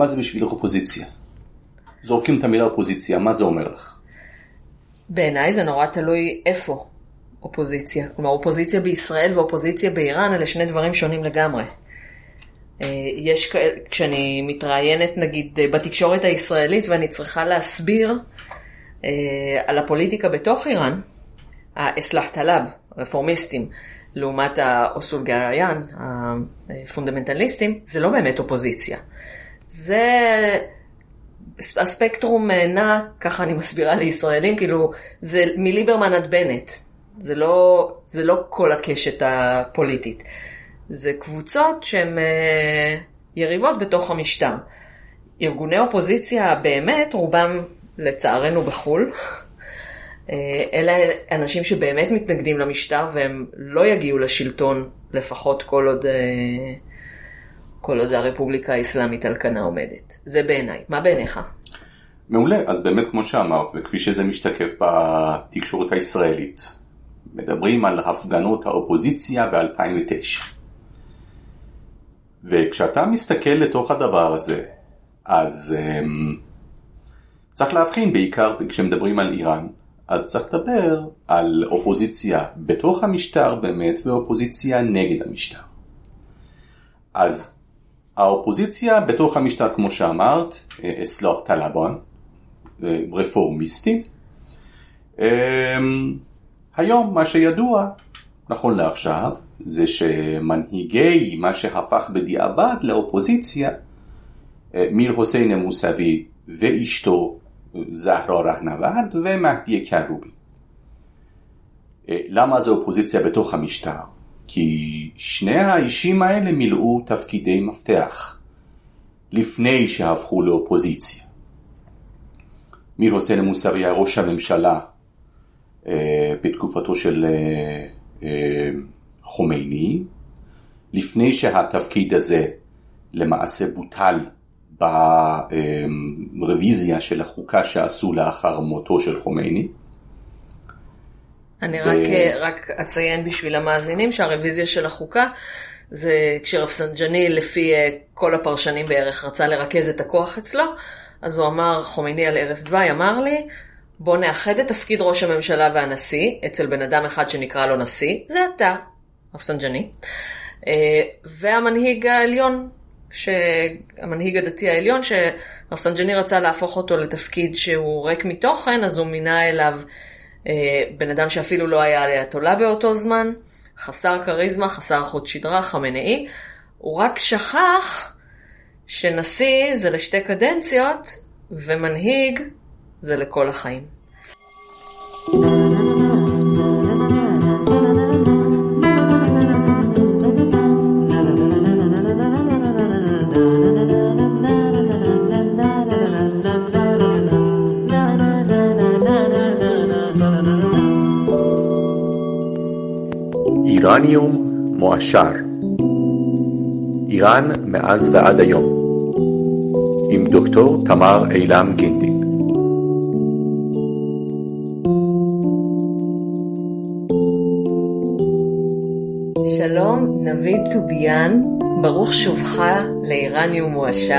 מה זה בשבילך אופוזיציה? זורקים את המילה אופוזיציה, מה זה אומר לך? בעיניי זה נורא תלוי איפה אופוזיציה. כלומר, אופוזיציה בישראל ואופוזיציה באיראן אלה שני דברים שונים לגמרי. אה, יש, כשאני מתראיינת נגיד בתקשורת הישראלית ואני צריכה להסביר אה, על הפוליטיקה בתוך איראן, ה اصلاح طلب, רפורמיסטים, לעומת ה اصولگرایان, הפונדמנטליסטים, זה לא באמת אופוזיציה. זה הספקטרום נע, ככה אני מסבירה לישראלים, כאילו, זה מליברמן עד בנט. זה לא, זה לא כל הקשת הפוליטית. זה קבוצות שהן אה, יריבות בתוך המשטר. ארגוני אופוזיציה באמת, רובם לצערנו בחו"ל. אה, אלה אנשים שבאמת מתנגדים למשטר והם לא יגיעו לשלטון לפחות כל עוד, אה, כל עוד הרפובליקה האסלאמית על כנה עומדת. זה בעיניי. מה בעיניך? מעולה, אז באמת כמו שאמרת, וכפי שזה משתקף בתקשורת הישראלית, מדברים על הפגנות האופוזיציה ב-2009. וכשאתה מסתכל לתוך הדבר הזה, אז um, צריך להבחין בעיקר כשמדברים על איראן, אז צריך לדבר על אופוזיציה בתוך המשטר באמת ואופוזיציה נגד המשטר. אז האופוזיציה בתוך המשטר כמו שאמרת, אסלאח טלבן, רפורמיסטי, אמ, היום מה שידוע, נכון לעכשיו, זה שמנהיגי מה שהפך בדיעבד לאופוזיציה, אה, מיר חוסיין מוסאווי ואשתו זהרה רהנורד ומהדי קרובי. אה, למה זה אופוזיציה בתוך המשטר? כי שני האישים האלה מילאו תפקידי מפתח לפני שהפכו לאופוזיציה. מיר חוסיין מוסאווי היה ראש הממשלה אה, בתקופתו של אה, אה, חומייני, לפני שהתפקיד הזה למעשה בוטל ברוויזיה של החוקה שעשו לאחר מותו של חומייני. אני ו... רק, רק אציין בשביל המאזינים שהרוויזיה של החוקה זה כשרפסנג'ני לפי כל הפרשנים בערך רצה לרכז את הכוח אצלו, אז הוא אמר, חומייני על ערש דווי אמר לי, בוא נאחד את תפקיד ראש הממשלה והנשיא אצל בן אדם אחד שנקרא לו נשיא, זה אתה, רפסנג'ני, אה, והמנהיג העליון, המנהיג הדתי העליון, שרפסנג'ני רצה להפוך אותו לתפקיד שהוא ריק מתוכן, אז הוא מינה אליו אה, בן אדם שאפילו לא היה לאייתולה באותו זמן, חסר כריזמה, חסר חוט שדרה, חמנאי, הוא רק שכח שנשיא זה לשתי קדנציות, ומנהיג זה לכל החיים. איראניום מועשר איראן מאז ועד היום עם דוקטור תמר אילם גינדי שלום, נביד טוביאן, ברוך שובך לאיראניום מועשר.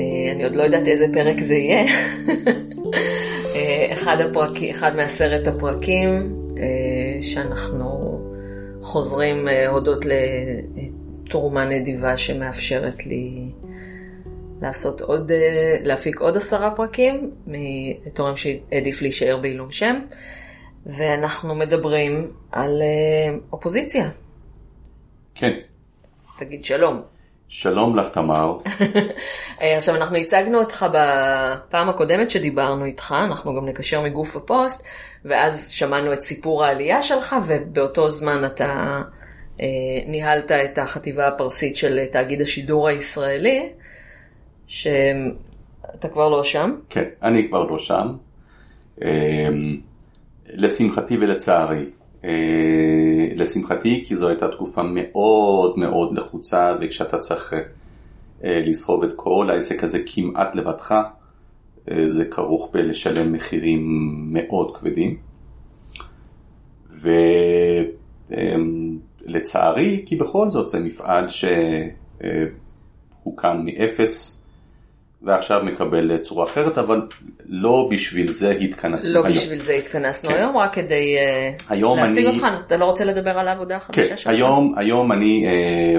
אה, אני עוד לא יודעת איזה פרק זה יהיה. אה, אחד, הפרק, אחד מעשרת הפרקים אה, שאנחנו חוזרים הודות לתרומה נדיבה שמאפשרת לי לעשות עוד, להפיק עוד עשרה פרקים מתורם שהעדיף להישאר בעילום שם. ואנחנו מדברים על אה, אופוזיציה. כן. תגיד שלום. שלום לך תמר. עכשיו אנחנו הצגנו אותך בפעם הקודמת שדיברנו איתך, אנחנו גם נקשר מגוף הפוסט, ואז שמענו את סיפור העלייה שלך, ובאותו זמן אתה אה, ניהלת את החטיבה הפרסית של תאגיד השידור הישראלי, שאתה כבר לא שם. כן, אני כבר לא שם. אה, לשמחתי ולצערי. אה, לשמחתי כי זו הייתה תקופה מאוד מאוד לחוצה וכשאתה צריך אה, לסחוב את כל העסק הזה כמעט לבדך, אה, זה כרוך בלשלם מחירים מאוד כבדים. ולצערי, כי בכל זאת זה מפעל שהוא הוקם מאפס ועכשיו מקבל צורה אחרת, אבל לא בשביל זה התכנסנו לא היום. בשביל זה התכנסנו כן. היום, רק כדי אה, היום להציג אני- אותך. אתה לא רוצה לדבר על העבודה החדשה כן, שלך? היום, היום אני אה,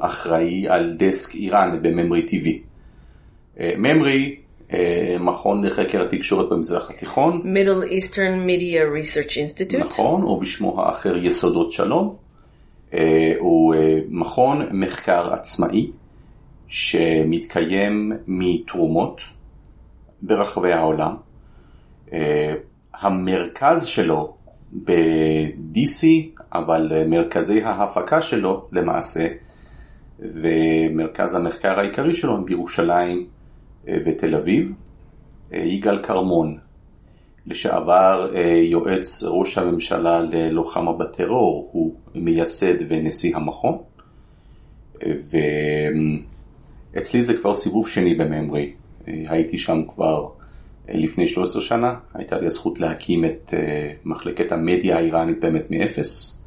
אחראי על דסק איראן בממרי TV. אה, ממרי, אה, מכון לחקר התקשורת במזרח התיכון, Middle Eastern Media Research Institute. נכון, או בשמו האחר יסודות שלום. אה, הוא אה, מכון מחקר עצמאי שמתקיים מתרומות ברחבי העולם. אה, המרכז שלו ב-DC, אבל מרכזי ההפקה שלו למעשה, ומרכז המחקר העיקרי שלו הם בירושלים אה, ותל אביב. אה, יגאל כרמון, לשעבר יועץ ראש הממשלה ללוחמה בטרור, הוא מייסד ונשיא המכון. אה, ואצלי זה כבר סיבוב שני בממרי. אה, הייתי שם כבר אה, לפני 13 שנה, הייתה לי הזכות להקים את אה, מחלקת המדיה האיראנית באמת מאפס.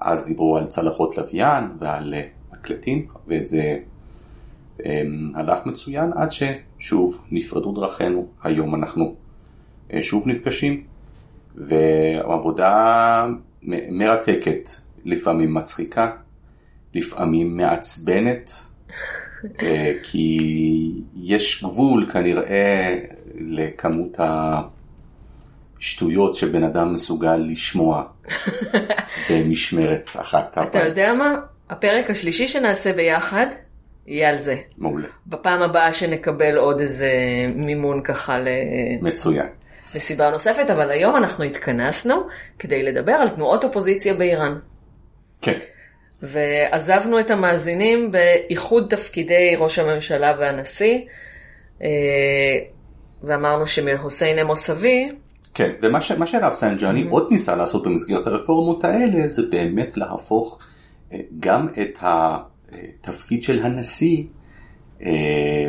אז דיברו על צלחות לוויין ועל מקלטים, וזה אה, הלך מצוין עד ששוב נפרדו דרכינו, היום אנחנו שוב נפגשים, ועבודה מרתקת, לפעמים מצחיקה, לפעמים מעצבנת, כי יש גבול כנראה לכמות השטויות שבן אדם מסוגל לשמוע במשמרת אחת. אתה יודע מה? הפרק השלישי שנעשה ביחד יהיה על זה. מעולה, בפעם הבאה שנקבל עוד איזה מימון ככה ל... מצוין. לסדרה נוספת, אבל היום אנחנו התכנסנו כדי לדבר על תנועות אופוזיציה באיראן. כן, ועזבנו את המאזינים באיחוד תפקידי ראש הממשלה והנשיא, אה, ואמרנו שמהוסיין אמוסבי, כן, ומה ש- שהרב סנג'אני עוד ניסה לעשות במסגרת הרפורמות האלה זה באמת להפוך אה, גם את התפקיד של הנשיא אה,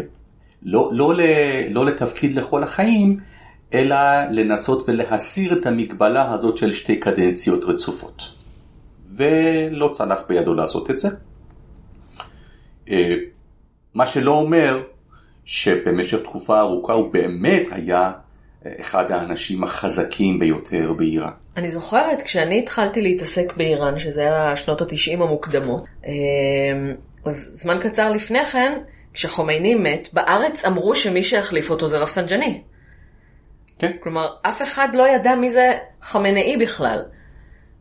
לא, לא, ל- לא לתפקיד לכל החיים, אלא לנסות ולהסיר את המגבלה הזאת של שתי קדנציות רצופות. ולא צלח בידו לעשות את זה. אה, מה שלא אומר שבמשך תקופה ארוכה הוא באמת היה אה, אחד האנשים החזקים ביותר באיראן. אני זוכרת כשאני התחלתי להתעסק באיראן, שזה היה שנות התשעים המוקדמות, אה, אז זמן קצר לפני כן, כשחומייני מת, בארץ אמרו שמי שיחליף אותו זה רפסנג'אני. כן, כלומר, אף אחד לא ידע מי זה חמינאי בכלל.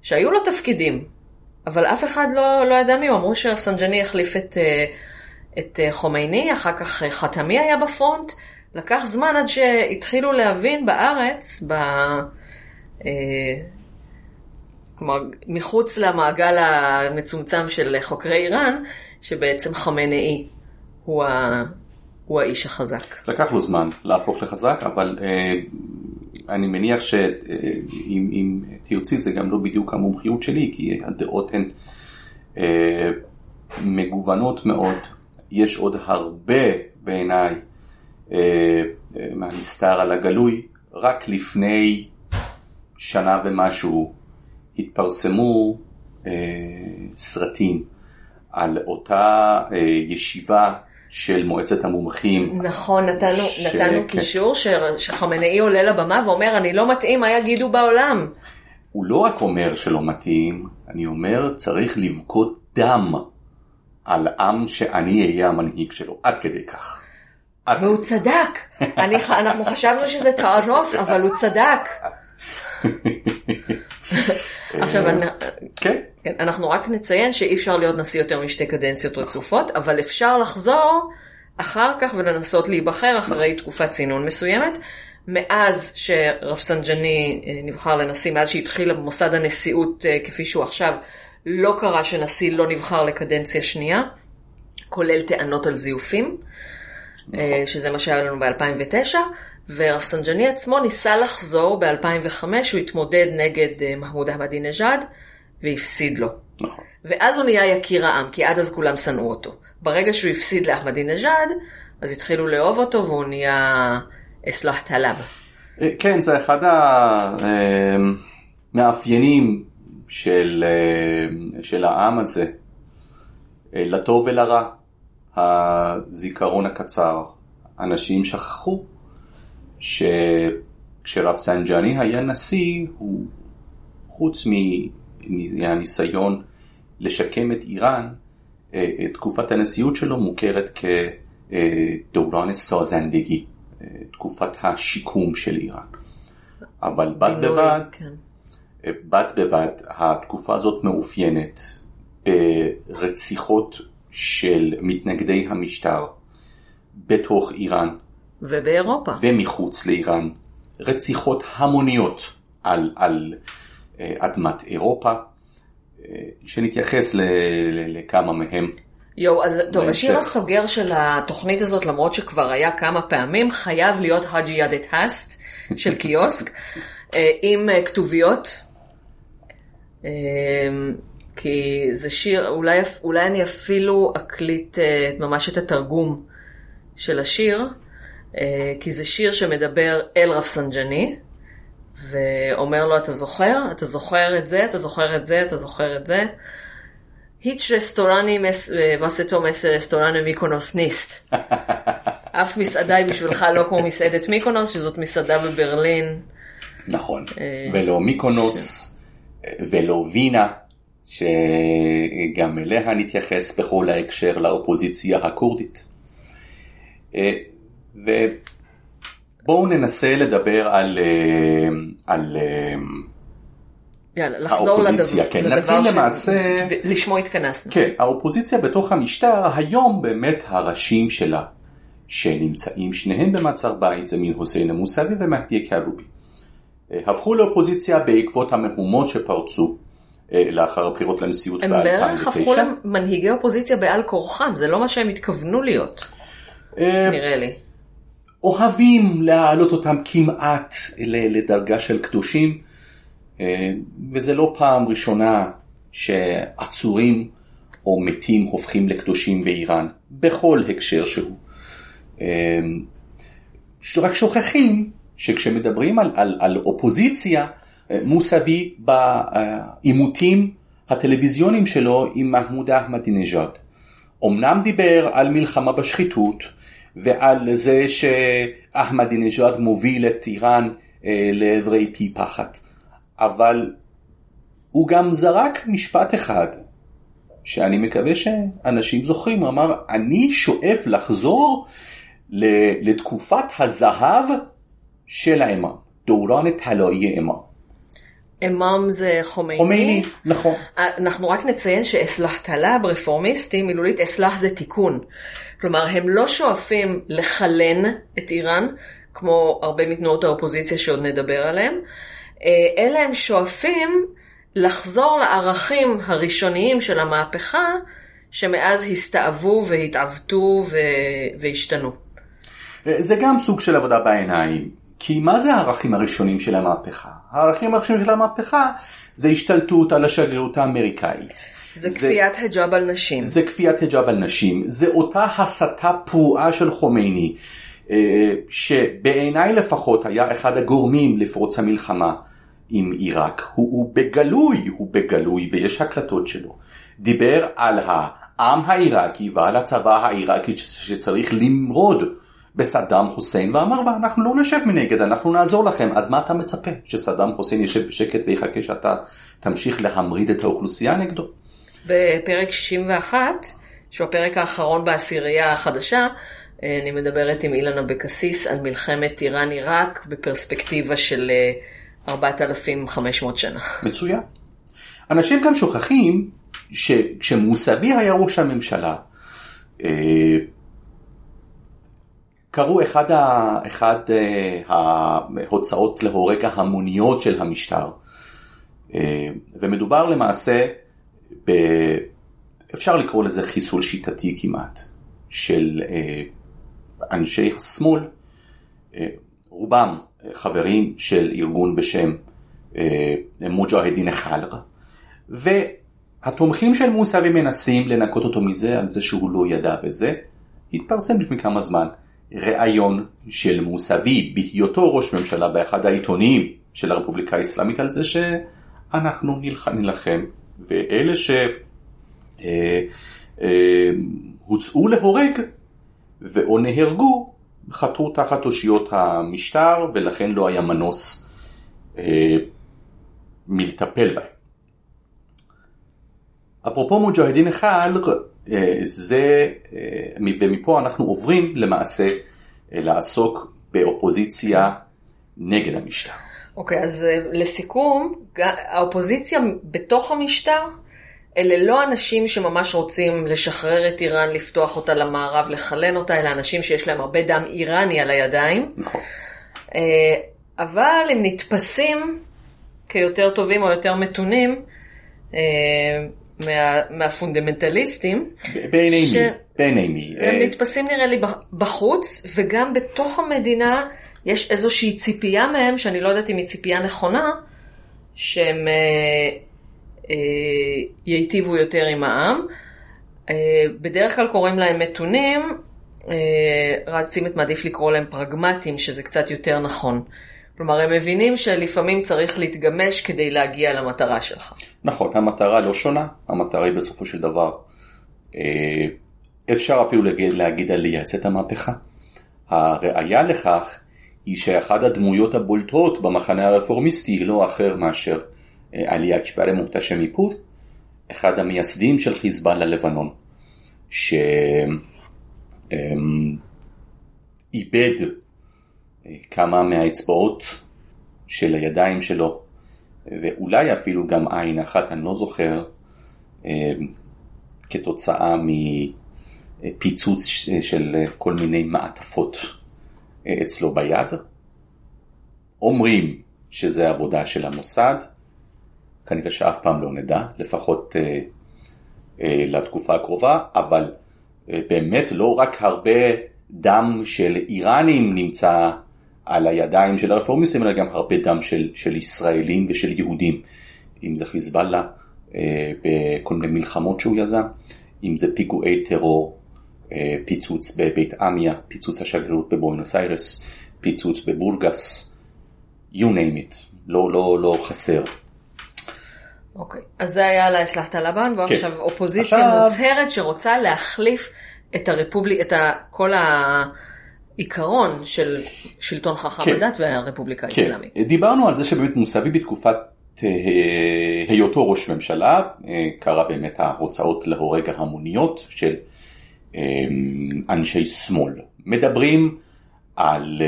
שהיו לו תפקידים, אבל אף אחד לא, לא ידע מי הוא. אמרו שרפסנג'אני החליף את, אה, את אה, חומייני, אחר כך אה, חתמי היה בפרונט. לקח זמן עד שהתחילו להבין בארץ, ב... כלומר, מחוץ למעגל המצומצם של חוקרי איראן, שבעצם חמינאי הוא, ה... הוא האיש החזק. לקח לו זמן להפוך לחזק, אבל אה, אני מניח שאם אם תרצי זה גם לא בדיוק המומחיות שלי, כי הדעות הן אה, מגוונות מאוד. יש עוד הרבה בעיניי אה, אה, מהנסתר על הגלוי. רק לפני שנה ומשהו התפרסמו אה, סרטים על אותה אה, ישיבה של מועצת המומחים נכון, נתנו, ש- נתנו כן. קישור ש... שחמינאי עולה לבמה ואומר, אני לא מתאים, מה יגידו בעולם? הוא לא רק אומר שלא מתאים, אני אומר צריך לבכות דם על עם שאני אהיה המנהיג שלו, עד כדי כך. עד והוא צדק. אני, אנחנו חשבנו שזה תערוס, אבל הוא צדק. עכשיו, אני- כן, כן, אנחנו רק נציין שאי אפשר להיות נשיא יותר משתי קדנציות רצופות, אבל אפשר לחזור אחר כך ולנסות להיבחר אחרי תקופת צינון מסוימת. מאז שרפסנג'אני אה, נבחר לנשיא, מאז שהתחיל מוסד הנשיאות אה, כפי שהוא עכשיו, לא קרה שנשיא לא נבחר לקדנציה שנייה, כולל טענות על זיופים, אה, שזה מה שהיה לנו ב-2009, ורפסנג'אני עצמו ניסה לחזור ב-2005, הוא התמודד נגד אה, מחמוד אחמדינג'אד והפסיד לו. נכון. ואז הוא נהיה יקיר העם, כי עד אז כולם שנאו אותו. ברגע שהוא הפסיד לאחמדינג'אד, אז התחילו לאהוב אותו והוא נהיה אסלאח טלב. אה, כן, זה אחד המאפיינים של, אה, של העם הזה, לטוב ולרע. הזיכרון הקצר, אנשים שכחו שכשרב סנג'ני היה נשיא, הוא חוץ מהניסיון לשקם את איראן, אה, תקופת הנשיאות שלו מוכרת כדורן סוזנדגי, אה, תקופת השיקום של איראן. אבל בד בבד, כן. בד בבד התקופה הזאת מאופיינת ברציחות של מתנגדי המשטר בתוך איראן. ובאירופה. ומחוץ לאיראן. רציחות המוניות על, על אה, אדמת אירופה, אה, שנתייחס ל, ל, לכמה מהם. יואו, אז טוב, השיר הסוגר של התוכנית הזאת, למרות שכבר היה כמה פעמים, חייב להיות حاجی یادت هست של קיוסק, אה, עם כתוביות. כי זה שיר, אולי, אולי אני אפילו אקליט ממש את התרגום של השיר, כי זה שיר שמדבר אל רפסנג'ני. ואומר לו, אתה זוכר? אתה זוכר את זה? אתה זוכר את זה? אתה זוכר את זה? هیچ رستورانی واسه تو مث رستوران میکونوس نیست. אף מסעדה היא בשבילך לא כמו מסעדת מיקונוס, שזאת מסעדה בברלין. נכון, אה, ולא מיקונוס ולא וינה, שגם אליה נתייחס בכל ההקשר לאופוזיציה הכורדית. אה, בואו ננסה לדבר על, אה, על אה, יאללה, לחזור האופוזיציה. לדבר, כן, נתחיל למעשה... לשמו התכנסנו. כן, האופוזיציה בתוך המשטר, היום באמת הראשים שלה, שנמצאים שניהם במעצר בית, זה מין חוסיין המוסבי ומהדי כארובי. אה, הפכו לאופוזיציה בעקבות המהומות שפרצו לאחר הבחירות לנשיאות ב-2009. הם בערך הפכו למנהיגי אופוזיציה בעל כורחם, זה לא מה שהם התכוונו להיות, נראה לי. אוהבים להעלות אותם כמעט לדרגה של קדושים, אה, וזה לא פעם ראשונה שעצורים או מתים הופכים לקדושים באיראן, בכל הקשר שהוא. אה, רק שוכחים שכשמדברים על, על, על אופוזיציה, אה, מוסבי בעימותים הטלוויזיוניים שלו עם מחמוד אחמדינג'אד. אמנם דיבר על מלחמה בשחיתות, ועל זה שאחמדינג'אד מוביל את איראן אה, לעברי פי פחת. אבל הוא גם זרק משפט אחד, שאני מקווה שאנשים זוכרים, הוא אמר, אני שואף לחזור לתקופת הזהב של ה امام, دوران طلایی امام. امام זה חומייני. חומייני, נכון. אנחנו רק נציין ש اصلاح طلب, רפורמיסטים, מילולית اصلاح זה תיקון. כלומר, הם לא שואפים לחלן את איראן, כמו הרבה מתנועות האופוזיציה שעוד נדבר עליהם, אה, אלא הם שואפים לחזור לערכים הראשוניים של המהפכה, שמאז הסתאבו והתעוותו והשתנו. אה, זה גם סוג של עבודה בעיניים, כי מה זה הערכים הראשונים של המהפכה? הערכים הראשונים של המהפכה זה השתלטות על השגרירות האמריקאית. זה כפיית היג'אב על נשים. זה כפיית היג'אב על נשים. זה אותה הסתה פרועה של חומייני, אה, שבעיניי לפחות היה אחד הגורמים לפרוץ המלחמה עם עיראק. הוא, הוא בגלוי, הוא בגלוי, ויש הקלטות שלו. דיבר על העם העיראקי ועל הצבא העיראקי שצריך למרוד בסדאם חוסיין ואמר ואנחנו לא נשב מנגד אנחנו נעזור לכם אז מה אתה מצפה שסדאם חוסיין ישב בשקט ויחכה שאתה תמשיך להמריד את האוכלוסייה נגדו. בפרק 61 שהוא הפרק האחרון בעשירייה החדשה אני מדברת עם אילן אבקסיס על מלחמת איראן עיראק בפרספקטיבה של 4,500 שנה. מצוין. אנשים כאן שוכחים שכשמוסבי היה ראש הממשלה אה, קראו אחד, ה, אחד ההוצאות להורג ההמוניות של המשטר, ומדובר למעשה, ב, אפשר לקרוא לזה חיסול שיטתי כמעט, של uh, אנשי השמאל, uh, רובם חברים של ארגון בשם מוג'הדין חלר, והתומכים של מוסאווי מנסים לנקות אותו מזה על זה שהוא לא ידע בזה, התפרסם לפני כמה זמן. ראיון של מוסבי בהיותו ראש ממשלה באחד העיתונים של הרפובליקה האסלאמית על זה שאנחנו נלחם, ואלה הוצאו להורג ואו נהרגו חתרו תחת אושיות המשטר ולכן לא היה מנוס אה, מלטפל בהם. אפרופו מוג'הדין אחד, אה, זה, אה, ומפה אנחנו עוברים למעשה אה, לעסוק באופוזיציה נגד המשטר. אוקיי, okay, אז לסיכום, האופוזיציה בתוך המשטר, אלה לא אנשים שממש רוצים לשחרר את איראן, לפתוח אותה למערב, לחלן אותה, אלא אנשים שיש להם הרבה דם איראני על הידיים. נכון. אבל הם נתפסים כיותר טובים או יותר מתונים. מה, מהפונדמנטליסטים. בעיני ש... מי? בעיני מי? הם אה, נתפסים נראה לי בחוץ, וגם בתוך המדינה יש איזושהי ציפייה מהם, שאני לא יודעת אם היא ציפייה נכונה, שהם אה, אה, ייטיבו יותר עם העם. אה, בדרך כלל קוראים להם מתונים, אה, רז צימת מעדיף לקרוא להם פרגמטיים, שזה קצת יותר נכון. כלומר, הם מבינים שלפעמים צריך להתגמש כדי להגיע למטרה שלך. נכון, המטרה לא שונה, המטרה היא בסופו של דבר, אה, אפשר אפילו להגיד, להגיד על לייצא את המהפכה. הראיה לכך היא שאחת הדמויות הבולטות במחנה הרפורמיסטי היא לא אחר מאשר אה, עלייה כפרי מוקטשה מפור, אחד המייסדים של חיזבאללה לבנון, שאיבד כמה מהאצבעות של הידיים שלו, ואולי אפילו גם עין אחת, אני לא זוכר, אה, כתוצאה מפיצוץ של כל מיני מעטפות. אה, אצלו ביד. אומרים שזה עבודה של המוסד, כנראה שאף פעם לא נדע, לפחות אה, לתקופה הקרובה, אבל באמת לא רק הרבה דם של איראנים נמצא על הידיים של הרפורמיסטים, אלא גם הרבה דם של, של ישראלים ושל יהודים, אם זה חיזבאללה אה, בכל מיני מלחמות שהוא יזם, אם זה פיגועי טרור, אה, פיצוץ בבית עמיה, פיצוץ השגרירות בבואנוס איירס, פיצוץ בבורגס, you name it, לא, לא, לא חסר. אוקיי, okay. אז זה היה על האסלאחת הלבן, ועכשיו כן. אופוזיציה עכשיו... מוצהרת שרוצה להחליף את הרפובליק, את כל ה... עיקרון של שלטון חכם כן, הדת והרפובליקה כן. האסלאמית. דיברנו על זה שבאמת מוסבי בתקופת אה, היותו ראש ממשלה, אה, קרה באמת ההוצאות להורג ההמוניות של אה, אנשי שמאל. מדברים על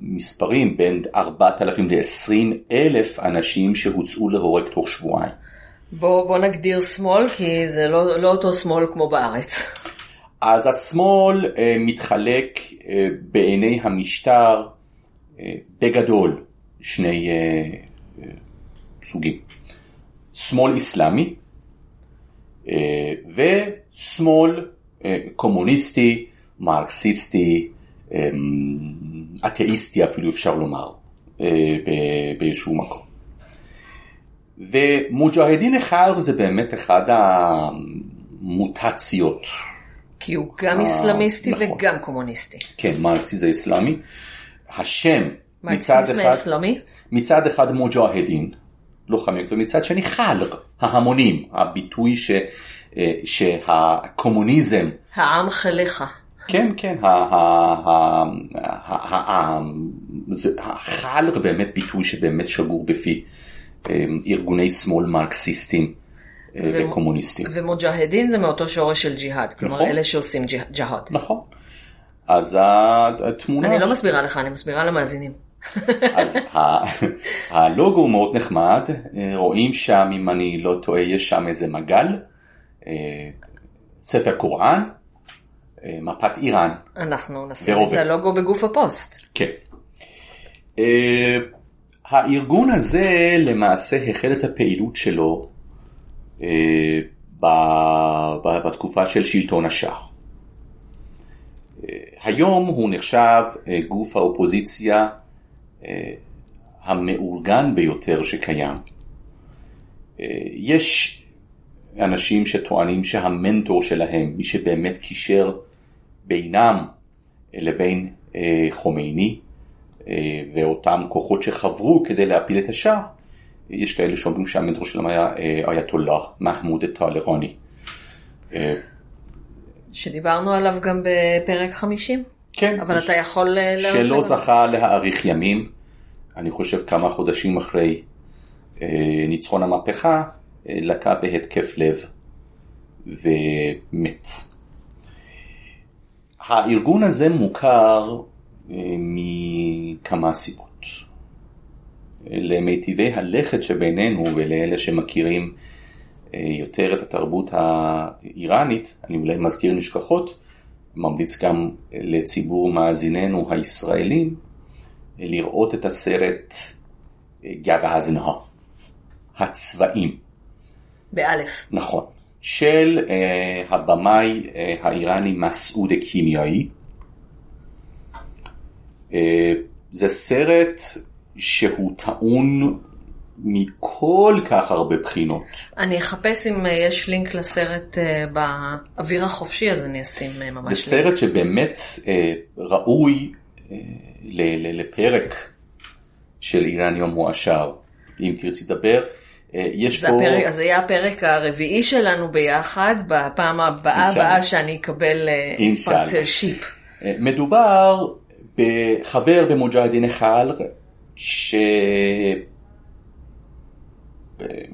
מספרים בין 4,000 ל-20 אלף אנשים שהוצאו להורג תוך שבועיים. בוא, בוא נגדיר שמאל, כי זה לא, לא אותו שמאל כמו בארץ. אז השמאל אה, מתחלק אה, בעיני המשטר אה, בגדול שני סוגים. שמאל אסלאמי ושמאל קומוניסטי, מרקסיסטי, אתאיסטי אפילו אפשר לומר באיזשהו מקום. ומוג'הדין אחד זה באמת אחד המוטציות כי הוא גם איסלאמיסטי נכון. וגם קומוניסטי. כן, מרקסי זה איסלאמי. השם מצד אחד? מצד אחד מוג'הדין, לוחמים, ומצד שני חלר, ההמונים, הביטוי ש, אה, שהקומוניזם. העם חליך. כן, כן, החלר באמת ביטוי שבאמת שגור בפי אה, ארגוני שמאל מרקסיסטים. וקומוניסטים. ומוג'הדין זה מאותו שורש של ג'יהאד, כלומר נכון. אלה שעושים ג'יהאד. נכון. אז התמונה... אני לא מסבירה לך, אני מסבירה למאזינים. אז הלוגו מאוד נחמד, רואים שם, אם אני לא טועה, יש שם איזה מגל, אה, ספר קוראן, אה, מפת איראן. אנחנו נשים את הלוגו בגוף הפוסט. כן. אה, הארגון הזה למעשה החל את הפעילות שלו בתקופה של שלטון השאה. היום הוא נחשב אה, גוף האופוזיציה אה, המאורגן ביותר שקיים. אה, יש אנשים שטוענים שהמנטור שלהם, מי שבאמת קישר בינם לבין חומייני ואותם כוחות שחברו כדי להפיל את השאה, יש כאלה שאומרים שהמנטור שלהם היה אייתולlah, מחמוד טלרני. שדיברנו עליו גם בפרק 50, כן. אבל אתה יכול אה, שלא. זכה להאריך ימים, אני חושב כמה חודשים אחרי אה, ניצחון המהפכה, אה, לקה בהתקף לב ומת. הארגון הזה מוכר אה, מכמה סיבות. למיטיבי הלכת שבינינו ולאלה שמכירים אה, יותר את התרבות האיראנית, אני אולי מזכיר נשכחות, ממליץ גם לציבור מאזיננו הישראלים אה, לראות את הסרט גב האזנהר, הצבעים, באלף. נכון, של אה, הבמאי אה, האיראני מסעוד קימיאי. אה, זה סרט שהוא טעון מכל כך הרבה בחינות. אני אחפש אם אה, יש לינק לסרט אה, באוויר החופשי, אז אני אשים אה, ממש זה לינק. סרט שבאמת אה, ראוי אה, לפרק של איראניום מועשר. אם תרצי לדבר, יש זה פה... הפרק, אז זה יהיה הפרק הרביעי שלנו ביחד, בפעם הבאה. הבאה שאני אקבל אה, אינשאללה. sponsorship. אה, מדובר בחבר במוג'הדין אחד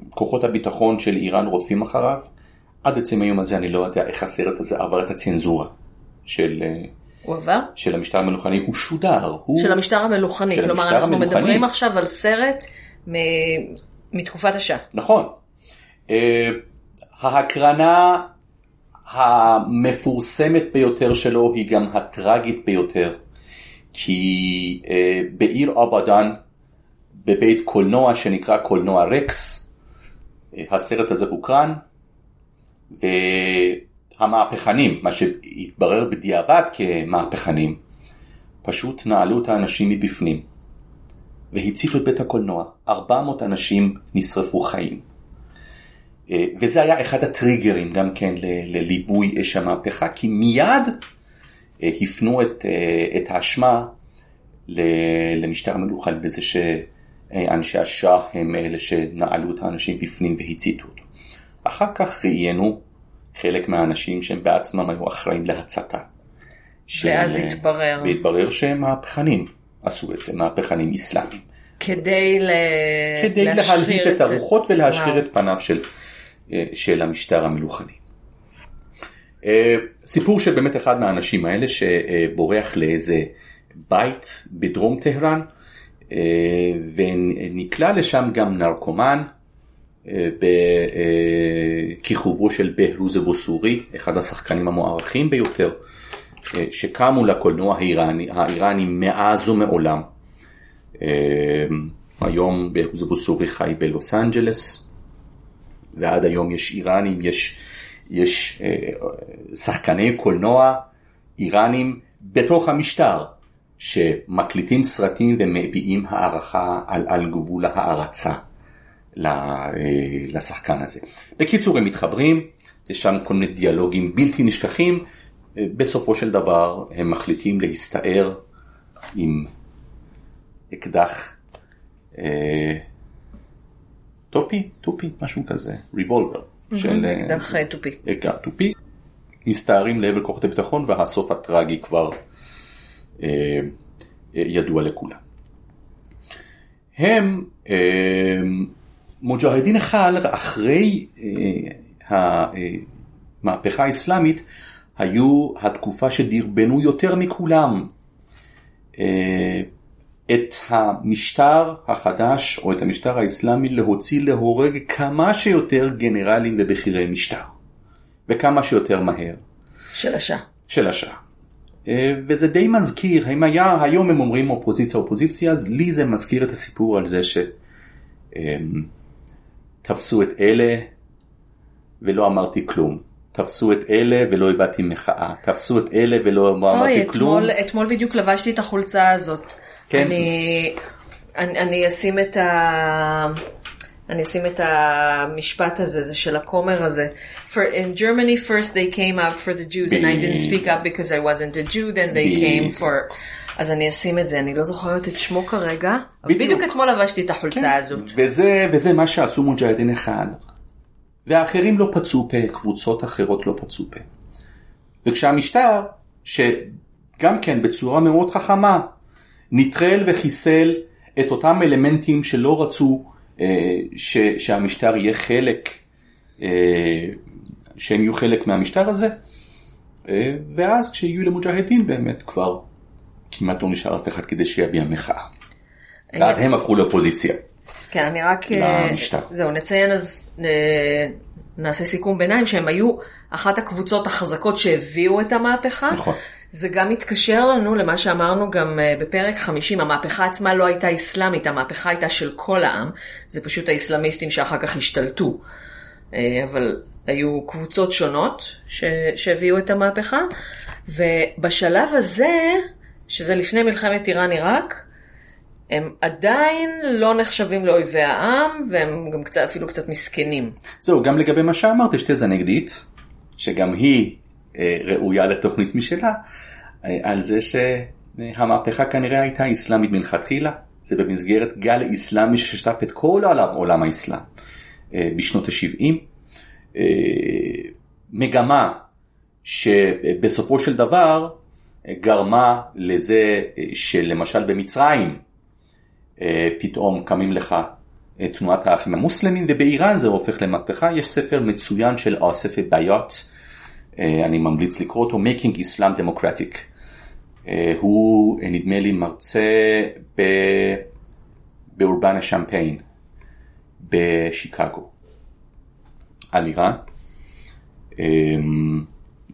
שכוחות הביטחון של איראן רודפים אחריו. עד עצם היום הזה אני לא יודע איך הסרט הזה עבר את הצנזורה של, אה, הוא עבר? של המשטר המלוכני, הוא שודר. הוא... של המשטר המלוכני, של כלומר המשטר אנחנו המלוכני. מדברים עכשיו על סרט מ- מתקופת השעה. נכון. אה, ההקרנה המפורסמת ביותר שלו היא גם הטרגית ביותר. כי אה, בעיר אבדאן, בבית קולנוע שנקרא קולנוע רקס, אה, הסרט הזה הוקרן, והמהפכנים, מה שהתברר בדיעבד כמהפכנים, פשוט נעלו את האנשים מבפנים והציתו את בית הקולנוע. 400 אנשים נשרפו חיים. אה, וזה היה אחד הטריגרים גם כן לליבוי אש המהפכה, כי מיד אה, הפנו את, אה, את האשמה למשטר המלוכני בזה שאנשי השאה הם אלה שנעלו את האנשים בפנים והציתו אותו. אחר כך ראיינו חלק מהאנשים שהם בעצמם היו אחראים להצתה. ואז התברר. והתברר שהם מהפכנים עשו את זה, מהפכנים אסלאמיים. כדי ל... כדי להלהיט את הרוחות ולהשחיר וואו. את פניו של, אה, של המשטר המלוכני. אה, סיפור של באמת אחד מהאנשים האלה שבורח לאיזה בית בדרום טהרן אה, ונקלע לשם גם נרקומן בכיכובו של בהרוז בוסורי, אחד השחקנים המוערכים ביותר, שקמו לקולנוע האיראני, האיראני מאז ומעולם. אה, היום בוסורי חי בלוס אנג'לס, ועד היום יש איראנים, יש, יש אה, שחקני קולנוע איראנים בתוך המשטר, שמקליטים סרטים ומביעים הערכה על, על גבול ההערצה אה, לשחקן הזה. בקיצור, הם מתחברים, יש שם כל מיני דיאלוגים בלתי נשכחים, בסופו של דבר הם מחליטים להסתער עם אקדח אה, טופי, טופי, משהו כזה, ריבולבר, של אה, אקדח אה, תופי. אקדח טופי, מסתערים לעבר כוחות הביטחון והסוף הטרגי כבר אה, אה, ידוע לכולם. הם אה, מוג'הדין החל אחרי אה, המהפכה האסלאמית היו התקופה שדרבנו יותר מכולם אה, את המשטר החדש או את המשטר האסלאמי להוציא להורג כמה שיותר גנרלים ובכירי משטר וכמה שיותר מהר של השעה. של השעה. אה, וזה די מזכיר, אם היה, היום הם אומרים אופוזיציה אופוזיציה, אז לי זה מזכיר את הסיפור על זה שתפסו את אלה ולא אמרתי כלום. תפסו את אלה ולא הבעתי מחאה. תפסו את אלה ולא אמרתי אוי, כלום. אתמול, אתמול בדיוק לבשתי את החולצה הזאת. כן. אני, אני, אני אשים את ה... אני אשים את המשפט הזה, זה של הכומר הזה. For, in Germany first they came out for the Jews and I didn't speak up because I wasn't a Jew, then they came for... אז אני אשים את זה, אני לא זוכרת את שמו כרגע. בדיוק. בדיוק אתמול לבשתי את החולצה כן, הזאת. וזה, וזה מה שעשו מוג'הדין אחד. והאחרים לא פצו פה, קבוצות אחרות לא פצו פה. וכשהמשטר, שגם כן בצורה מאוד חכמה, נטרל וחיסל את אותם אלמנטים שלא רצו אה, ש, שהמשטר יהיה חלק, אה, שהם יהיו חלק מהמשטר הזה, אה, ואז כשיהיו למוג'הדין באמת כבר כמעט לא נשאר אף אחד כדי שיביע מחאה. ואז הם הפכו לאופוזיציה. כן, אני רק... אה, למשטר. זהו, נציין אז, אה, נעשה סיכום ביניים, שהם היו אחת הקבוצות החזקות שהביאו את המהפכה. נכון. זה גם מתקשר לנו למה שאמרנו גם אה, בפרק 50, המהפכה עצמה לא הייתה אסלאמית, המהפכה הייתה של כל העם, זה פשוט האסלאמיסטים שאחר כך השתלטו. אבל היו קבוצות שונות ש... שהביאו את המהפכה, ובשלב הזה, שזה לפני מלחמת איראן-עיראק, הם עדיין לא נחשבים לאויבי העם, והם גם קצת, אפילו קצת מסכנים. זהו, גם לגבי מה שאמרת, יש תזה נגדית, שגם היא אה, ראויה לתוכנית משלה, אה, על זה שהמהפכה כנראה הייתה אסלאמית מלכתחילה, זה במסגרת גל אסלאמי ששטף את כל העולם, עולם האסלאם אה, בשנות ה-70. אה, מגמה שבסופו של דבר אה, גרמה לזה אה, שלמשל במצרים פתאום קמים לך אה, תנועת האחים המוסלמים ובאיראן זה הופך למהפכה. יש ספר מצוין של אוסף בעיות אה, אני ממליץ לקרוא אותו Making Islam Democratic. הוא נדמה לי מרצה ב... באורבנה שמפיין בשיקגו על איראן.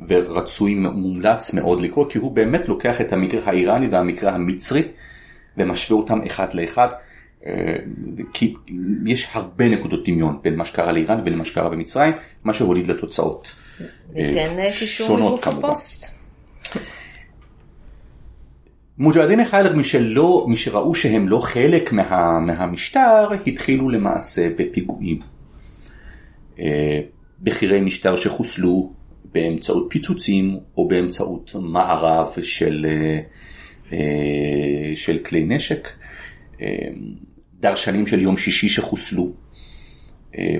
ורצוי מומלץ מאוד לקרוא כי הוא באמת לוקח את המקרה האיראני והמקרה המצרי ומשווה אותם אחד לאחד. אה, כי יש הרבה נקודות דמיון בין מה שקרה לאיראן ובין מה שקרה במצרים, מה שהוליד לתוצאות אה, קישור מגוף הפוסט. מוג'הדין החייל מי שלא, מי שראו שהם לא חלק מה, מהמשטר, התחילו למעשה בפיגועים. אה, בכירי משטר שחוסלו באמצעות פיצוצים או באמצעות מערב של אה, של כלי נשק, אה, דרשנים של יום שישי שחוסלו, אה,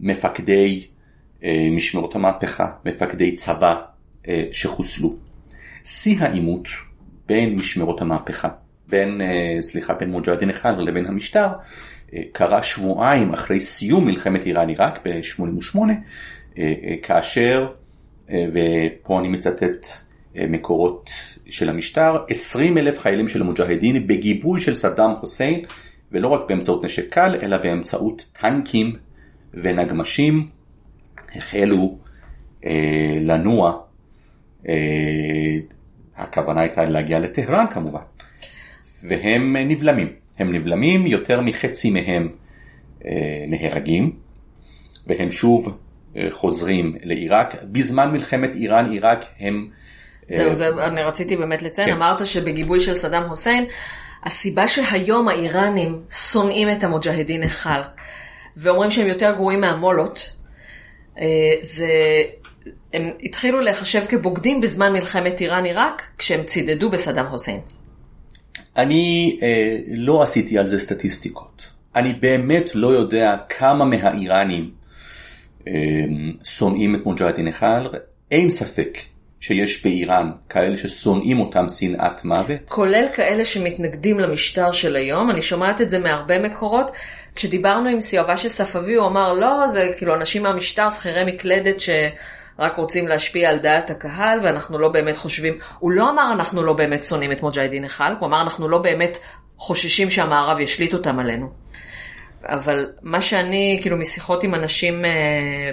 מפקדי משמרות המהפכה, מפקדי צבא שחוסלו. שיא העימות בין משמרות המהפכה, בין, סליחה, בין מוג'הדין אחד לבין המשטר, קרה שבועיים אחרי סיום מלחמת איראן עיראק ב-88, כאשר, ופה אני מצטט מקורות של המשטר, 20 אלף חיילים של המוג'הדין בגיבוי של סדאם חוסיין, ולא רק באמצעות נשק קל, אלא באמצעות טנקים ונגמשים, החלו אה, לנוע, אה, הכוונה הייתה להגיע לטהרן כמובן, והם נבלמים, הם נבלמים, יותר מחצי מהם אה, נהרגים, והם שוב אה, חוזרים לעיראק, בזמן מלחמת איראן-עיראק הם זהו, זה, אני רציתי באמת לציין, כן. אמרת שבגיבוי של סדאם חוסיין, הסיבה שהיום האיראנים שונאים את המוג'הדין החל, ואומרים שהם יותר גרועים מהמולות, אה, זה, הם התחילו להיחשב כבוגדים בזמן מלחמת איראן-עיראק, כשהם צידדו בסדאם חוסיין. אני אה, לא עשיתי על זה סטטיסטיקות. אני באמת לא יודע כמה מהאיראנים אה, שונאים את מוג'הדין החל, אין ספק שיש באיראן כאלה ששונאים אותם שנאת מוות? כולל כאלה שמתנגדים למשטר של היום, אני שומעת את זה מהרבה מקורות. כשדיברנו עם סיובש ספבי הוא אמר לא, זה כאילו אנשים מהמשטר, שכירי מקלדת שרק רוצים להשפיע על דעת הקהל ואנחנו לא באמת חושבים, הוא לא אמר אנחנו לא באמת שונאים את מוג'הדין אחד, הוא אמר אנחנו לא באמת חוששים שהמערב ישליט אותם עלינו. אבל מה שאני, כאילו משיחות עם אנשים אה,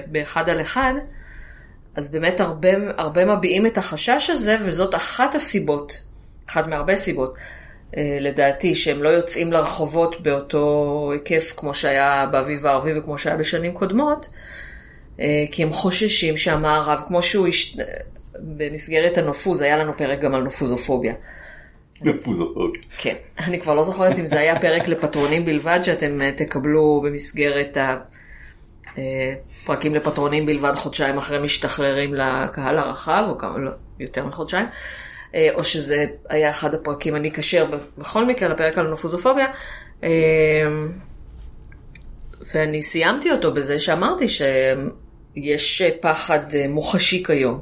באחד על אחד, אז באמת הרבה, הרבה מביעים את החשש הזה, וזאת אחת הסיבות, אחת מהרבה סיבות, אה, לדעתי, שהם לא יוצאים לרחובות באותו היקף כמו שהיה באביב הערבי וכמו שהיה בשנים קודמות, אה, כי הם חוששים שהמערב, כמו שהוא, יש... במסגרת הנופוז, היה לנו פרק גם על נופוזופוביה. נופוזופוביה. כן, אני כבר לא זוכרת אם זה היה פרק לפטרונים בלבד, שאתם אה, תקבלו במסגרת ה... פרקים לפטרונים בלבד חודשיים אחרי משתחררים לקהל הרחב, או כמה, לא, יותר מחודשיים, אה, או שזה היה אחד הפרקים, אני אקשר בכל מקרה לפרק על נופוזופוביה, אה, ואני סיימתי אותו בזה שאמרתי שיש פחד מוחשי כיום,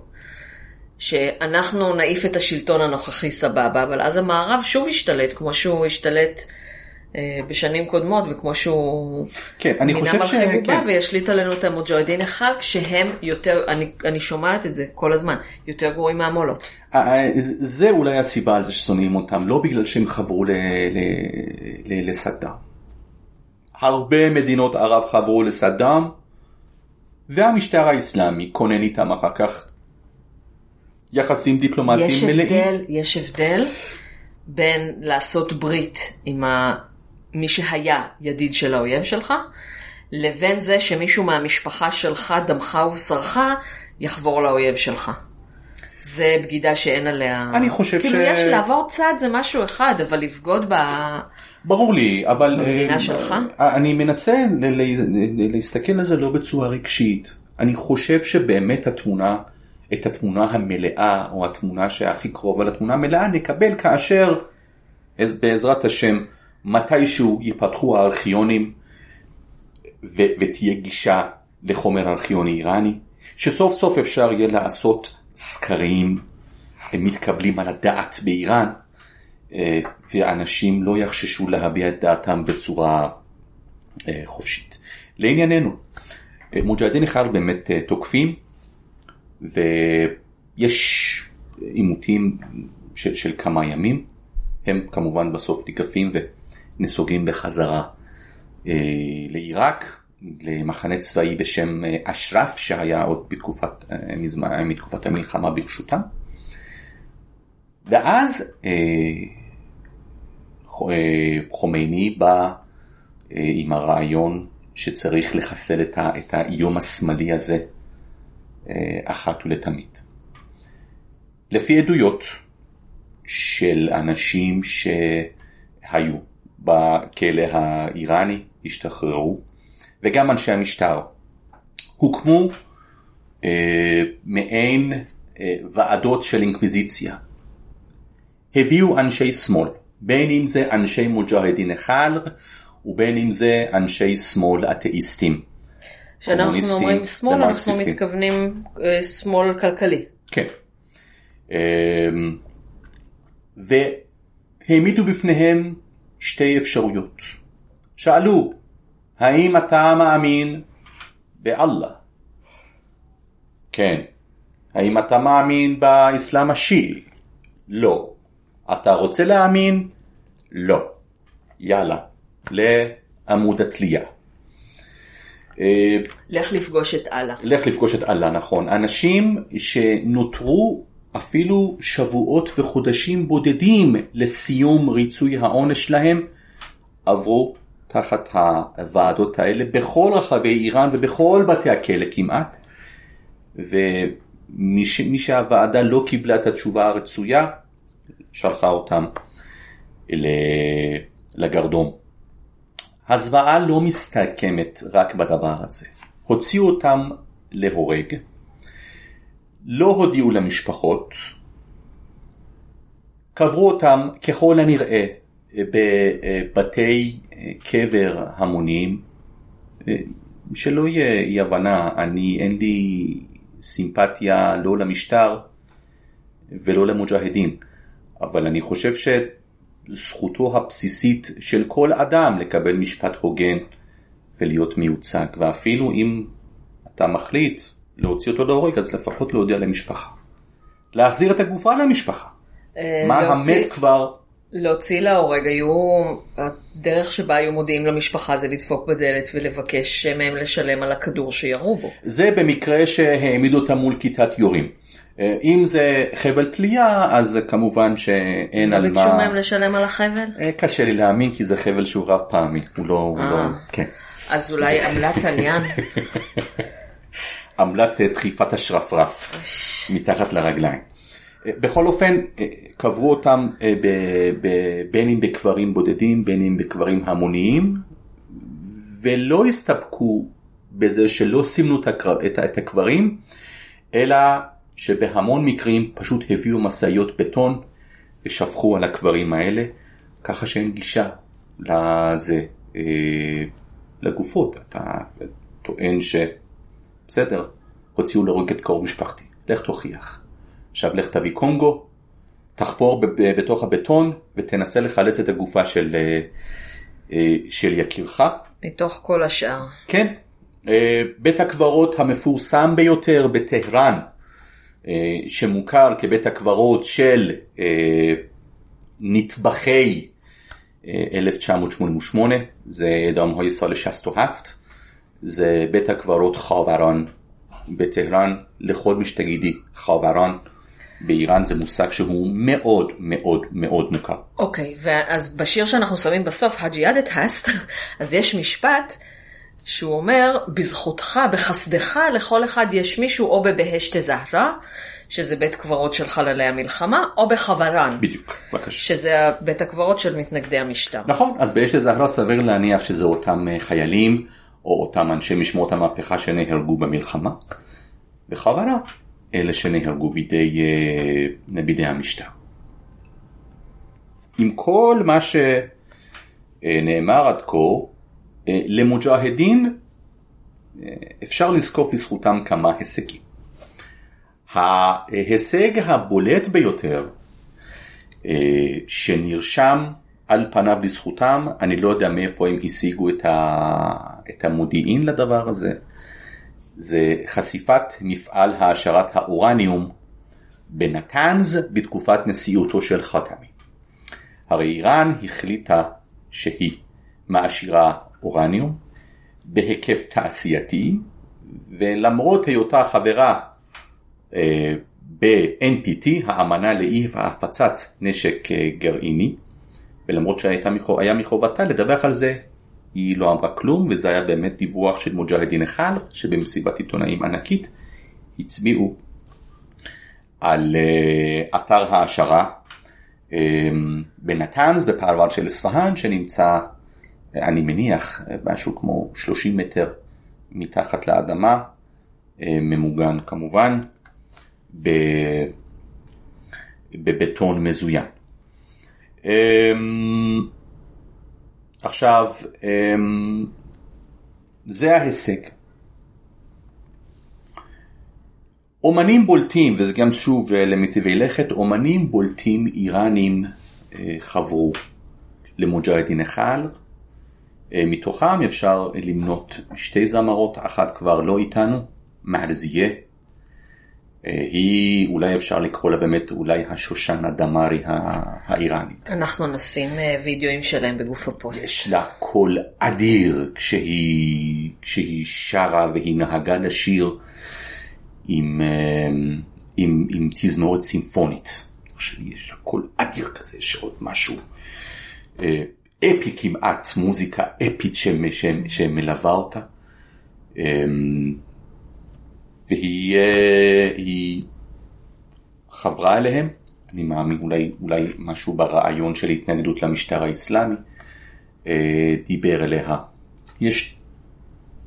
שאנחנו נעיף את השלטון הנוכחי סבבה, אבל אז המערב שוב ישתלט, כמו שהוא השתלט אה, בשנים קודמות, וכמו שהוא כן, אני מינה חושב ש... מלכי בובה כן. וישליט עלינו את המוג'והדין אחד, כשהם יותר, אני, אני שומעת את זה כל הזמן, יותר גרועים מהמולות. אה, אה, זה אולי הסיבה על זה ששונאים אותם, לא בגלל שהם חברו ל- ל- ל- לסדאם. הרבה מדינות ערב חברו לסדאם, והמשטר האסלאמי כונן איתם אחר כך יחסים דיפלומטיים יש מלאים. הבדל, יש הבדל בין לעשות ברית עם ה... מי שהיה ידיד של האויב שלך, לבין זה שמישהו מהמשפחה שלך, דמך ובשרך, יחבור לאויב שלך. זה בגידה שאין עליה... אני חושב כאילו ש- יש לעבור צד זה משהו אחד, אבל לבגוד ב... ברור לי, אבל במדינה אה, שלך? אה, אני מנסה להסתכל על זה לא בצורה רגשית. אני חושב שבאמת התמונה, את התמונה המלאה, או התמונה שהכי קרובה לתמונה המלאה, נקבל כאשר, בעזרת השם, מתישהו ייפתחו הארכיונים ו- ותהיה גישה לחומר ארכיוני איראני, שסוף סוף אפשר יהיה לעשות סקרים הם מתקבלים על הדעת באיראן, אה, ואנשים לא יחששו להביע את דעתם בצורה אה, חופשית. לענייננו, אה, מוג'הדין אחד באמת תוקפים, ויש עימותים של, של כמה ימים, הם כמובן בסוף נקפים ונסוגים בחזרה אה, לעיראק, למחנה צבאי בשם אה, אשרף שהיה עוד בתקופת, אה, מתקופת המלחמה ברשותם. ואז חומייני בא עם הרעיון שצריך לחסל את, ה, את האיום השמאלי הזה אחת ולתמיד. לפי עדויות של אנשים שהיו בכלא האיראני, השתחררו, וגם אנשי המשטר, הוקמו אה, מעין אה, ועדות של אינקוויזיציה. הביאו אנשי שמאל, בין אם זה אנשי מוג'הדין אחד ובין אם זה אנשי שמאל אתאיסטים. כשאנחנו אומרים שמאל, אנחנו. מתכוונים אה, שמאל כלכלי. כן. אמ, והעמידו בפניהם שתי אפשרויות. שאלו, האם אתה מאמין באללה? כן. האם אתה מאמין באסלאם השיעי? לא. אתה רוצה להאמין? לא. יאללה, לעמוד התלייה. אה, לך לפגוש את אללה. לך לפגוש את אללה, נכון. אנשים שנותרו אפילו שבועות וחודשים בודדים לסיום ריצוי העונש שלהם, עברו תחת הוועדות האלה בכל רחבי איראן ובכל בתי הכלא כמעט. ומי ש- שהוועדה לא קיבלה את התשובה הרצויה, שלחה אותם לגרדום. הזוועה לא מסתכמת רק בדבר הזה. הוציאו אותם להורג, לא הודיעו למשפחות, קברו אותם ככל הנראה בבתי קבר המוניים, שלא יהיה אי הבנה, אני אין לי סימפתיה לא למשטר ולא למוג'הדין, אבל אני חושב שזכותו הבסיסית של כל אדם לקבל משפט הוגן ולהיות מיוצג, ואפילו אם אתה מחליט להוציא אותו להורג, אז לפחות להודיע למשפחה. להחזיר את הגופה למשפחה. אה, מה המת כבר, להוציא להורג היו, הדרך שבה היו מודיעים למשפחה זה לדפוק בדלת ולבקש מהם לשלם על הכדור שירו בו. זה במקרה שהעמידו אותם מול כיתת יורים. אה, אם זה חבל תלייה, אז כמובן שאין לא על ביקשו מה... מהם לשלם על החבל? אה, קשה לי להאמין כי זה חבל שהוא רב פעמי, הוא לא... הוא לא... כן. אז אולי עמלת תליין? עמלת אה, דחיפת השרפרף מתחת לרגליים. אה, בכל אופן, אה, קברו אותם ב- ב- בין אם בקברים בודדים, בין אם בקברים המוניים, ולא הסתפקו בזה שלא סימנו את הקברים, אלא שבהמון מקרים פשוט הביאו משאיות בטון ושפכו על הקברים האלה, ככה שאין גישה לזה, לגופות. אתה טוען ש... בסדר, הוציאו להורג את קרוב משפחתי, לך תוכיח. עכשיו לך תביא קונגו, תחפור בתוך הבטון ותנסה לחלץ את הגופה של, אה, אה, של יקירך. בתוך כל השאר. כן. אה, בית הקברות המפורסם ביותר בטהרן, שמוכר כבית הקברות של נטבחי 1988, זה דאום הויסר לשסטו האפט. זה בית הקברות חאברן בטהרן, לכל מי שתגידי חאברן. באיראן זה מושג שהוא מאוד מאוד מאוד מוכר. אוקיי, okay, ואז בשיר שאנחנו שמים בסוף, הג'יהאדת האסט, אז יש משפט שהוא אומר, בזכותך, בחסדך, לכל אחד יש מישהו או בבהשת זהרה, שזה בית קברות של חללי המלחמה, או בחברן. בדיוק, בבקשה. שזה בית הקברות של מתנגדי המשטר. נכון, אז בהשת זהרה סביר להניח שזה אותם אה, חיילים. או אותם אנשי משמרות המהפכה שנהרגו במלחמה. בכוונה, אלה שנהרגו בידי, אה, בידי המשטר. עם כל מה שנאמר עד כה, אה, למוג'הדין אה, אפשר לזקוף לזכותם כמה הישגים. ההישג הבולט ביותר אה, שנרשם על פניו לזכותם, אני לא יודע מאיפה הם השיגו את, ה, את המודיעין לדבר הזה, זה חשיפת מפעל העשרת האורניום בנתנז בתקופת נשיאותו של חתמי. הרי איראן החליטה שהיא מעשירה אורניום בהיקף תעשייתי, ולמרות היותה חברה אה, ב-NPT, האמנה לאי והפצת נשק אה, גרעיני, ולמרות שהיה מחובתה לדווח על זה, היא לא אמרה כלום, וזה היה באמת דיווח של מוג'הדין אחד, שבמסיבת עיתונאים ענקית הצביעו על uh, אתר העשרה um, בנתנז, בפרבר של אספהאן, שנמצא, אני מניח, משהו כמו 30 מטר מתחת לאדמה, uh, ממוגן כמובן, בבטון מזוין. Um, עכשיו, um, זה ההישג. אומנים בולטים, וזה גם שוב למטיבי לכת, אומנים בולטים איראנים uh, חברו למוג'הדין אחד. Uh, מתוכם אפשר למנות שתי זמרות, אחת כבר לא איתנו, מערזיה. היא אולי אפשר לקרוא לה באמת אולי השושנה דמארי האיראנית. אנחנו נשים וידאוים שלהם בגוף הפוסט. יש לה קול אדיר כשהיא, כשהיא שרה והיא נהגה לשיר עם, עם, עם תזמורת סימפונית. יש לה קול אדיר כזה, יש עוד משהו אפי כמעט, מוזיקה אפית שמלווה אותה. והיא היא חברה אליהם, אני מאמין אולי, אולי משהו ברעיון של התנגדות למשטר האסלאמי, דיבר אליה. יש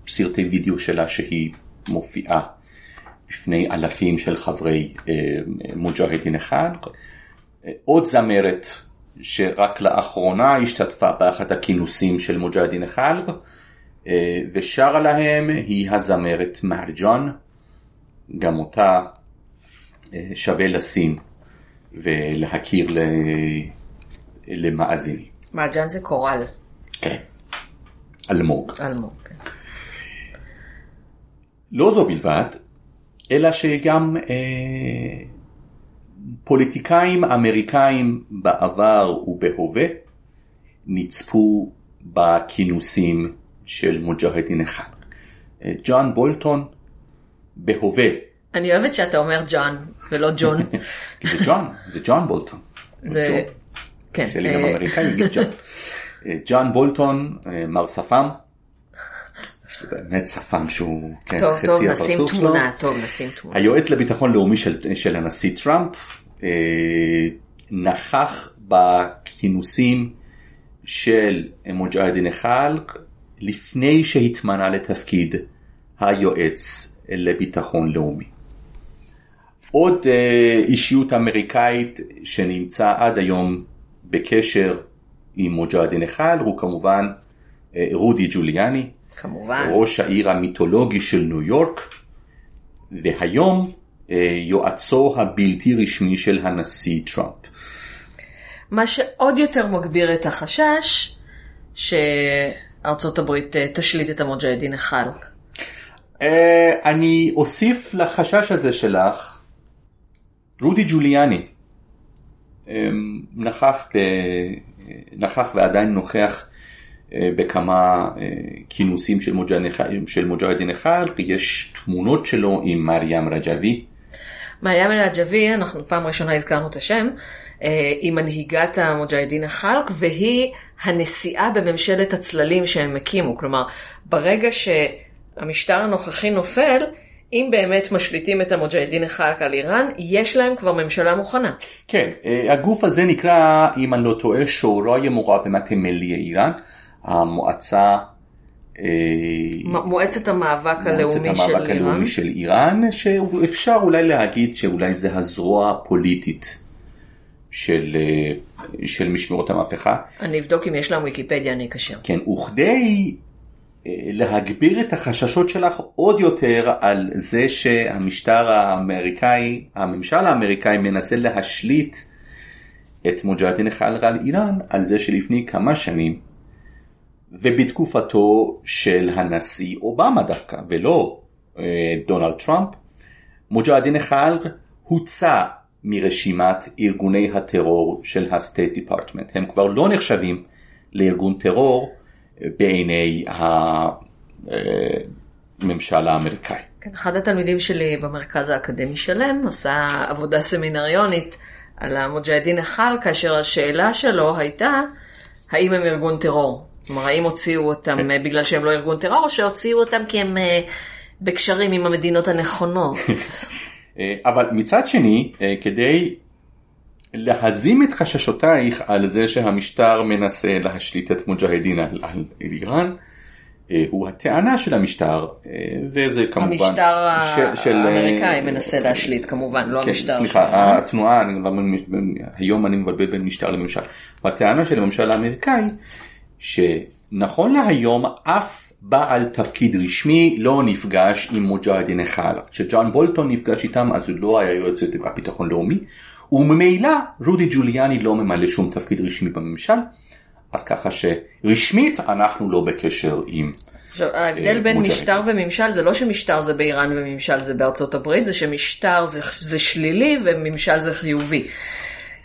סרטי וידאו שלה שהיא מופיעה בפני אלפים של חברי מוג'הדין אחד. עוד זמרת שרק לאחרונה השתתפה באחד הכינוסים של מוג'הדין אחד ושרה להם היא הזמרת מהרג'ון. גם אותה שווה לשים ולהכיר למאזינים. מעג'ן זה קורל. כן, אלמוג. אלמוג, כן. לא זו בלבד, אלא שגם אה, פוליטיקאים אמריקאים בעבר ובהווה נצפו בכינוסים של מוג'הדין אחד. ג'ון בולטון בהווה. אני אוהבת שאתה אומר ג'ון ולא ג'ון. כי זה ג'ון, זה ג'ון בולטון. זה, כן. שלי גם אמריקאי יגיד ג'ון. ג'ון בולטון, מר שפם. באמת שפם שהוא כן, טוב, חצי טוב, הפרצוף נשים. תמונה, טוב, נשים תמונה. היועץ לביטחון לאומי של, של הנשיא טראמפ אה, נכח בכינוסים של מוג'הדין חלק לפני שהתמנה לתפקיד היועץ לביטחון לאומי. עוד אה, אישיות אמריקאית שנמצא עד היום בקשר עם מוג'הדין אחד הוא כמובן אה, רודי ג'וליאני, כמובן. ראש העיר המיתולוגי של ניו יורק, והיום יועצו הבלתי רשמי של הנשיא טראמפ. מה שעוד יותר מגביר את החשש שארצות הברית תשליט את המוג'הדין החלק. אני אוסיף לחשש הזה שלך, רודי ג'וליאני נכח, נכח ועדיין נוכח בכמה כינוסים של מוג'הדין אחד, יש תמונות שלו עם מרים רג'בי. מרים רג'בי, אנחנו פעם ראשונה הזכרנו את השם, היא מנהיגת המוג'הדין החלק והיא הנשיאה בממשלת הצללים שהם הקימו. כלומר, ברגע שהמשטר הנוכחי נופל, אם באמת משליטים את המוג'הדין החלק על איראן, יש להם כבר ממשלה מוכנה. כן, הגוף הזה נקרא, אם אני לא טועה, שורוי מורבמת מלי איראן. המועצה מועצת המאבק הלאומי מועצת המאבק של הלאומי איראן. של איראן, שאפשר אולי להגיד שאולי זה הזרוע הפוליטית של, של משמרות המהפכה. אני אבדוק אם יש להם ויקיפדיה, אני אקשר. כן, וכדי אה, להגביר את החששות שלך עוד יותר על זה שהמשטר האמריקאי, הממשל האמריקאי מנסה להשליט את מוג'הדין על איראן, על זה שלפני כמה שנים ובתקופתו של הנשיא אובמה דווקא, ולא אה, דונלד טראמפ, מוג'הדין חאלר הוצא מרשימת ארגוני הטרור של ה-State Department. הם כבר לא נחשבים לארגון טרור בעיני הממשל האמריקאי. כן, אחד התלמידים שלי במרכז האקדמי שלם עשה עבודה סמינריונית על המוג'הדין החל, כאשר השאלה שלו הייתה, האם הם ארגון טרור? כלומר, האם הוציאו אותם כן. אה, בגלל שהם לא ארגון טרור, או שהוציאו אותם כי הם אה, בקשרים עם המדינות הנכונות? אה, אבל מצד שני, אה, כדי להזים את חששותייך על זה שהמשטר מנסה להשליט את מוג'הדין על, על איראן, אה, הוא הטענה של המשטר, אה, וזה כמובן... המשטר של- של, אה, האמריקאי מנסה להשליט כמובן, לא כן, המשטר סליחה, שלנו. התנועה, אני, היום אני מבלבל בין משטר לממשל. הטענה של הממשל האמריקאי, שנכון להיום אף בעל תפקיד רשמי לא נפגש עם מוג'הדין אחד. כשג'ון בולטון נפגש איתם אז הוא לא היה יועץ הביטחון לאומי, וממילא רודי ג'וליאני לא ממלא שום תפקיד רשמי בממשל, אז ככה שרשמית אנחנו לא בקשר עם... עכשיו, ההבדל אה, בין מוג'הדין. משטר וממשל זה לא שמשטר זה באיראן וממשל זה בארצות הברית, זה שמשטר זה, זה שלילי וממשל זה חיובי.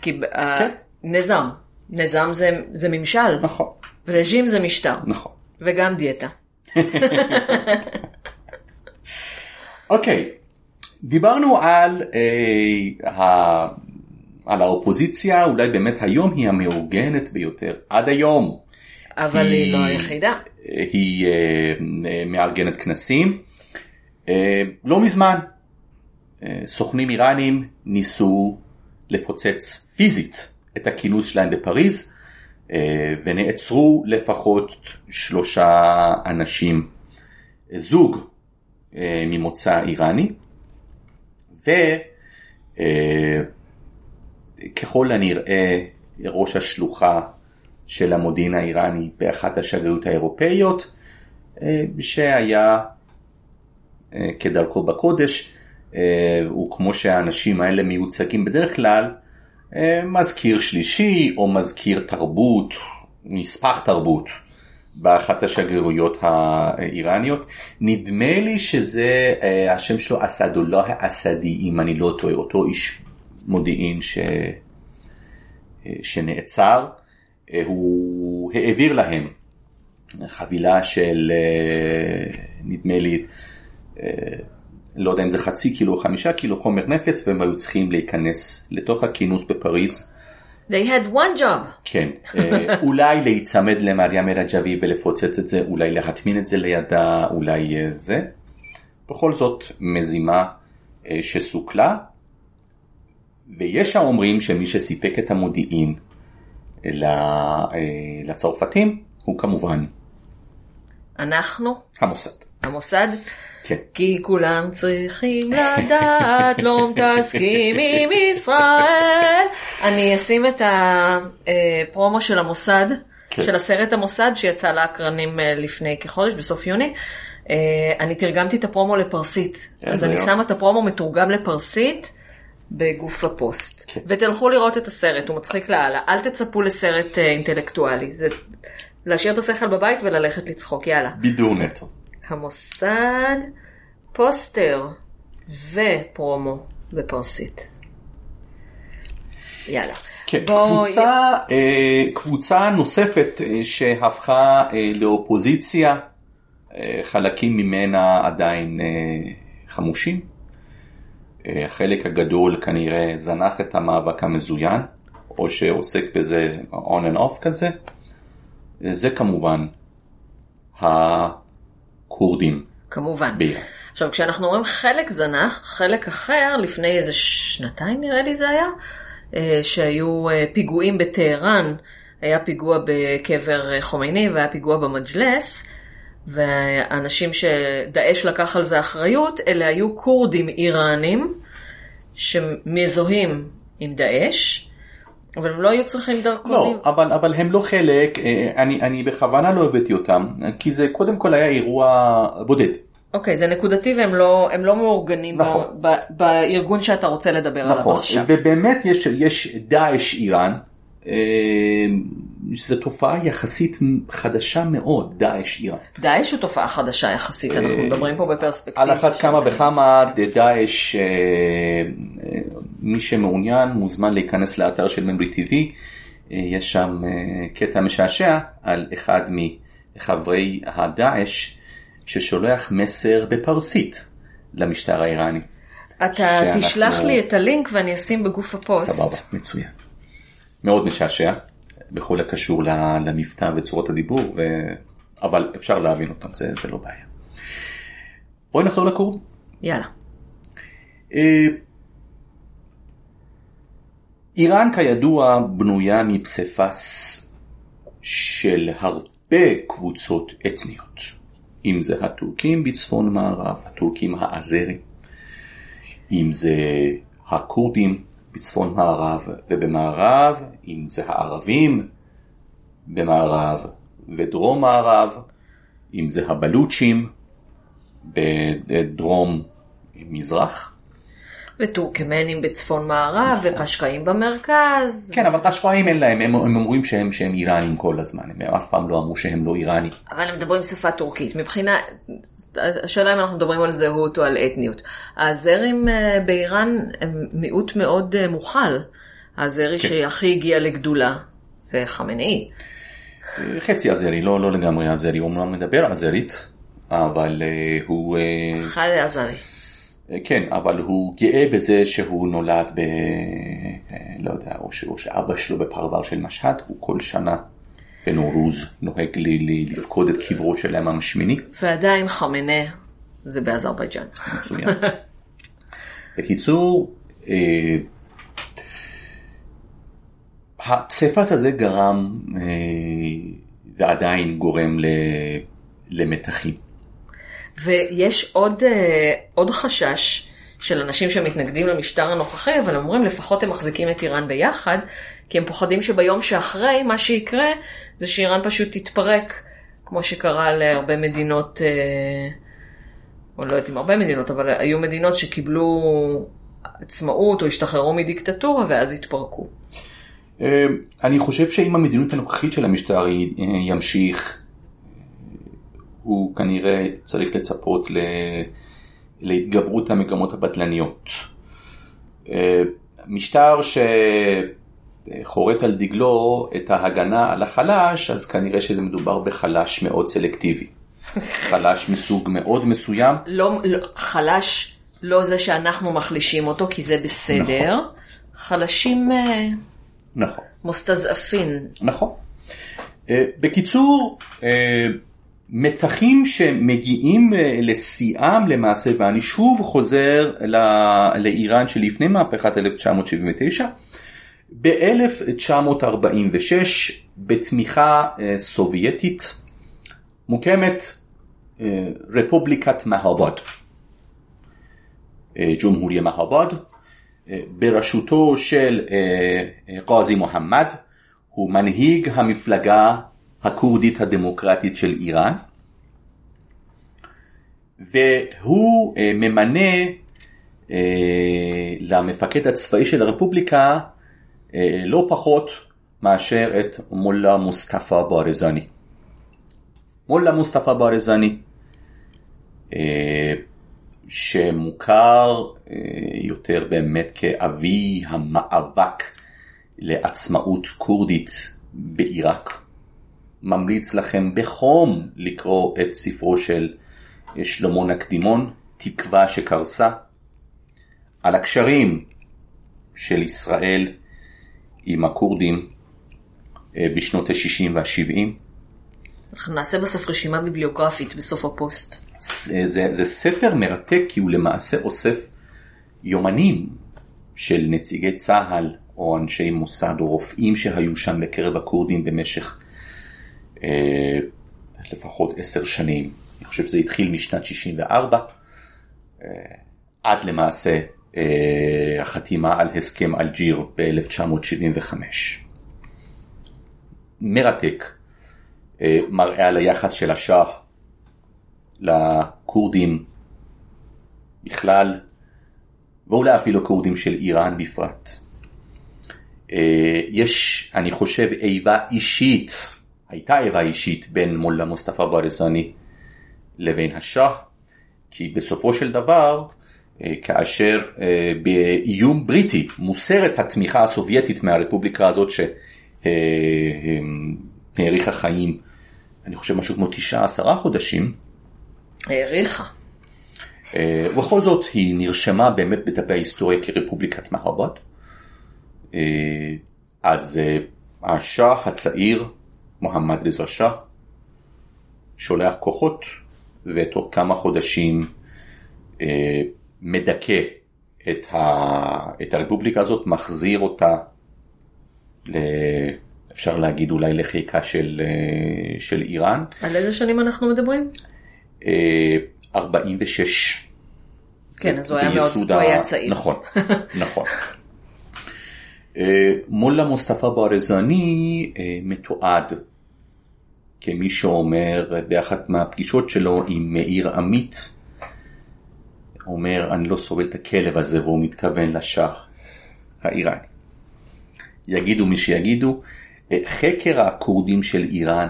כי כן. נזם, נזם זה, זה ממשל, נכון, רג'ים זה משטר, נכון. וגם דיאטה. אוקיי, דיברנו על, אה. על האופוזיציה, אולי באמת היום היא המאורגנת ביותר, עד היום. אבל היא- היא לא היחידה. אה, היא אה, מארגנת כנסים. אה, לא מזמן, אה, סוכנים איראנים ניסו לפוצץ פיזית את הכינוס שלהם בפריז, אה, ונעצרו לפחות שלושה אנשים, זוג אה, ממוצא איראני, וככל הנראה ראש השלוחה של המודיעין האיראני באחת השגרירות האירופאיות, אה, שהיה אה, כדרכו בקודש, אה, וכמו שהאנשים האלה מיוצגים בדרך כלל, מזכיר שלישי או מזכיר תרבות, נספח תרבות, באחת השגרירויות האיראניות. נדמה לי שזה, השם שלו אסדולlah אסדי, אם אני לא טועה, אותו איש מודיעין ש... שנעצר. אה, הוא העביר להם חבילה של אה, נדמה לי אה, לא יודע אם זה חצי קילו או חמישה קילו חומר נפץ והם היו צריכים להיכנס לתוך הכינוס בפריז. They had one job. כן, אולי להיצמד למרים רג'בי ולפוצץ את זה, אולי להטמין את זה לידה, אולי זה. בכל זאת מזימה שסוכלה, ויש האומרים שמי שסיפק את המודיעין ל- אה, לצרפתים הוא כמובן אנחנו, המוסד. המוסד, כן. כי כולם צריכים לדעת, לא מתעסקים עם ישראל. אני אשים את הפרומו של המוסד, כן. של הסרט המוסד שיצא לאקרנים אה, לפני כחודש, בסוף יוני. אה, אני תרגמתי את הפרומו לפרסית, אז איזה אני. שמה את הפרומו מתורגם לפרסית בגוף הפוסט. כן. ותלכו לראות את הסרט, הוא מצחיק לאללה. אל תצפו לסרט אה, אינטלקטואלי, זה להשאיר את השכל בבית וללכת לצחוק, יאללה. בידור נטו. המוסד, פוסטר ופרומו בפרסית. יאללה. כן, בוא- קבוצה, אה, קבוצה נוספת אה, שהפכה אה, לאופוזיציה, אה, חלקים ממנה עדיין אה, חמושים. החלק הגדול כנראה זנח את המאבק המזוין, או שעוסק בזה on and off כזה. זה כמובן הכורדים כמובן. באיראן. עכשיו, כשאנחנו אומרים חלק זנח, חלק אחר, לפני איזה שנתיים נראה לי זה היה, אה, שהיו אה, פיגועים בטהרן, היה פיגוע בקבר אה, חומייני והיה פיגוע במג'לס, והאנשים שדאעש לקח על זה אחריות, אלה היו כורדים איראנים שמזוהים עם דאעש, אבל הם לא היו צריכים דרכונים. לא, אבל, אבל הם לא חלק, אה, אני, אני בכוונה לא הבאתי אותם, כי זה קודם כל היה אירוע בודד. אוקיי, זה נקודתי והם לא, לא מאורגנים נכון. ב, ב, בארגון שאתה רוצה לדבר עליו נכון, עכשיו. ובאמת יש, יש דאעש איראן, שזו תופעה יחסית חדשה מאוד, דאעש איראן. דאעש הוא תופעה חדשה יחסית, אנחנו מדברים פה בפרספקטיבה. על אחת כמה וכמה דאעש, אה, אה, מי שמעוניין מוזמן להיכנס לאתר של ממרי TV, אה, יש שם אה, קטע משעשע על אחד מחברי הדאעש ששולח מסר בפרסית למשטר האיראני. אתה תשלח לי את הלינק ואני אשים בגוף הפוסט. סבבה, מצוין. מאוד משעשע, בכל הקשור למבטא וצורות הדיבור, ו... אבל אפשר להבין אותם, זה, זה לא בעיה. בואי נחזור לכורדים. יאללה. אה, איראן כידוע בנויה מפסיפס של הרבה קבוצות אתניות, אם זה הטורקים בצפון מערב, הטורקים האזרים, אם זה הכורדים בצפון מערב ובמערב, אם זה הערבים במערב ודרום מערב, אם זה הבלוצ'ים בדרום מזרח. וטורקמנים בצפון מערב וקשקאים במרכז. כן, אבל רשפיים אין להם, הם, הם אומרים שהם, שהם איראנים כל הזמן, הם אף פעם לא אמרו שהם לא איראנים. אבל הם מדברים שפה טורקית. מבחינה, השאלה אם אנחנו מדברים על זהות או על אתניות. האזרים אה, באיראן הם מיעוט מאוד אה, מוכל. האזרי כן. שהכי הגיע לגדולה זה חמינאי. חצי אזרי, לא, לא לגמרי אזרי, הוא אומנם מדבר אזרית, אבל אה, הוא, אה, חד עזרי. אה, כן, אבל הוא גאה בזה שהוא נולד ב... אה, לא יודע, או, ש, או שאבא שלו בפרבר של משהד, הוא כל שנה בנורוז נוהג לי, לי, לפקוד את קברו של האמם השמיני. ועדיין חמנה זה באזרבייג'אן. מצוין. בקיצור, אה, הפסיפס הזה גרם ועדיין גורם ל- למתחים. ויש עוד, אה, עוד חשש של אנשים שמתנגדים למשטר הנוכחי, אבל אומרים לפחות הם מחזיקים את איראן ביחד, כי הם פוחדים שביום שאחרי מה שיקרה זה שאיראן פשוט תתפרק, כמו שקרה להרבה מדינות, אה, או לא יודעת אם הרבה מדינות, אבל היו מדינות שקיבלו עצמאות או השתחררו מדיקטטורה ואז התפרקו. אה, אני חושב שאם המדיניות הנוכחית של המשטר ימשיך, הוא כנראה צריך לצפות ל... להתגברות המגמות הבטלניות. אה, משטר שחורט על דגלו את ההגנה על החלש, אז כנראה שזה מדובר בחלש מאוד סלקטיבי. חלש מסוג מאוד מסוים. לא, לא, חלש, לא זה שאנחנו מחלישים אותו, כי זה בסדר. נכון. חלשים אה, נכון. מוסתזעפין. נכון. אה, בקיצור, מתחים שמגיעים אה, לשיאם למעשה, ואני שוב חוזר לאיראן שלפני מהפכת 1979, ב-1946 בתמיכה אה, סובייטית מוקמת אה, רפובליקת מהבד, ג'ומהוריה מהבד, בראשותו של קאזי מוחמד, הוא מנהיג המפלגה הכורדית הדמוקרטית של איראן. והוא אה, ממנה אה, למפקד הצבאי של הרפובליקה אה, לא פחות מאשר את מולה מוסטפא ברזני. מולה מוסטפא ברזני, אה, שמוכר יותר באמת כאבי המאבק לעצמאות כורדית בעיראק. ממליץ לכם בחום לקרוא את ספרו של שלמה נקדימון, תקווה שקרסה, על הקשרים של ישראל עם הכורדים אה, בשנות ה-60 וה-70. אנחנו נעשה בסוף רשימה ביבליוגרפית בסוף הפוסט. זה, זה, זה ספר מרתק כי הוא למעשה אוסף יומנים של נציגי צה"ל או אנשי מוסד או רופאים שהיו שם בקרב הכורדים במשך אה, לפחות עשר שנים. אני חושב שזה התחיל משנת 64 אה, עד למעשה אה, החתימה על הסכם אלג'יר ב-1975. מרתק, אה, מראה על היחס של השאה לכורדים בכלל, ואולי אפילו כורדים של איראן בפרט. אה, יש, אני חושב, איבה אישית, הייתה איבה אישית בין מולה מוסטפא ברזני לבין השאה, כי בסופו של דבר, אה, כאשר אה, באיום בריטי מוסרת התמיכה הסובייטית מהרפובליקה הזאת שהאריכה חיים, אני חושב משהו כמו תשעה עשרה חודשים. האריכה. אה, ובכל זאת היא נרשמה באמת בדפי ההיסטוריה כרפובליקת מהרבד. אז השאה הצעיר, מוחמד רזה שאה, שולח כוחות ותוך כמה חודשים מדכא את, ה... את הרפובליקה הזאת, מחזיר אותה, ל... אפשר להגיד אולי לחיקה של, אה, של איראן. על איזה שנים אנחנו מדברים? 46. אה, כן, אז הוא היה מאוד, הוא היה צעיר. נכון, נכון. אה, מולה מוסטפא ברזני מתועד כמי שאומר באחת מהפגישות שלו עם מאיר עמית, אומר אני לא סובל את הכלב הזה והוא מתכוון לשאה האיראני. יגידו מי שיגידו, חקר הכורדים של איראן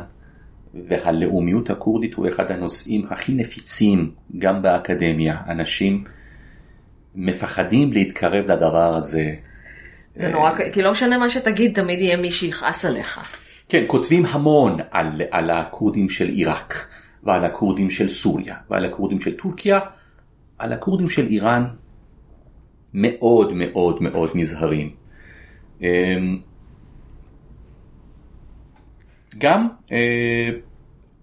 והלאומיות הכורדית הוא אחד הנושאים הכי נפיצים גם באקדמיה. אנשים מפחדים להתקרב לדבר הזה. זה נורא, כי לא משנה מה שתגיד, תמיד יהיה מי שיכעס עליך. כן, כותבים המון על, על הכורדים של עיראק, ועל הכורדים של סוריה, ועל הכורדים של טורקיה, על הכורדים של איראן מאוד מאוד מאוד נזהרים. אמ, גם אה,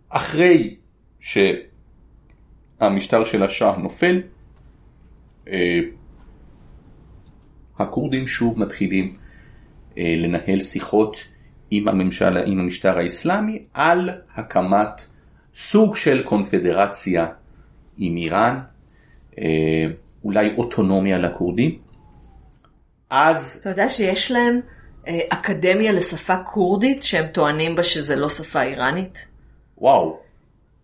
אחרי שהמשטר של השאה נופל, אה, הכורדים שוב מתחילים אה, לנהל שיחות עם, הממשל, עם המשטר האסלאמי על הקמת סוג של קונפדרציה עם איראן, אה, אולי אוטונומיה לכורדים. אז... אתה יודע שיש להם אה, אקדמיה לשפה כורדית שהם טוענים בה שזה לא שפה איראנית? וואו,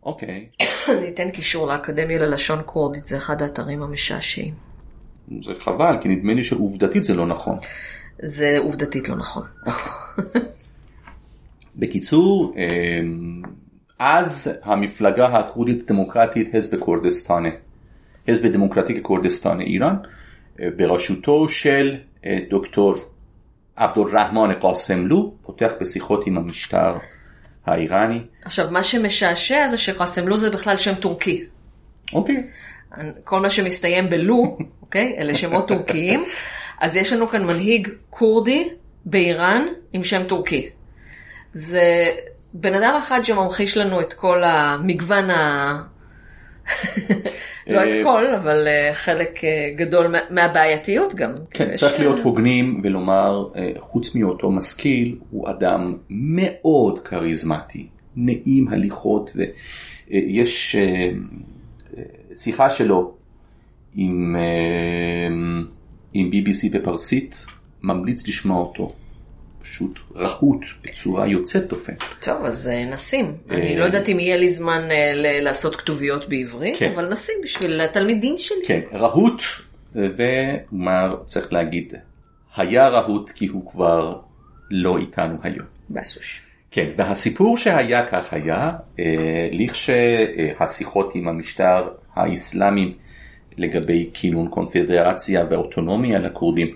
אוקיי. אני אתן קישור לאקדמיה ללשון כורדית, זה אחד האתרים המשעשעים. זה חבל, כי נדמה לי שעובדתית זה לא נכון. זה עובדתית לא נכון. בקיצור, אמ, אז המפלגה הכורדית דמוקרטית חזב כורדיסטני, חזב דמוקרטי כורדיסטני איראן, אה, בראשותו של אה, דוקטור עבדולרחמן קאסמלו, פותח בשיחות עם המשטר האיראני. עכשיו, מה שמשעשע זה שקאסמלו זה בכלל שם טורקי. אוקיי. כל מה שמסתיים בלו, אוקיי? אלה שמות טורקיים. אז יש לנו כאן מנהיג כורדי באיראן עם שם טורקי. זה בן אדם אחד שממחיש לנו את כל המגוון ה... לא את אה, כל, אבל אה, חלק אה, גדול מהבעייתיות גם. כן, צריך להיות הוגנים ולומר, חוץ מאותו משכיל, הוא אדם מאוד כריזמטי, נעים הליכות, ויש שיחה שלו עם, עם BBC בפרסית, ממליץ לשמוע אותו. פשוט רהוט בצורה יוצאת דופן. טוב, אז אה, נשים. אה, אני לא יודעת אם יהיה לי זמן אה, לעשות כתוביות בעברית, כן. אבל נשים בשביל התלמידים שלי. כן, רהוט, ומה צריך להגיד, היה רהוט כי הוא כבר לא איתנו היום. בסוש. כן, והסיפור שהיה כך היה, לכשהשיחות עם המשטר האסלאמי לגבי כינון קונפדרציה ואוטונומיה לכורדים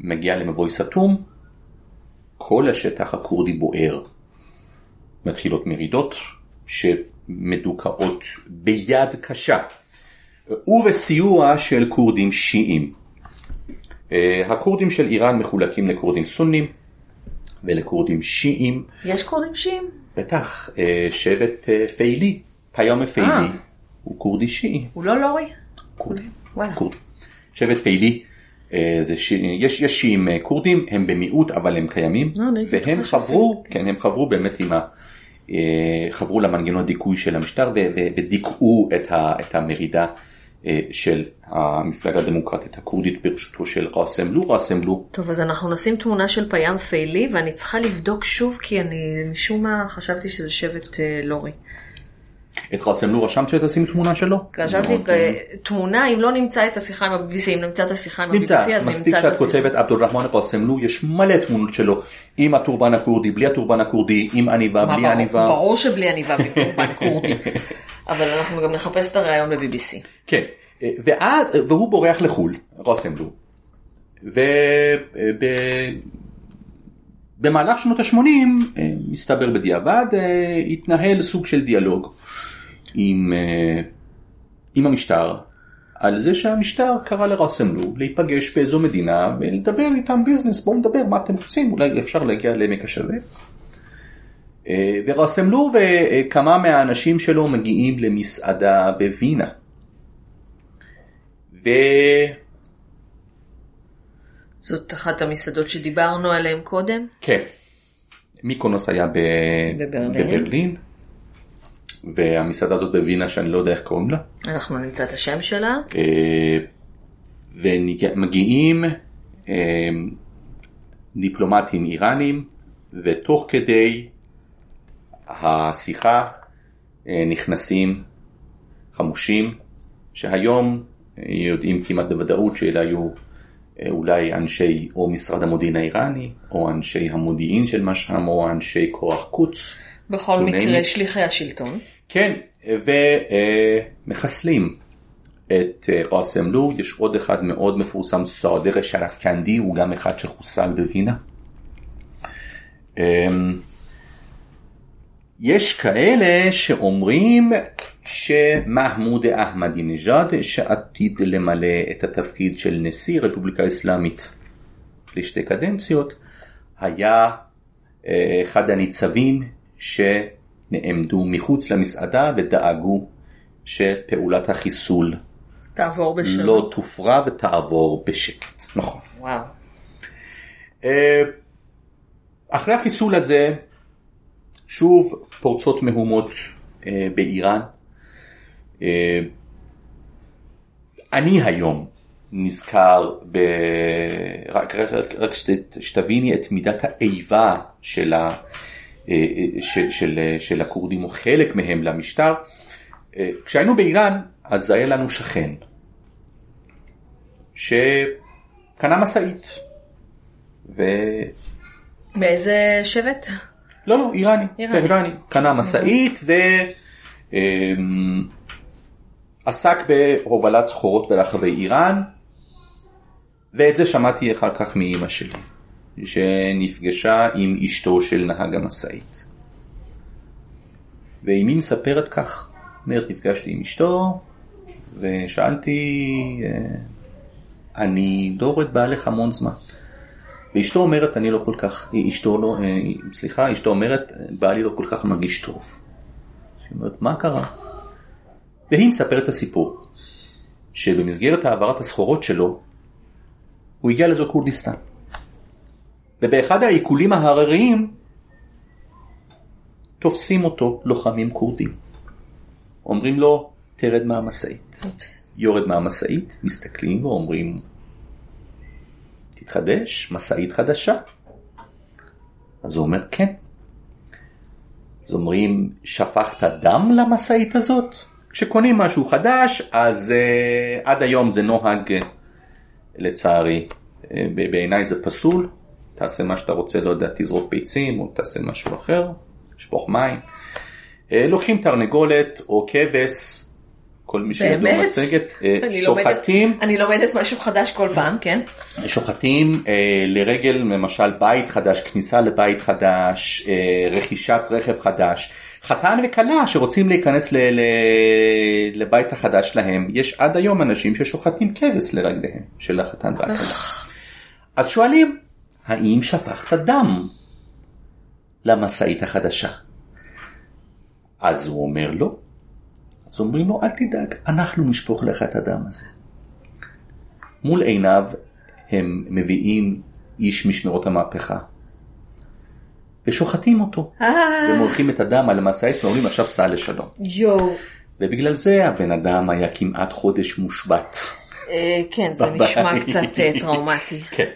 מגיע למבוי סתום, כל השטח הכורדי בוער. מתחילות מרידות שמדוכאות ביד קשה ובסיוע של כורדים שיעים. אה, הכורדים של איראן מחולקים לכורדים סונים ולכורדים שיעים. יש קוראים שיעים? בטח, אה, שבט אה, פיילי, פיום פיילי. הוא כורדי שיעי. הוא לא לורי? כורדי. שבט פיילי, זה ש... יש, יש שיעים אה, כורדים, הם במיעוט אבל הם קיימים, לא, והם חברו, שפיילי. כן, הם חברו באמת עם ה... אה, חברו למנגנון דיכוי של המשטר ודיכאו את, ה- את המרידה אה, של המפלגה הדמוקרטית הכורדית בראשותו של ראסם לו, ראסם לו טוב, אז אנחנו נשים תמונה של פיאם פיילי, ואני צריכה לבדוק שוב, כי אני משום מה חשבתי שזה שבט אה, לורי. את ראסם לו רשמת שתשים תמונה שלו? מאוד, אה, תמונה, אם לא נמצא את השיחה עם ה-BBC, אם נמצא את השיחה עם ה-BBC, אז מספיק נמצא את שאת השיחה. כותבת עבדול רחמן ראסמלו, יש מלא תמונות שלו, עם הטורבן הכורדי, בלי הטורבן הכורדי, עם עניבה, בלי עניבה. ברור שבלי עניבה וקורבן כורדי. אבל אנחנו גם נחפש את הראיון ב-BBC. כן, ואז, והוא בורח לחו"ל, ראסמלו, ובמהלך שנות ה-80, מסתבר בדיעבד, אה, התנהל סוג של דיאלוג עם, אה, עם המשטר, על זה שהמשטר קרא לראסמלו להיפגש באיזו מדינה ולדבר איתם ביזנס, בואו נדבר מה אתם רוצים, אולי אפשר להגיע לעמק השווה. אה, וראסמלו וכמה מהאנשים שלו מגיעים למסעדה בווינה. ו... זאת אחת המסעדות שדיברנו עליהן קודם. כן, מיקונוס היה ב... בברלין. בברלין, והמסעדה הזאת בווינה שאני לא יודע איך קוראים לה, אנחנו נמצא את השם שלה. אה, ומגיעים אה, דיפלומטים איראנים, ותוך כדי השיחה אה, נכנסים חמושים, שהיום יודעים כמעט בוודאות שאלה היו אולי אנשי או משרד המודיעין האיראני, או אנשי המודיעין של משם, או אנשי כוח קוץ. בכל מקרה. שליחי השלטון. כן, ומחסלים את אה, ראסם לו, יש עוד אחד מאוד מפורסם, סעודר שרף קנדי, הוא גם אחד שחוסל בווינה. אמ, יש כאלה שאומרים שמחמוד אחמדינג'אד, שעתיד למלא את התפקיד של נשיא רפובליקה אסלאמית לשתי קדנציות, היה אה, אחד הניצבים שנעמדו מחוץ למסעדה ודאגו שפעולת החיסול תעבור בשלום. לא תופרע ותעבור בשקט. נכון. וואו. אה, אחרי החיסול הזה, שוב פורצות מהומות אה, באיראן. אה, אני היום נזכר, ב... רק, רק, רק שת, שתביני את מידת האיבה של, ה... אה, אה, של, של, של הכורדים או חלק מהם למשטר. אה, כשהיינו באיראן אז היה לנו שכן שקנה משאית. ו... מאיזה שבט? לא, לא, איראני, איראני. איראני. קנה משאית ועסק בהובלת סחורות ברחבי איראן, ואת זה שמעתי אחר כך מאימא שלי, שנפגשה עם אשתו של נהג המשאית. ואמי מספרת כך, אומרת, נפגשתי עם אשתו, ושאלתי, אה, אני את בעלך המון זמן. ואשתו אומרת, אני לא כל כך, אשתו לא, אה, סליחה, אשתו אומרת, בעלי לא כל כך מרגיש טוב. היא אומרת, מה קרה? והיא מספרת את הסיפור, שבמסגרת העברת הסחורות שלו, הוא הגיע לאזור כורדיסטן. ובאחד העיקולים ההרריים, תופסים אותו לוחמים כורדים. אומרים לו, תרד מהמשאית. יורד מהמשאית, מסתכלים ואומרים, תתחדש, משאית חדשה. אז הוא אומר, כן. אז אומרים, שפכת דם למשאית הזאת? כשקונים משהו חדש, אז uh, עד היום זה נוהג, uh, לצערי, uh, בעיניי זה פסול, תעשה מה שאתה רוצה, לא יודע, תזרוק ביצים או תעשה משהו אחר, שפוך מים. Uh, לוקחים תרנגולת או כבש, כל מי שידוע מסגת, אני שוחטים. לומדת, אני לומדת משהו חדש כל פעם, כן. שוחטים אה, לרגל למשל בית חדש, כניסה לבית חדש, אה, רכישת רכב חדש. חתן וכלה שרוצים להיכנס ל, ל, לבית החדש שלהם, יש עד היום אנשים ששוחטים כבש לרגליהם של החתן והכלה. אז שואלים, האם שפכת דם למשאית החדשה? אז הוא אומר לא. אז אומרים לו, אל תדאג, אנחנו נשפוך לך את הדם הזה. מול עיניו הם מביאים איש משמרות המהפכה. ושוחטים אותו. אה. ומולכים את הדם על המשאית ואומרים עכשיו סע לשלום. יואו. ובגלל זה הבן אדם היה כמעט חודש מושבת. אה, כן, זה נשמע קצת אה, טראומטי. כן.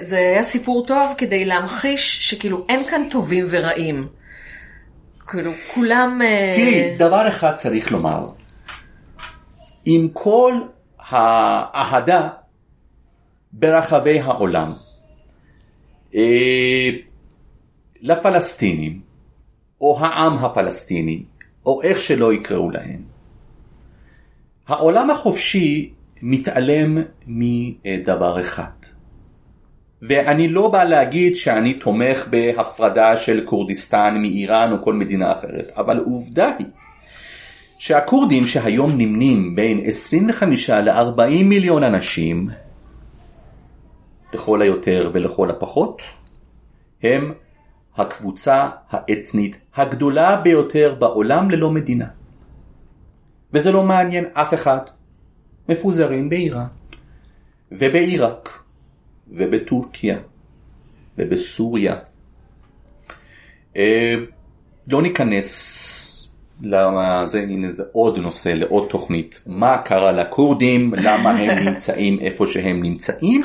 זה היה סיפור טוב כדי להמחיש שכאילו אין כאן טובים ורעים. כאילו, כולם... אה, תראי, דבר אחד צריך לומר. עם כל האהדה ברחבי העולם אה, לפלסטינים, או העם הפלסטיני, או איך שלא יקראו להם, העולם החופשי מתעלם מדבר אחד. ואני לא בא להגיד שאני תומך בהפרדה של כורדיסטן מאיראן או כל מדינה אחרת, אבל עובדה היא שהכורדים שהיום נמנים בין 25 ל-40 מיליון אנשים, לכל היותר ולכל הפחות, הם הקבוצה האתנית הגדולה ביותר בעולם ללא מדינה. וזה לא מעניין אף אחד. מפוזרים באיראן ובעיראק ובטורקיה ובסוריה. אה, לא ניכנס למה זה, הנה זה עוד נושא לעוד תוכנית, מה קרה לכורדים, למה הם נמצאים איפה שהם נמצאים,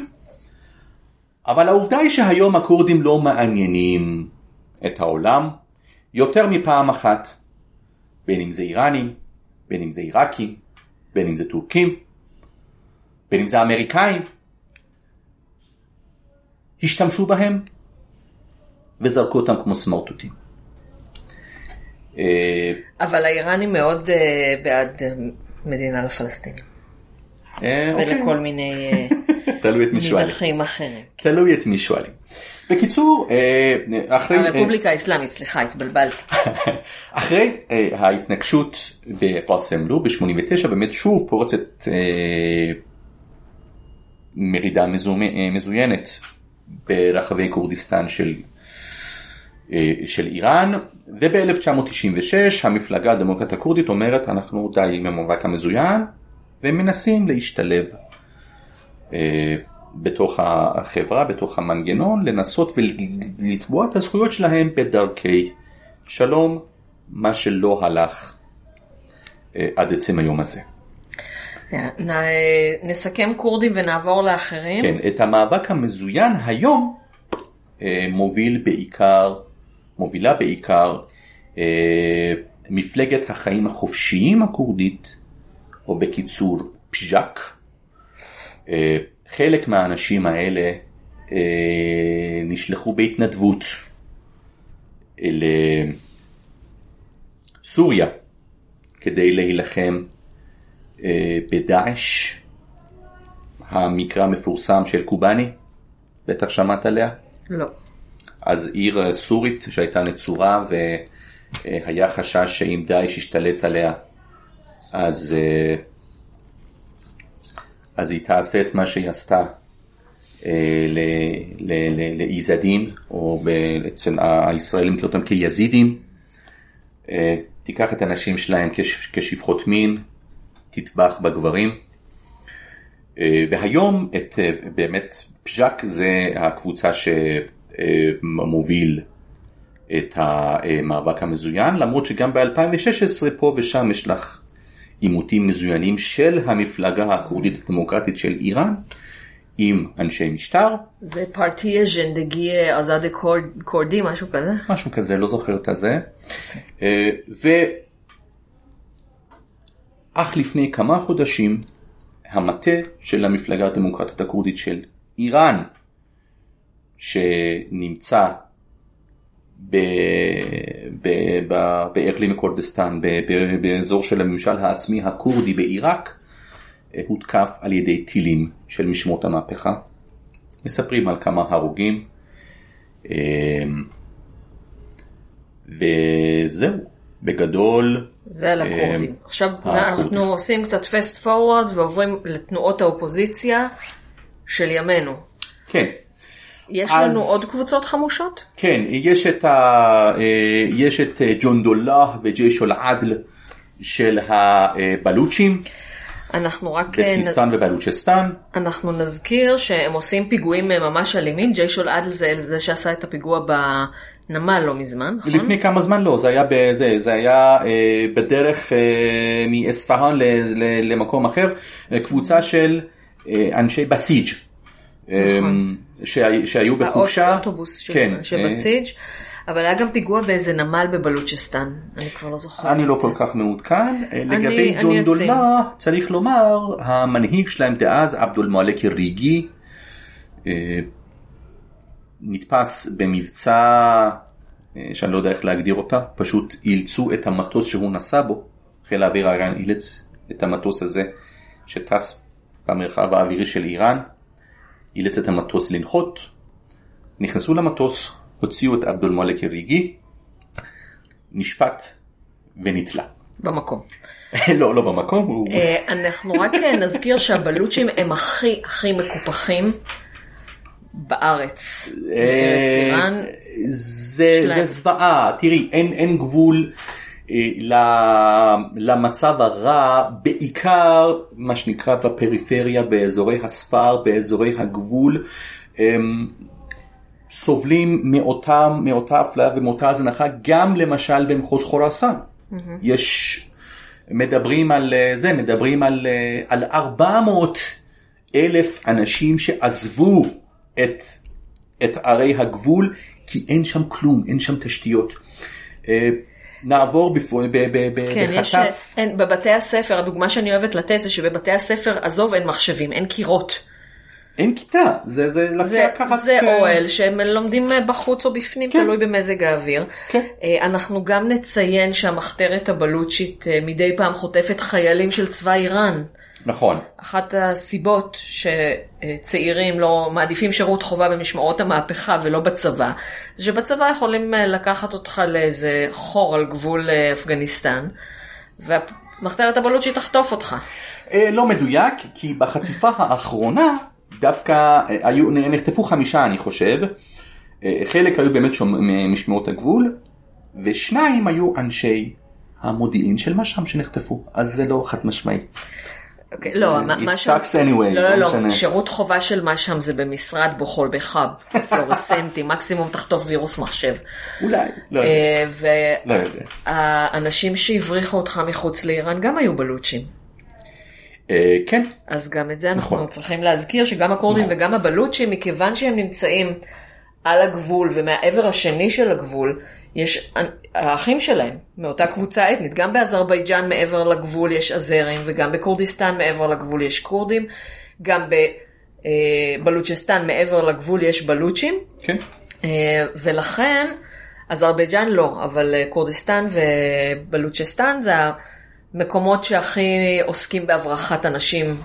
אבל העובדה היא שהיום הכורדים לא מעניינים את העולם. יותר מפעם אחת, בין אם זה איראנים, בין אם זה עיראקים, בין אם זה טורקים, בין אם זה אמריקאים, השתמשו בהם וזרקו אותם כמו סמרטוטים. אה, אבל האיראנים מאוד אה, בעד מדינה לפלסטינים. אוקיי. ולכל מיני מונחים אחרים. תלוי את מי שואלים. בקיצור, אחרי... הרפובליקה האסלאמית, סליחה, התבלבלת. אחרי ההתנגשות בפרסם-לו ב-89 באמת שוב פורצת מרידה מזוינת ברחבי כורדיסטן של, אה, של איראן וב-1996 המפלגה הדמוקרטית הכורדית אומרת אנחנו די עם המאבק המזוין ומנסים להשתלב אה, בתוך החברה, בתוך המנגנון, לנסות ולתבוע את הזכויות שלהם בדרכי שלום, מה שלא הלך אה, עד עצם היום הזה. נסכם כורדים ונעבור לאחרים. כן, את המאבק המזוין היום אה, מוביל בעיקר, מובילה בעיקר אה, מפלגת החיים החופשיים הכורדית, או בקיצור פז'ק. אה, חלק מהאנשים האלה נשלחו בהתנדבות לסוריה כדי להילחם בדאעש, המקרה המפורסם של קובאני, בטח שמעת עליה? לא. אז עיר סורית שהייתה נצורה והיה חשש שאם דאעש ישתלט עליה אז, אה, אז היא תעשה את מה שהיא עשתה אה, לאיזדין, או אצל הישראלים מכיר אותם כיזידים, תיקח את הנשים שלהם כשפחות מין, תטבח בגברים. אה, והיום את, אה, באמת פז'ק זה הקבוצה שמוביל את המאבק המזוין, למרות שגם ב-2016 פה ושם יש לך עימותים מזוינים של המפלגה הכורדית הדמוקרטית של איראן עם אנשי משטר, זה פרטיה ז'נדגי עזד קורדי, משהו כזה. משהו כזה, לא זוכר את הזה. אה, ו... אך לפני כמה חודשים המטה של המפלגה הדמוקרטית הכורדית של איראן, שנמצא. בארלים. ב... באזור של הממשל העצמי הכורדי בעיראק, הותקף על ידי טילים של משמעות המהפכה. מספרים על כמה הרוגים. אה, וזהו, בגדול. זה על הכורדים. עכשיו אנחנו עושים קצת fast forward ועוברים לתנועות האופוזיציה של ימינו. כן. יש אז... לנו עוד קבוצות חמושות? כן, יש את, ה... יש את ג'ון דוללה וג'ייש אל-עדל של הבלוצ'ים. אנחנו רק... בסיסטן ובלוצ'סטן. אנחנו נזכיר שהם עושים פיגועים ממש אלימים, ג'ייש אל-עדל זה זה שעשה את הפיגוע בנמל לא מזמן, נכון? לפני כמה זמן לא, זה היה, בזה, זה היה אה, בדרך אה, מאספהאן למקום אחר, קבוצה של אה, אנשי בסיג'. נכון. שהיו בחופשה. האוטובוס כן, שבסיג'. אבל היה גם פיגוע באיזה נמל בבלוצ'סטן, אני כבר לא זוכרת. אני לא כל כך מעודכן. לגבי ג'ון דולה, צריך לומר, המנהיג שלהם דאז, עבדול מואלק ריגי, נתפס במבצע אה, שאני לא יודע איך להגדיר אותה, פשוט אילצו את המטוס שהוא נסע בו, חיל האוויר האיראן אילץ את המטוס הזה שטס במרחב האווירי של איראן, אילץ את המטוס לנחות, נכנסו למטוס, הוציאו את עבדול מלק הריגי, נשפט ונתלה. במקום. לא, לא במקום. אה, אנחנו רק נזכיר שהבלוצ'ים הם הכי הכי מקופחים בארץ. אה, זה זוועה, תראי, אין גבול. אה, למצב הרע, בעיקר מה שנקרא בפריפריה, באזורי הספר, באזורי הגבול. סובלים מאותה, מאותה אפליה ומאותה הזנחה גם למשל במחוז חורסן. Mm-hmm. יש, מדברים על זה, מדברים על, על 400 אלף אנשים שעזבו את, את ערי הגבול כי אין שם כלום, אין שם תשתיות. אה, נעבור בפו, ב, ב, ב, כן, בחטף. יש, אין, בבתי הספר, הדוגמה שאני אוהבת לתת זה שבבתי הספר, עזוב, אין מחשבים, אין קירות. אין כיתה, זה זה זה, לקחת... זה כ... אוהל שהם לומדים בחוץ או בפנים, כן. תלוי במזג האוויר. כן. אה, אנחנו גם נציין שהמחתרת הבלוצ'ית אה, מדי פעם חוטפת חיילים של צבא איראן. נכון. אחת הסיבות שצעירים לא מעדיפים שירות חובה במשמרות המהפכה ולא בצבא, זה שבצבא יכולים אה, לקחת אותך לאיזה חור על גבול אפגניסטן, והמחתרת הבלוצ'ית תחטוף אותך. לא מדויק, כי בחטיפה האחרונה דווקא אה, היו, נחטפו חמישה אני חושב, אה, חלק היו באמת משמעות הגבול, ושניים היו אנשי המודיעין של משם שנחטפו, אז זה לא חד משמעי. אוקיי, לא, מה שם, anyway, לא, לא, לא, שירות חובה של מה שם זה במשרד בוחול בחאב, פלורסנטי, מקסימום תחטוף וירוס מחשב. אולי, לא יודע. אה, לא והאנשים שהבריחו אותך מחוץ לאיראן גם היו בלוצ'ים. אה, כן. אז גם את זה אנחנו נכון. צריכים להזכיר שגם הכורדים נכון. וגם הבלוצ'ים, מכיוון שהם נמצאים על הגבול ומהעבר השני של הגבול, יש האחים שלהם מאותה קבוצה אתנית, גם באזרבייג'אן מעבר לגבול יש אזרים וגם בכורדיסטן מעבר לגבול יש כורדים, גם בבלוצ'סטן אה, מעבר לגבול יש בלוצ'ים. כן. אה, ולכן, אזרבייג'אן לא, אבל כורדיסטן ובלוצ'סטן זה המקומות שהכי עוסקים בהברחת אנשים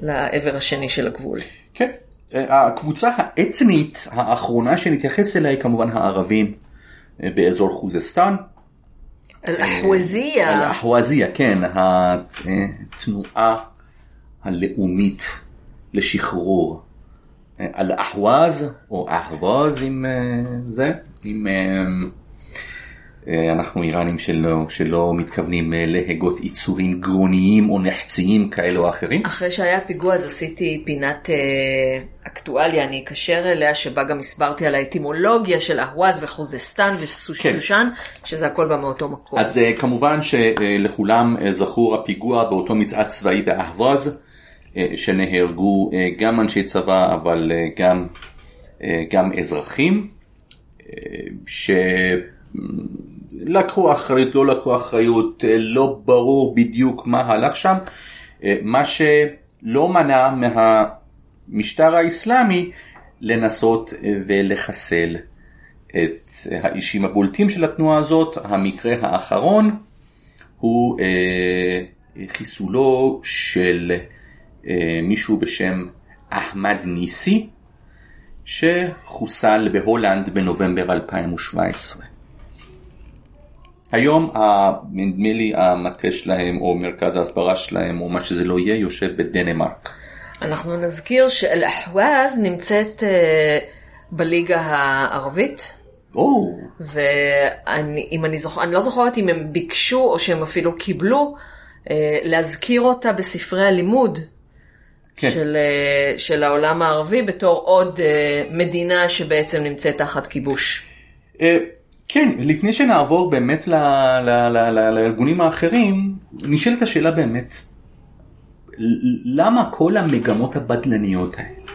לעבר השני של הגבול. כן, הקבוצה האתנית האחרונה שנתייחס אליה היא כמובן הערבים אה, באזור חוזסטן. אל-אחווזייה. אל-אחווזייה, כן, התנועה הלאומית לשחרור. אה, אל-אחווז, או אחווז עם אה, זה, עם אה, אנחנו איראנים שלא, שלא מתכוונים אה, להגות יצורים גרוניים או נחציים כאלה או אחרים. אחרי שהיה פיגוע אז עשיתי פינת אה, אקטואליה, אני אקשר אליה, שבה גם הסברתי על האטימולוגיה של אהווז וחוזסטן וסושושן, כן. שזה הכל בא מאותו מקום. אז אה, כמובן שלכולם אה, זכור הפיגוע באותו מצעד צבאי באהווז. שנהרגו גם אנשי צבא אבל גם, גם אזרחים שלקחו אחריות, לא לקחו אחריות, לא ברור בדיוק מה הלך שם, מה שלא מנע מהמשטר האסלאמי לנסות ולחסל את האישים הבולטים של התנועה הזאת. המקרה האחרון הוא אה, חיסולו של אה, מישהו בשם אחמד ניסי, שחוסל בהולנד בנובמבר 2017. היום נדמה לי המטה שלהם או מרכז ההסברה שלהם או מה שזה לא יהיה יושב בדנמרק. אנחנו נזכיר שאל-אחווז נמצאת uh, בליגה הערבית. או. ואם אני זוכרת, אני לא זוכרת אם הם ביקשו או שהם אפילו קיבלו uh, להזכיר אותה בספרי הלימוד כן. של, של העולם הערבי בתור עוד מדינה שבעצם נמצאת תחת כיבוש. כן, לפני שנעבור באמת ל, ל, ל, ל, לארגונים האחרים, נשאלת השאלה באמת, למה כל המגמות הבדלניות האלה?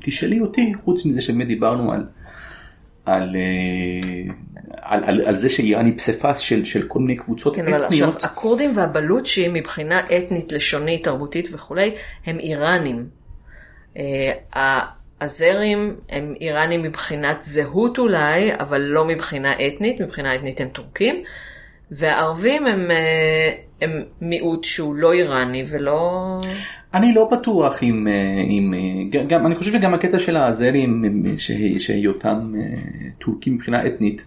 תשאלי אותי, חוץ מזה שבאמת דיברנו על, על, אה, על, על, על זה שאיראן פסיפס של, של כל מיני קבוצות כן, אתניות. אבל עכשיו, הכורדים והבלוצ'ים מבחינה אתנית, לשונית, תרבותית וכולי, הם איראנים. אה, הזרים הם איראנים מבחינת זהות אולי, אבל לא מבחינה אתנית, מבחינה אתנית הם טורקים. והערבים הם, אה, הם מיעוט שהוא לא איראני ולא... אני לא בטוח אם, אם גם, אני חושב שגם הקטע של האזרים שהיותם טורקים מבחינה אתנית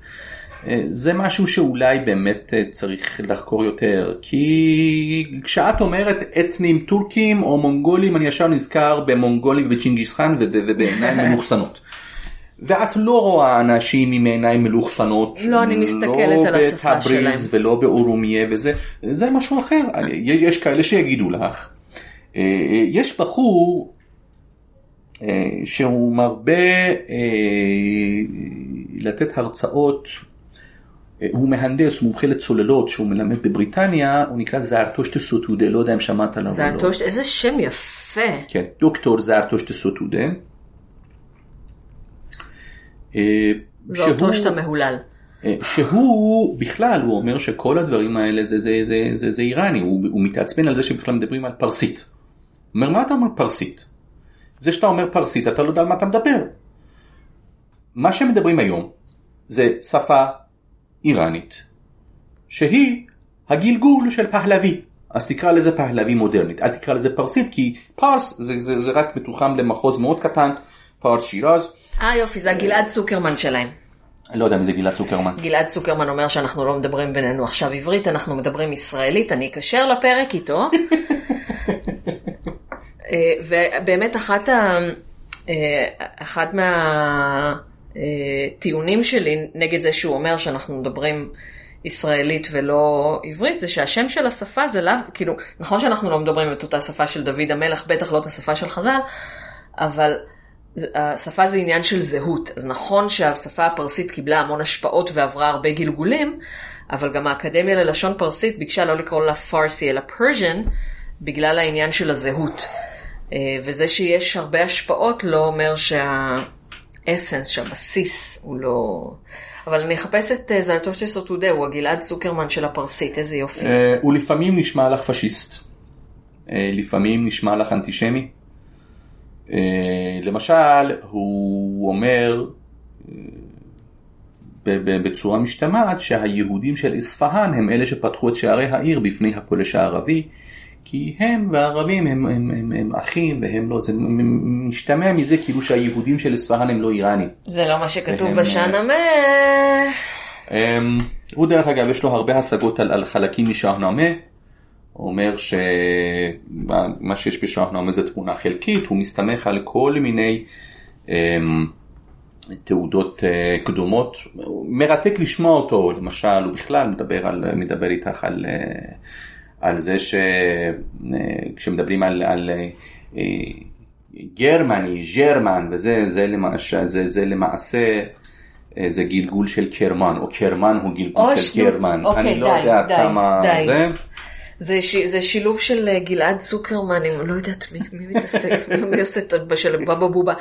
זה משהו שאולי באמת צריך לחקור יותר כי כשאת אומרת אתנים טורקים או מונגולים אני ישר נזכר במונגולים ובצ'ינגיס חאן ובעיניים מלוכסנות. ואת לא רואה אנשים עם עיניים מלוכסנות, לא, אני מסתכלת לא על השפה שלהם, לא בטבריז ולא באורומיה וזה, זה משהו אחר, יש כאלה שיגידו לך, אה, יש בחור אה, שהוא מרבה אה, לתת הרצאות, הוא מהנדס, הוא מומחה לצוללות שהוא מלמד בבריטניה, הוא נקרא זרטושט סוטודה, לא יודע אם שמעת עליו. זרטושט, איזה שם יפה. כן, דוקטור זרטושט סוטודה. אותו שאתה מהולל. שהוא בכלל הוא אומר שכל הדברים האלה זה, זה, זה, זה, זה איראני הוא, הוא מתעצבן על זה שבכלל מדברים על פרסית. הוא אומר מה אתה אומר פרסית? זה שאתה אומר פרסית אתה לא יודע על מה אתה מדבר. מה שמדברים היום זה שפה איראנית שהיא הגלגול של פהלוי אז תקרא לזה פהלוי מודרנית אל תקרא לזה פרסית כי פרס זה, זה, זה רק מתוחם למחוז מאוד קטן פרס שירז. אה יופי זה הגלעד צוקרמן שלהם. לא יודע מי זה גלעד צוקרמן. גלעד צוקרמן אומר שאנחנו לא מדברים בינינו עכשיו עברית, אנחנו מדברים ישראלית, אני אקשר לפרק איתו. ובאמת אחת, ה... אחת מהטיעונים שלי נגד זה שהוא אומר שאנחנו מדברים ישראלית ולא עברית, זה שהשם של השפה זה לאו, כאילו, נכון שאנחנו לא מדברים את אותה שפה של דוד המלך, בטח לא את השפה של חז"ל, אבל השפה זה עניין של זהות, אז נכון שהשפה הפרסית קיבלה המון השפעות ועברה הרבה גלגולים, אבל גם האקדמיה ללשון פרסית ביקשה לא לקרוא לה פרסי אלא פרז'ן, בגלל העניין של הזהות. וזה שיש הרבה השפעות לא אומר שהאסנס, שהבסיס הוא לא... אבל אני אחפש את זלטושטי סוטודה, הוא הגלעד צוקרמן של הפרסית, איזה יופי. הוא לפעמים נשמע לך פשיסט, לפעמים נשמע לך אנטישמי. למשל, הוא אומר בצורה משתמעת שהיהודים של אספהאן הם אלה שפתחו את שערי העיר בפני הפולש הערבי, כי הם והערבים הם, הם, הם, הם אחים והם לא, זה משתמע מזה כאילו שהיהודים של אספהאן הם לא איראנים. זה לא מה שכתוב בשאנמה. הוא דרך אגב יש לו הרבה השגות על, על חלקים משאנמה. הוא אומר שמה שיש בשאנמה זה תמונה חלקית, הוא מסתמך על כל מיני אמ, תעודות אה, קדומות, מרתק לשמוע אותו, למשל הוא בכלל מדבר, על, מדבר איתך על, אה, על זה שכשמדברים אה, על, על גרמני, ג'רמן וזה זה למעשה, זה, זה למעשה זה גלגול של קרמן, או קרמן הוא גלגול של גרמן, אוקיי, אני לא די, יודע די, כמה די. זה. זה, ש... זה שילוב של אה, גלעד צוקרמן, אני לא יודעת מי, מי מתעסק, מי עושה את של בבא בובה.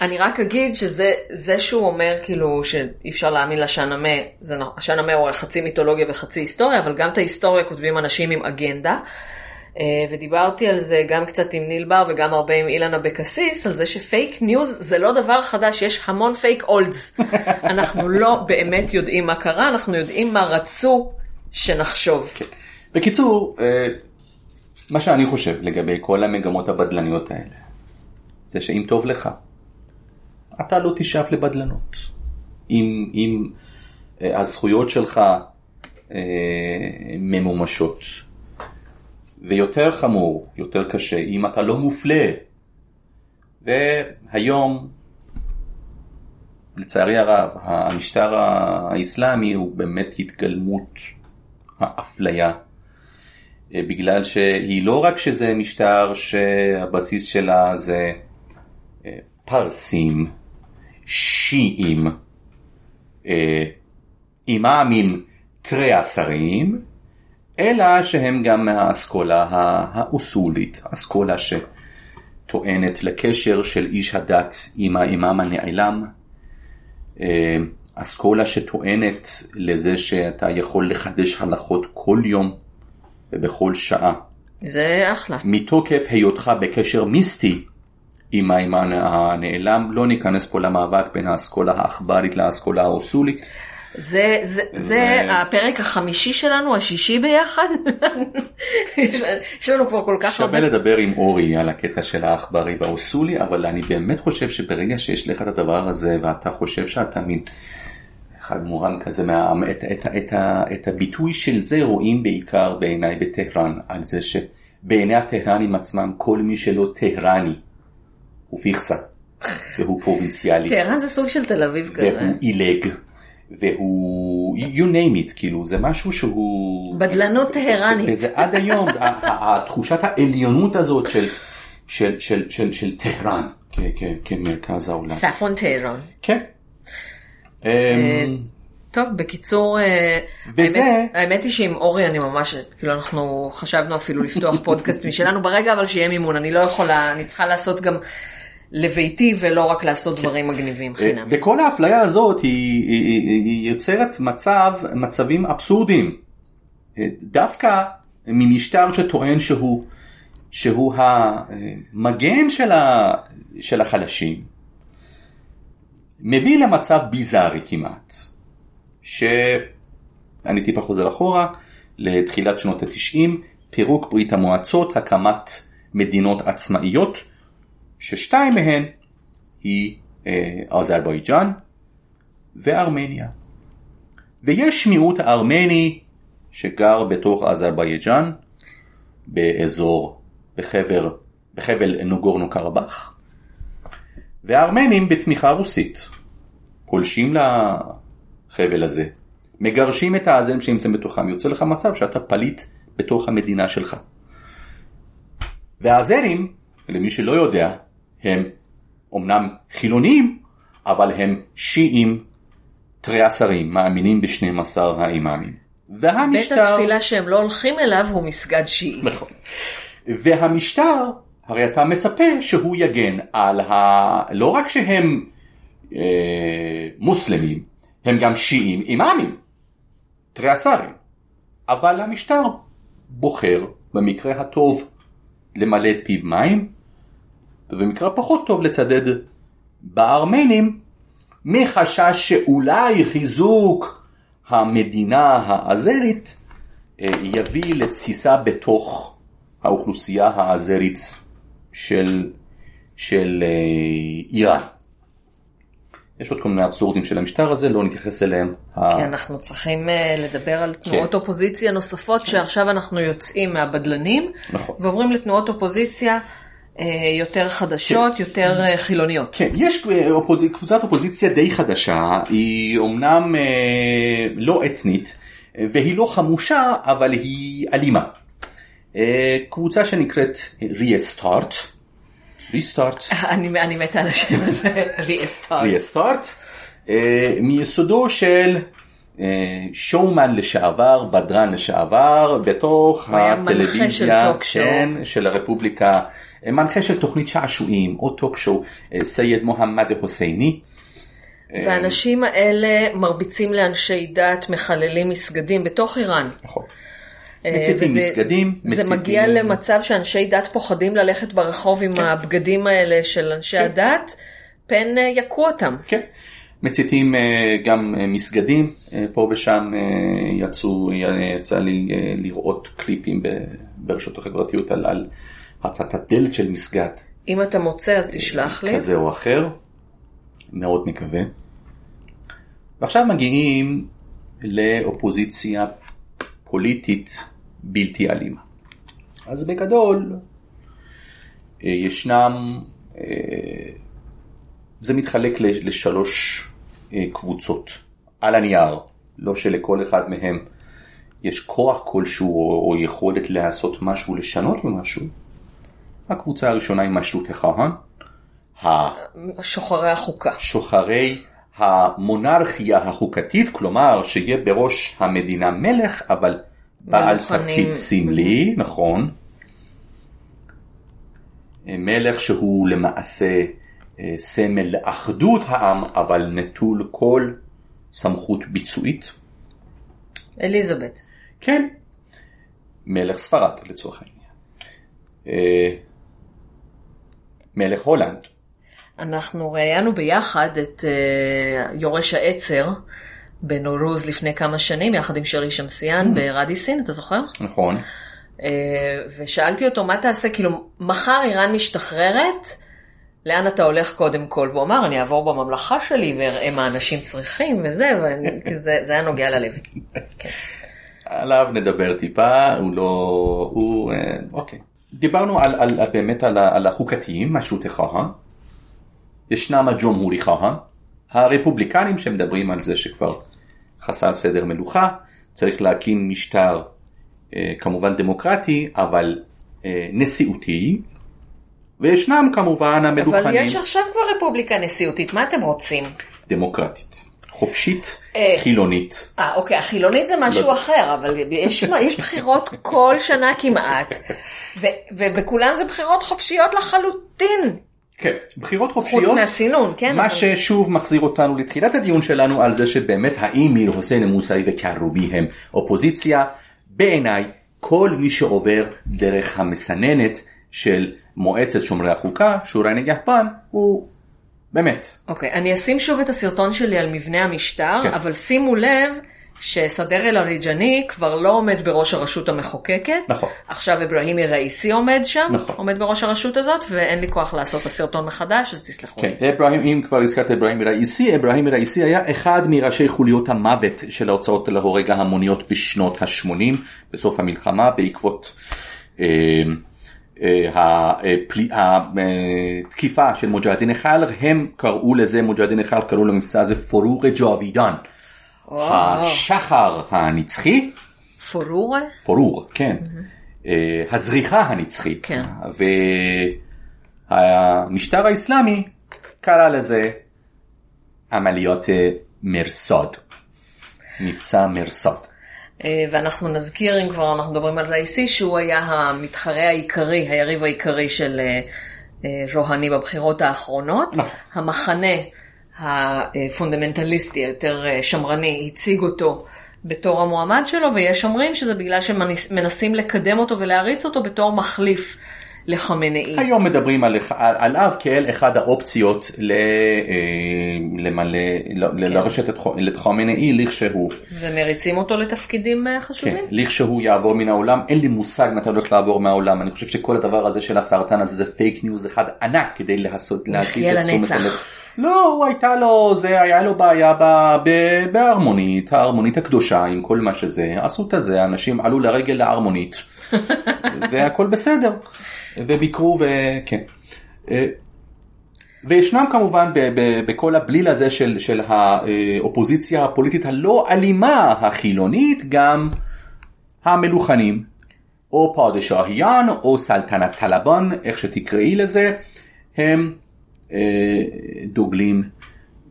אני רק אגיד שזה זה שהוא אומר כאילו שאי אפשר להאמין לשאהנאמה, השאהנאמה הוא חצי מיתולוגיה וחצי היסטוריה, אבל גם את ההיסטוריה כותבים אנשים עם אגנדה. אה, ודיברתי על זה גם קצת עם ניל בר וגם הרבה עם אילן אבקסיס, על זה ש fake news זה לא דבר חדש, יש המון fake olds. אנחנו לא באמת יודעים מה קרה, אנחנו יודעים מה רצו שנחשוב. כן. בקיצור, אה, מה שאני חושב לגבי כל המגמות הבדלניות האלה, זה שאם טוב לך, אתה לא תשאף לבדלנות. אם, אם אה, הזכויות שלך ממומשות. ויותר חמור, יותר קשה, אם אתה לא מופלה. והיום, לצערי הרב, המשטר האסלאמי הוא באמת התגלמות האפליה. אה, בגלל שהיא לא רק שזה משטר שהבסיס שלה זה אה, פרסים, שיעים, אה, אימאמים תרי עשרים, אלא שהם גם מהאסכולה האוסולית, אסכולה שטוענת לקשר של איש הדת עם האימאם הנעלם, אה, אסכולה שטוענת לזה שאתה יכול לחדש הלכות כל יום ובכל שעה. זה אחלה. מתוקף היותך בקשר מיסטי עם האימן הנעלם, לא ניכנס פה למאבק בין האסכולה העכברית לאסכולה האוסולית. זה, זה, זה הפרק החמישי שלנו, השישי ביחד. יש לנו כבר כל כך הרבה. שווה לדבר עם אורי על הקטע של העכברי והאוסולי, אבל אני באמת חושב שברגע שיש לך את הדבר הזה ואתה חושב שאתה מין אחד מורן כזה, מה, את, את, את, את, את הביטוי של זה רואים בעיקר בעיניי בטהרן, על זה שבעיני הטהרנים עצמם כל מי שלא טהרני הוא פיכסה. והוא פרובינציאלי. טהרן זה סוג של תל אביב כזה. והוא עילג. והוא, you name it, כאילו זה משהו שהוא... בדלנות טהרנית. וזה עד היום, התחושת העליונות הזאת של, של, של, של, של טהרן כמרכז העולם. ספון טהרן. כן. אה, אמ, טוב, בקיצור, אה, וזה... האמת, האמת היא שעם אורי אני ממש, כאילו אנחנו חשבנו אפילו לפתוח פודקאסט משלנו ברגע, אבל שיהיה מימון, אני לא יכולה, אני צריכה לעשות גם לביתי ולא רק לעשות דברים מגניבים אה, חינם. וכל האפליה הזאת היא, היא, היא יוצרת מצב, מצבים אבסורדיים. אה, דווקא ממשטר שטוען שהוא, שהוא המגן של, ה, של החלשים, מביא למצב ביזארי כמעט, שאני טיפה חוזר אחורה, לתחילת שנות התשעים, פירוק ברית המועצות, הקמת מדינות עצמאיות, ששתיים מהן היא אה, אזרבייג'אן וארמניה. ויש מיעוט ארמני שגר בתוך אזרבייג'אן באזור, בחבר, בחבל נוגורנו קרבאח, והארמנים בתמיכה רוסית פולשים לחבל הזה, מגרשים את האזרים שנמצאים בתוכם, יוצא לך מצב שאתה פליט בתוך המדינה שלך. והאזרים, למי שלא יודע, הם אומנם חילונים, אבל הם שיעים תריעשרים, מאמינים בשנים עשר האימאמים. והמשטר... בית התפילה שהם לא הולכים אליו הוא מסגד שיעי. נכון. והמשטר, הרי אתה מצפה שהוא יגן על ה... לא רק שהם אה, מוסלמים, הם גם שיעים אימאמים, תריעשרים. אבל המשטר בוחר, במקרה הטוב, למלא את פיו מים, ובמקרה פחות טוב לצדד בארמנים מחשש שאולי חיזוק המדינה האזרית אה, יביא לתסיסה בתוך האוכלוסייה האזרית של, של אה, איראן. יש עוד כל מיני אבסורדים של המשטר הזה, לא נתייחס אליהם. כן, אנחנו צריכים אה, לדבר על תנועות כן. אופוזיציה נוספות, כן. שעכשיו אנחנו יוצאים מהבדלנים, נכון. ועוברים לתנועות אופוזיציה יותר חדשות, כן. יותר אה, חילוניות. כן, יש אה, אופוז... קבוצת אופוזיציה די חדשה, היא אומנם אה, לא אתנית והיא לא חמושה, אבל היא אלימה. אה, קבוצה שנקראת ריאסטארט. ריסטארט. אני, אני מתה על השם הזה, ריאסטארט. ריאסטארט. מיסודו של שואומן לשעבר, בדרן לשעבר, בתוך של הטלוויזיה שואו. כן, של הרפובליקה, מנחה של תוכנית שעשועים או talk show, אה, סייד מוחמד חוסייני. והאנשים האלה מרביצים לאנשי דת, מחללים מסגדים בתוך איראן. נכון. אה, מציתים וזה- מסגדים, זה מציתים- מגיע למצב שאנשי דת פוחדים ללכת ברחוב עם הבגדים האלה של אנשי כן. הדת, פן אה, יכו אותם. כן. מציתים אה, גם אה, מסגדים, אה, פה ושם אה, יצאו, יצא לי אה, לראות קליפים ב- ברשתות החברתיות על, על הצעת הדלת של מסגד אם אתה מוצא אז תשלח לי. כזה או אחר, מאוד מקווה. ועכשיו מגיעים לאופוזיציה פוליטית בלתי אלימה. אז בגדול אה, ישנם, אה, זה מתחלק לשלוש אה, קבוצות על הנייר, לא שלכל אחד מהם יש כוח כלשהו או, או יכולת לעשות משהו, לשנות ממשהו. הקבוצה הראשונה היא משות הכהן, שוחרי החוקה. שוחרי המונרכיה החוקתית, כלומר שיהיה בראש המדינה מלך, אבל בעל. תפקיד סמלי, נכון. מלך שהוא למעשה אה, סמל לאחדות העם, אבל נטול כל סמכות ביצועית. אליזבת. כן, מלך ספרד לצורך העניין. מלך הולנד, אנחנו ראיינו ביחד את uh, יורש העצר בנורוז לפני כמה שנים, יחד עם שרי שמסיאן ברדיסין, אתה זוכר? נכון. Uh, ושאלתי אותו, מה תעשה? כאילו, מחר איראן משתחררת, לאן אתה הולך קודם כל? והוא אמר, אני אעבור בממלכה שלי ואראה מה אנשים צריכים וזה, וזה זה היה נוגע ללב. עליו נדבר טיפה, הוא לא... הוא... אה, אוקיי. דיברנו על, על, על באמת על, על החוקתיים, משות הכהן. ישנם הג'ומהורי כהן, הרפובליקנים שמדברים על זה שכבר חסר סדר מלוכה, צריך להקים משטר אה, כמובן דמוקרטי, אבל אה, נשיאותי, וישנם כמובן המלוכנים אבל יש עכשיו כבר רפובליקה נשיאותית, מה אתם רוצים? דמוקרטית, חופשית, אה. חילונית. אה, אוקיי, החילונית זה משהו לא. אחר, אבל יש, יש בחירות כל שנה כמעט, ו, ובכולן זה בחירות חופשיות לחלוטין, כן, בחירות חוץ חופשיות. מהסינון, כן? מה אבל- ששוב מחזיר אותנו לתחילת הדיון שלנו על זה שבאמת האם מיר חוסיין מוסאי וקרובי הם אופוזיציה, בעיניי כל מי שעובר דרך המסננת של מועצת שומרי החוקה, שורי נגחפן, הוא באמת. אוקיי, אני אשים שוב את הסרטון שלי על מבנה המשטר, כן. אבל שימו לב שסדר אל אריג'ני כבר לא עומד בראש הרשות המחוקקת. נכון. עכשיו אברהימי ראיסי עומד שם, נכון. עומד בראש הרשות הזאת, ואין לי כוח לעשות את הסרטון מחדש, אז תסלחו לי. כן, אברהים, אם כבר הזכרת אברהים ראיסי, אברהים ראיסי היה אחד מראשי חוליות המוות של ההוצאות להורג ההמוניות בשנות ה-80, בסוף המלחמה, בעקבות אה, התקיפה של מוג'הדין נחל, הם קראו לזה, מוג'הדין נחל קראו למבצע הזה פורורה ג'ואבידן, וואו, השחר הנצחי, פורורה? פורור, כן, אה, הזריחה הנצחית, כן. והמשטר האסלאמי קרא לזה עמליות אה, מרסוד, מבצע מרסוד. אה, ואנחנו נזכיר, אם כבר אנחנו מדברים על ראיסי, שהוא היה המתחרה העיקרי, היריב העיקרי של אה, אה, רוהני בבחירות האחרונות. נכון. המחנה הפונדמנטליסטי, היותר שמרני, הציג אותו בתור המועמד שלו, ויש אומרים שזה בגלל שמנסים לקדם אותו ולהריץ אותו בתור מחליף לחמינאי. היום מדברים על, על, עליו כאל אחד האופציות ל, אה, למלא, ל- לרשת את, את חומנאי לכשהוא, ומריצים אותו לתפקידים אה, כן, חשובים. לכשהוא יעבור מן העולם, אין לי מושג מתי הולך לעבור מהעולם, אני חושב שכל הדבר הזה של הסרטן הזה זה fake news אחד ענק כדי לעשות, להסיט את תשומת. הלב. לא, הוא הייתה לו, זה היה לו בעיה ב- ב- בערמונית, הערמונית הקדושה עם כל מה שזה, עשו את זה, אנשים עלו לרגל לערמונית, והכל בסדר, וביקרו וכן. אה, וישנם כמובן בכל הבליל הזה של, של האופוזיציה הפוליטית הלא אלימה החילונית גם המלוכנים או פרדשאהיאן או סלטנת טלבן איך שתקראי לזה הם אה, דוגלים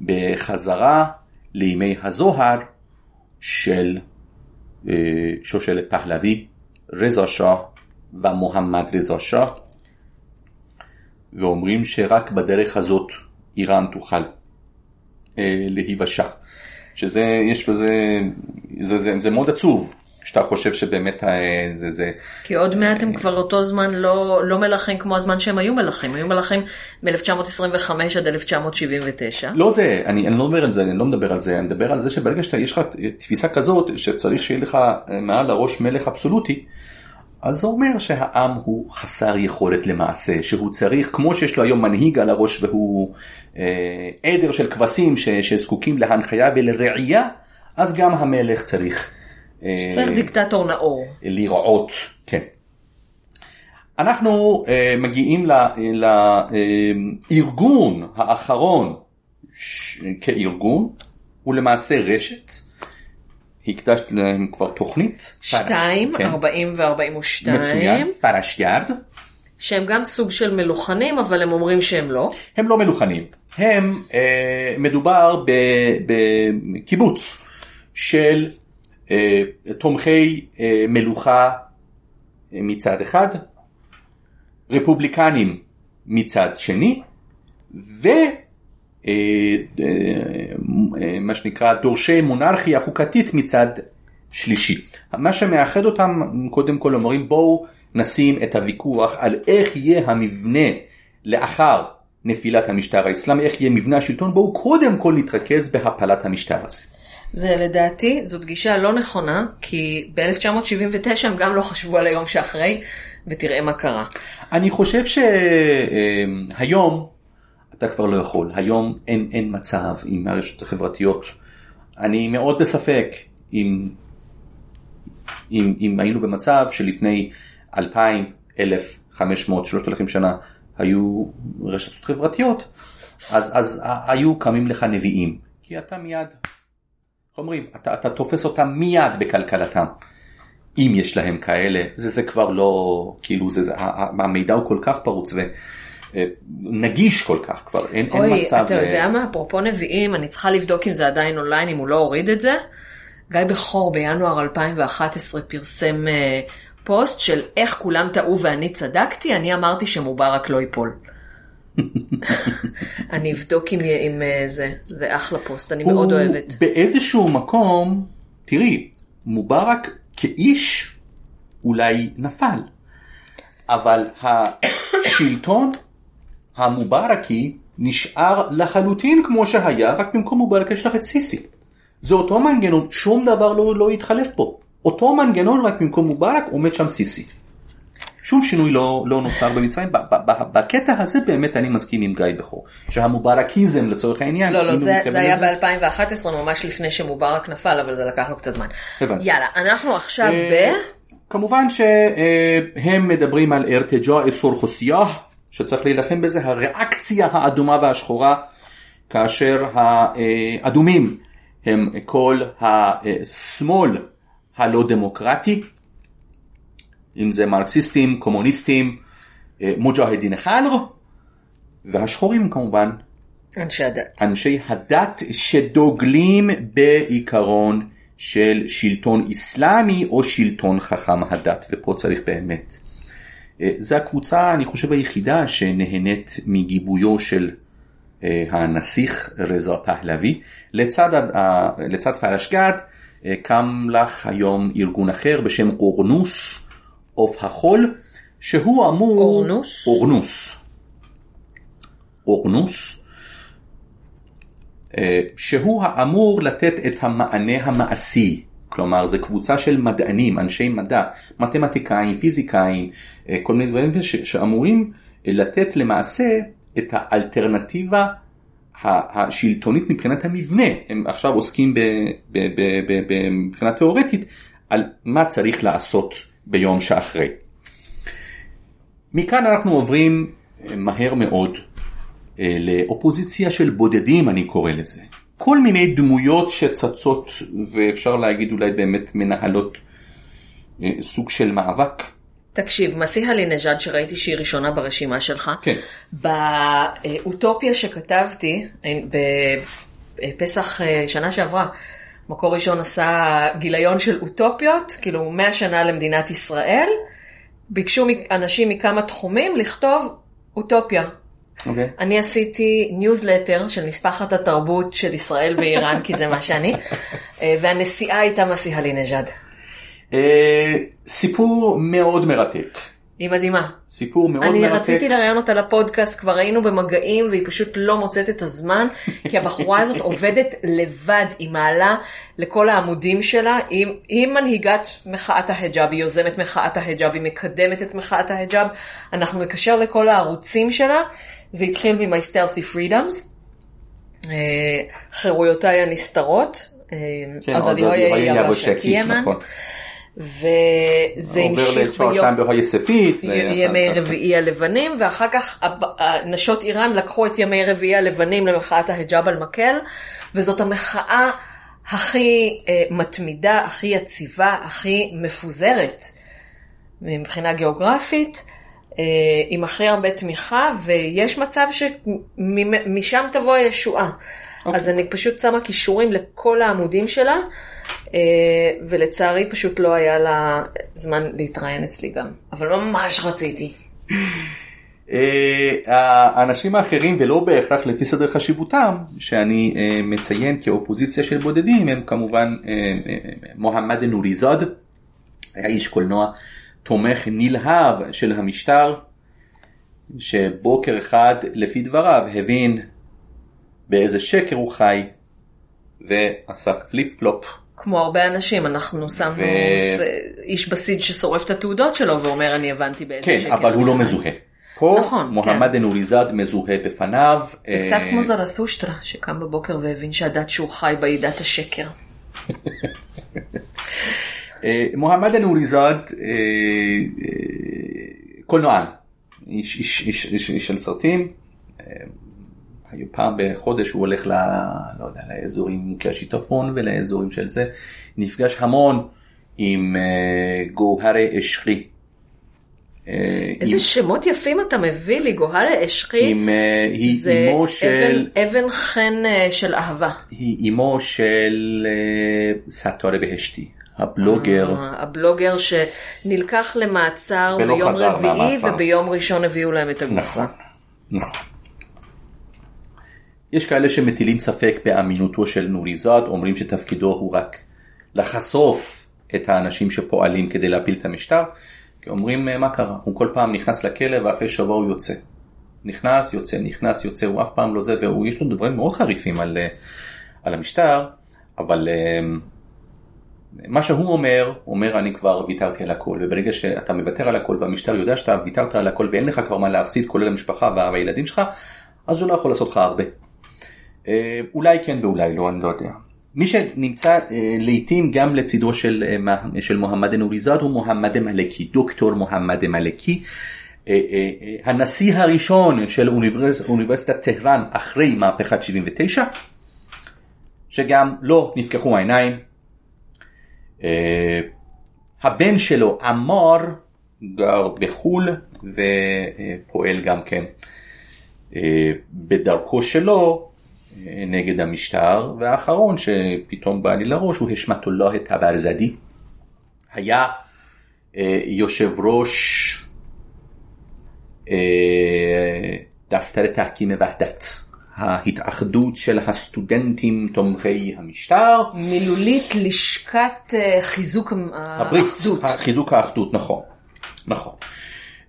בחזרה לימי הזוהר של אה, שושלת פהלוי, רזה שאה ומוחמד רזה שאה, ואומרים שרק בדרך הזאת איראן תוכל אה, להיוושע. שזה, יש בזה, זה, זה, זה מאוד עצוב, כשאתה חושב שבאמת אה, זה, זה... כי עוד מעט הם כבר אותו זמן לא, לא מלכים כמו הזמן שהם היו מלכים, היו מלכים מ-1925 עד 1979. לא זה, אני, אני לא מדבר על זה, אני לא מדבר על זה, אני מדבר על זה שברגע שיש לך תפיסה כזאת, שצריך שיהיה לך אה, מעל הראש מלך אבסולוטי, אז זה אומר שהעם הוא חסר יכולת למעשה, שהוא צריך, כמו שיש לו היום מנהיג על הראש והוא אה, עדר של כבשים ש, שזקוקים להנחיה ולראייה, אז גם המלך צריך. אה, צריך דיקטטור נאור. לראות, כן. אנחנו אה, מגיעים לארגון אה, האחרון ש, כארגון, הוא למעשה רשת. הקדשת להם כבר תוכנית. 2, כן. 40 ו-42. מצוין, פרשיארד. שהם גם סוג של מלוכנים, אבל הם אומרים שהם לא. הם לא מלוכנים. הם, אה, מדובר בקיבוץ של אה, תומכי אה, מלוכה אה, מצד אחד, רפובליקנים מצד שני, ו... אה, אה, אה, מה שנקרא דורשי מונרכיה חוקתית מצד שלישי. מה שמאחד אותם קודם כל אומרים בואו נשים את הוויכוח על איך יהיה המבנה לאחר נפילת המשטר האסלאמי, איך יהיה מבנה השלטון, בואו קודם כל נתרכז בהפלת המשטר הזה. זה לדעתי, זאת גישה לא נכונה, כי ב-1979 הם גם לא חשבו על היום שאחרי, ותראה מה קרה. אני חושב שהיום אתה כבר לא יכול, היום אין, אין מצב עם הרשתות החברתיות. אני מאוד בספק אם, אם, אם היינו במצב שלפני 2,000, 1,500, 3,000 שנה היו רשתות חברתיות, אז, אז היו קמים לך נביאים, כי אתה מיד, איך אומרים, אתה, אתה תופס אותם מיד בכלכלתם. אם יש להם כאלה, זה, זה כבר לא, כאילו, זה, זה, המידע הוא כל כך פרוץ ונגיש כל כך כבר, אין, אוי, אין מצב. אוי, אתה יודע מה, אפרופו נביאים, אני צריכה לבדוק אם זה עדיין אונליין, אם הוא לא הוריד את זה. גיא בכור בינואר 2011 פרסם uh, פוסט של איך כולם טעו ואני צדקתי, אני אמרתי שמובארק לא ייפול. אני אבדוק אם, אם אה, זה, זה אחלה פוסט, אני מאוד אוהבת. באיזשהו מקום, תראי, מובארק כאיש אולי נפל, אבל השלטון המובארקי נשאר לחלוטין כמו שהיה, רק במקום מובארק יש לך את סיסי. זה אותו מנגנון, שום דבר לא, לא התחלף פה. אותו מנגנון רק במקום מובארק עומד שם סיסי. שום שינוי לא, לא נוצר במצרים, בקטע הזה באמת אני מסכים עם גיא בכור, שהמובארקיזם לצורך העניין, לא לא זה, זה היה ב-2011 ממש לפני שמובארק נפל אבל זה לקח לו קצת זמן. הבנתי. יאללה אנחנו עכשיו אה, ב... כמובן שהם מדברים על ארתג'ה אסור חוסייה, שצריך להילחם בזה, הריאקציה האדומה והשחורה, כאשר האדומים הם כל השמאל הלא דמוקרטי, אם זה מרקסיסטים, קומוניסטים, אה, מוג'הדין חאלר, והשחורים כמובן. אנשי הדת. אנשי הדת שדוגלים בעיקרון של שלטון איסלאמי או שלטון חכם הדת, ופה צריך באמת. אה, זה הקבוצה, אני חושב, היחידה שנהנית מגיבויו של אה, הנסיך רזה פהלוי. לצד, לצד פלשגרד קם לך היום ארגון אחר בשם אורנוס, עוף החול, שהוא אמור... אורנוס? אורנוס. אורנוס. אה, שהוא האמור לתת את המענה המעשי, כלומר זה קבוצה של מדענים, אנשי מדע, מתמטיקאים, פיזיקאים, אה, כל מיני דברים שאמורים לתת למעשה את האלטרנטיבה השלטונית מבחינת המבנה, הם עכשיו עוסקים מבחינה תיאורטית על מה צריך לעשות ביום שאחרי. מכאן אנחנו עוברים אה, מהר מאוד אה, לאופוזיציה של בודדים אני קורא לזה. כל מיני דמויות שצצות ואפשר להגיד אולי באמת מנהלות אה, סוג של מאבק. תקשיב, מסיע לינג'אד שראיתי שהיא ראשונה ברשימה שלך, כן. באוטופיה שכתבתי בפסח שנה שעברה, מקור ראשון עשה גיליון של אוטופיות, כאילו 100 שנה למדינת ישראל. ביקשו אנשים מכמה תחומים לכתוב אוטופיה. Okay. אוקיי. אני עשיתי ניוזלטר של נספחת התרבות של ישראל ואיראן, כי זה מה שאני, אה, והנשיאה הייתה מסיהלי נג'אד. סיפור מאוד מרתק. היא מדהימה. סיפור מאוד אני מרתק. אני רציתי לראיין אותה לפודקאסט, כבר היינו במגעים והיא פשוט לא מוצאת את הזמן, כי הבחורה הזאת עובדת לבד, היא מעלה לכל העמודים שלה, היא, היא מנהיגת מחאת ההיג'אב, היא יוזמת מחאת ההיג'אב, היא מקדמת את מחאת ההיג'אב, אנחנו נקשר לכל הערוצים שלה, זה התחיל מ-My Stealthy Freedoms, אה, חירויותיי הנסתרות, אה, כן, אז אני רואה יבשק ימן. נכון. וזה המשיך בימי רביעי הלבנים, ואחר כך נשות איראן לקחו את ימי רביעי הלבנים למחאת ההיג'אב על מקל, וזאת המחאה הכי אה, מתמידה, הכי יציבה, הכי מפוזרת מבחינה גיאוגרפית. אה, עם הכי הרבה תמיכה, ויש מצב שמשם תבוא הישועה. Okay. אוקיי. אז אני פשוט שמה כישורים לכל העמודים שלה, אה, ולצערי פשוט לא היה לה זמן להתראיין אצלי גם, אבל ממש רציתי. אה, האנשים האחרים ולא בהכרח לפי סדר חשיבותם שאני אה, מציין כאופוזיציה של בודדים הם כמובן מוחמד נוריזאד היה איש קולנוע תומך נלהב של המשטר שבוקר אחד לפי דבריו הבין באיזה שקר הוא חי ועשה פליפ פלופ. כמו הרבה אנשים, אנחנו שמנו ו... איש בסיד ששורף את התעודות שלו ואומר אני הבנתי באיזה כן, שקר. כן, אבל הוא לא מזוהה. פה נכון, מוחמד כן. אנוריזאד מזוהה בפניו. זה קצת כמו זרתושטרה שקם בבוקר והבין שהדת שהוא חי בה היא דת השקר. אה, מוחמד אנוריזאד קולנוען, איש של סרטים. פעם בחודש הוא הולך ל... לא יודע, לאזורים כשיטפון ולאזורים של זה, נפגש המון עם uh, גוהרי אשרי. אה, איזה עם... שמות יפים אתה מביא לי, גוהרי אשרי. עם, uh, היא זה אמו של... אבן, אבן חן של אהבה. היא אמו של סטורי בהשתי. הבלוגר. הבלוגר שנלקח למעצר ביום רביעי וביום ראשון הביאו להם את הגופה. נכון, נכון. יש כאלה שמטילים ספק באמינותו של נוריזאד, אומרים שתפקידו הוא רק לחשוף את האנשים שפועלים כדי להפיל את המשטר, כי אומרים מה קרה, הוא כל פעם נכנס לכלא ואחרי שבוע הוא יוצא. נכנס, יוצא, נכנס, יוצא, הוא אף פעם לא זה, ויש לו דברים מאוד חריפים על, על המשטר, אבל מה שהוא אומר, הוא אומר אני כבר ויתרתי על הכל, וברגע שאתה מוותר על הכל והמשטר יודע שאתה ויתרת על הכל ואין לך כבר מה להפסיד כולל המשפחה והילדים שלך, אז הוא לא יכול לעשות לך הרבה. אה, אולי כן ואולי לא, אני לא יודע. מי שנמצא אה, לעיתים גם לצידו של, אה, של מוחמד נוריזאד הוא מוחמד מלכי, דוקטור מוחמד מלכי, הנשיא הראשון של אוניברס, אוניברסיטת טהרן אחרי מהפכת 79, שגם לו נפקחו העיניים. הבן שלו עמר גר בחו"ל ופועל גם כן בדרכו שלו נגד המשטר, והאחרון שפתאום בא לי לראש הוא השמטולlah טברזדי. היה אה, יושב ראש אה, דפתר תחכים וחדת, ההתאחדות של הסטודנטים תומכי המשטר. מילולית לשכת אה, חיזוק הברית, האחדות. חיזוק האחדות, נכון. נכון.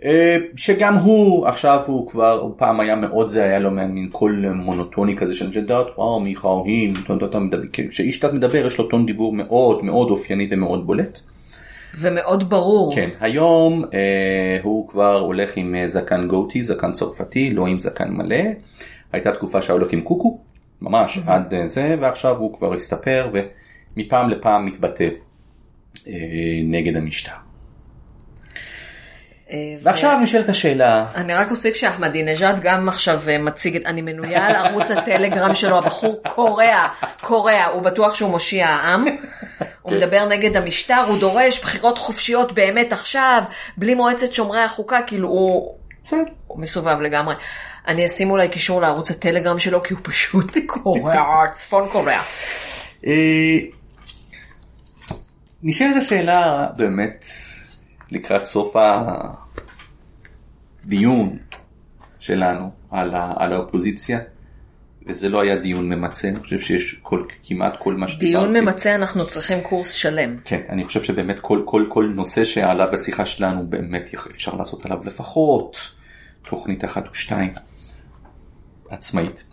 אה, שגם הוא עכשיו הוא כבר הוא פעם היה מאוד זה היה לו מין קול מונוטוני כזה של ג'דות וואו מיכאוהים כשאיש דת מדבר יש לו טון דיבור מאוד מאוד אופייני ומאוד בולט. ומאוד ברור. כן היום אה, הוא כבר הולך עם אה, זקן גוטי זקן צרפתי לא עם זקן מלא הייתה תקופה שהיה הולך עם קוקו ממש עד אה, זה ועכשיו הוא כבר הסתפר ומפעם לפעם מתבטא אה, נגד המשטר. אה, ועכשיו נשאלת השאלה. אני רק אוסיף שאחמדינג'אד גם עכשיו אה, מציג את, אני מנויה על ערוץ הטלגרם שלו, הבחור קורע, קורע, הוא בטוח שהוא מושיע העם. הוא כן. מדבר נגד המשטר, הוא דורש בחירות חופשיות באמת עכשיו, בלי מועצת שומרי החוקה, כאילו הוא, הוא מסובב לגמרי. אני אשים אולי קישור לערוץ הטלגרם שלו, כי הוא פשוט קורע, צפון קורע. אה, נשאלת השאלה באמת לקראת סוף הדיון שלנו על, ה, על האופוזיציה. וזה לא היה דיון ממצה, אני חושב שיש כל, כמעט כל מה שדיברתי. דיון ממצה אנחנו צריכים קורס שלם. כן, אני חושב שבאמת כל, כל, כל נושא שעלה בשיחה שלנו באמת אפשר לעשות עליו לפחות תוכנית אחת או שתיים עצמאית.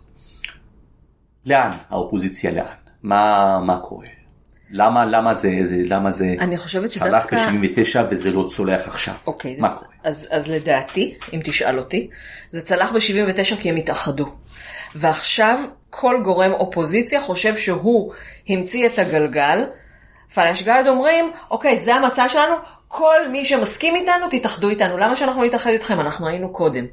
לאן האופוזיציה לאן? מה, מה קורה? למה, למה זה, זה, למה זה אני חושבת שדווקא... צלח ב-79 וזה לא צולח עכשיו? אוקיי. מה זה... קורה? אז, אז לדעתי, אם תשאל אותי, זה צלח ב-79 כי הם התאחדו. ועכשיו כל גורם אופוזיציה חושב שהוא המציא את הגלגל. פלאשגרד אומרים, אוקיי, זה המצע שלנו, כל מי שמסכים איתנו, תתאחדו איתנו. למה שאנחנו נתאחד איתכם? אנחנו היינו קודם.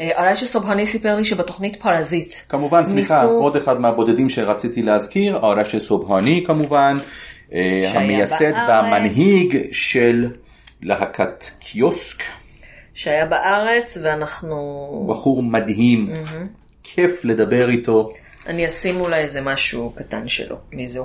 ארש סובהני סיפר לי שבתוכנית פרזיט. כמובן, סליחה, ניסו... עוד אחד מהבודדים שרציתי להזכיר, אולי ארש סובהני כמובן, אה, המייסד בארץ. והמנהיג של להקת קיוסק. שהיה בארץ ואנחנו... בחור מדהים, mm-hmm. כיף לדבר איתו. אני אשים אולי איזה משהו קטן שלו,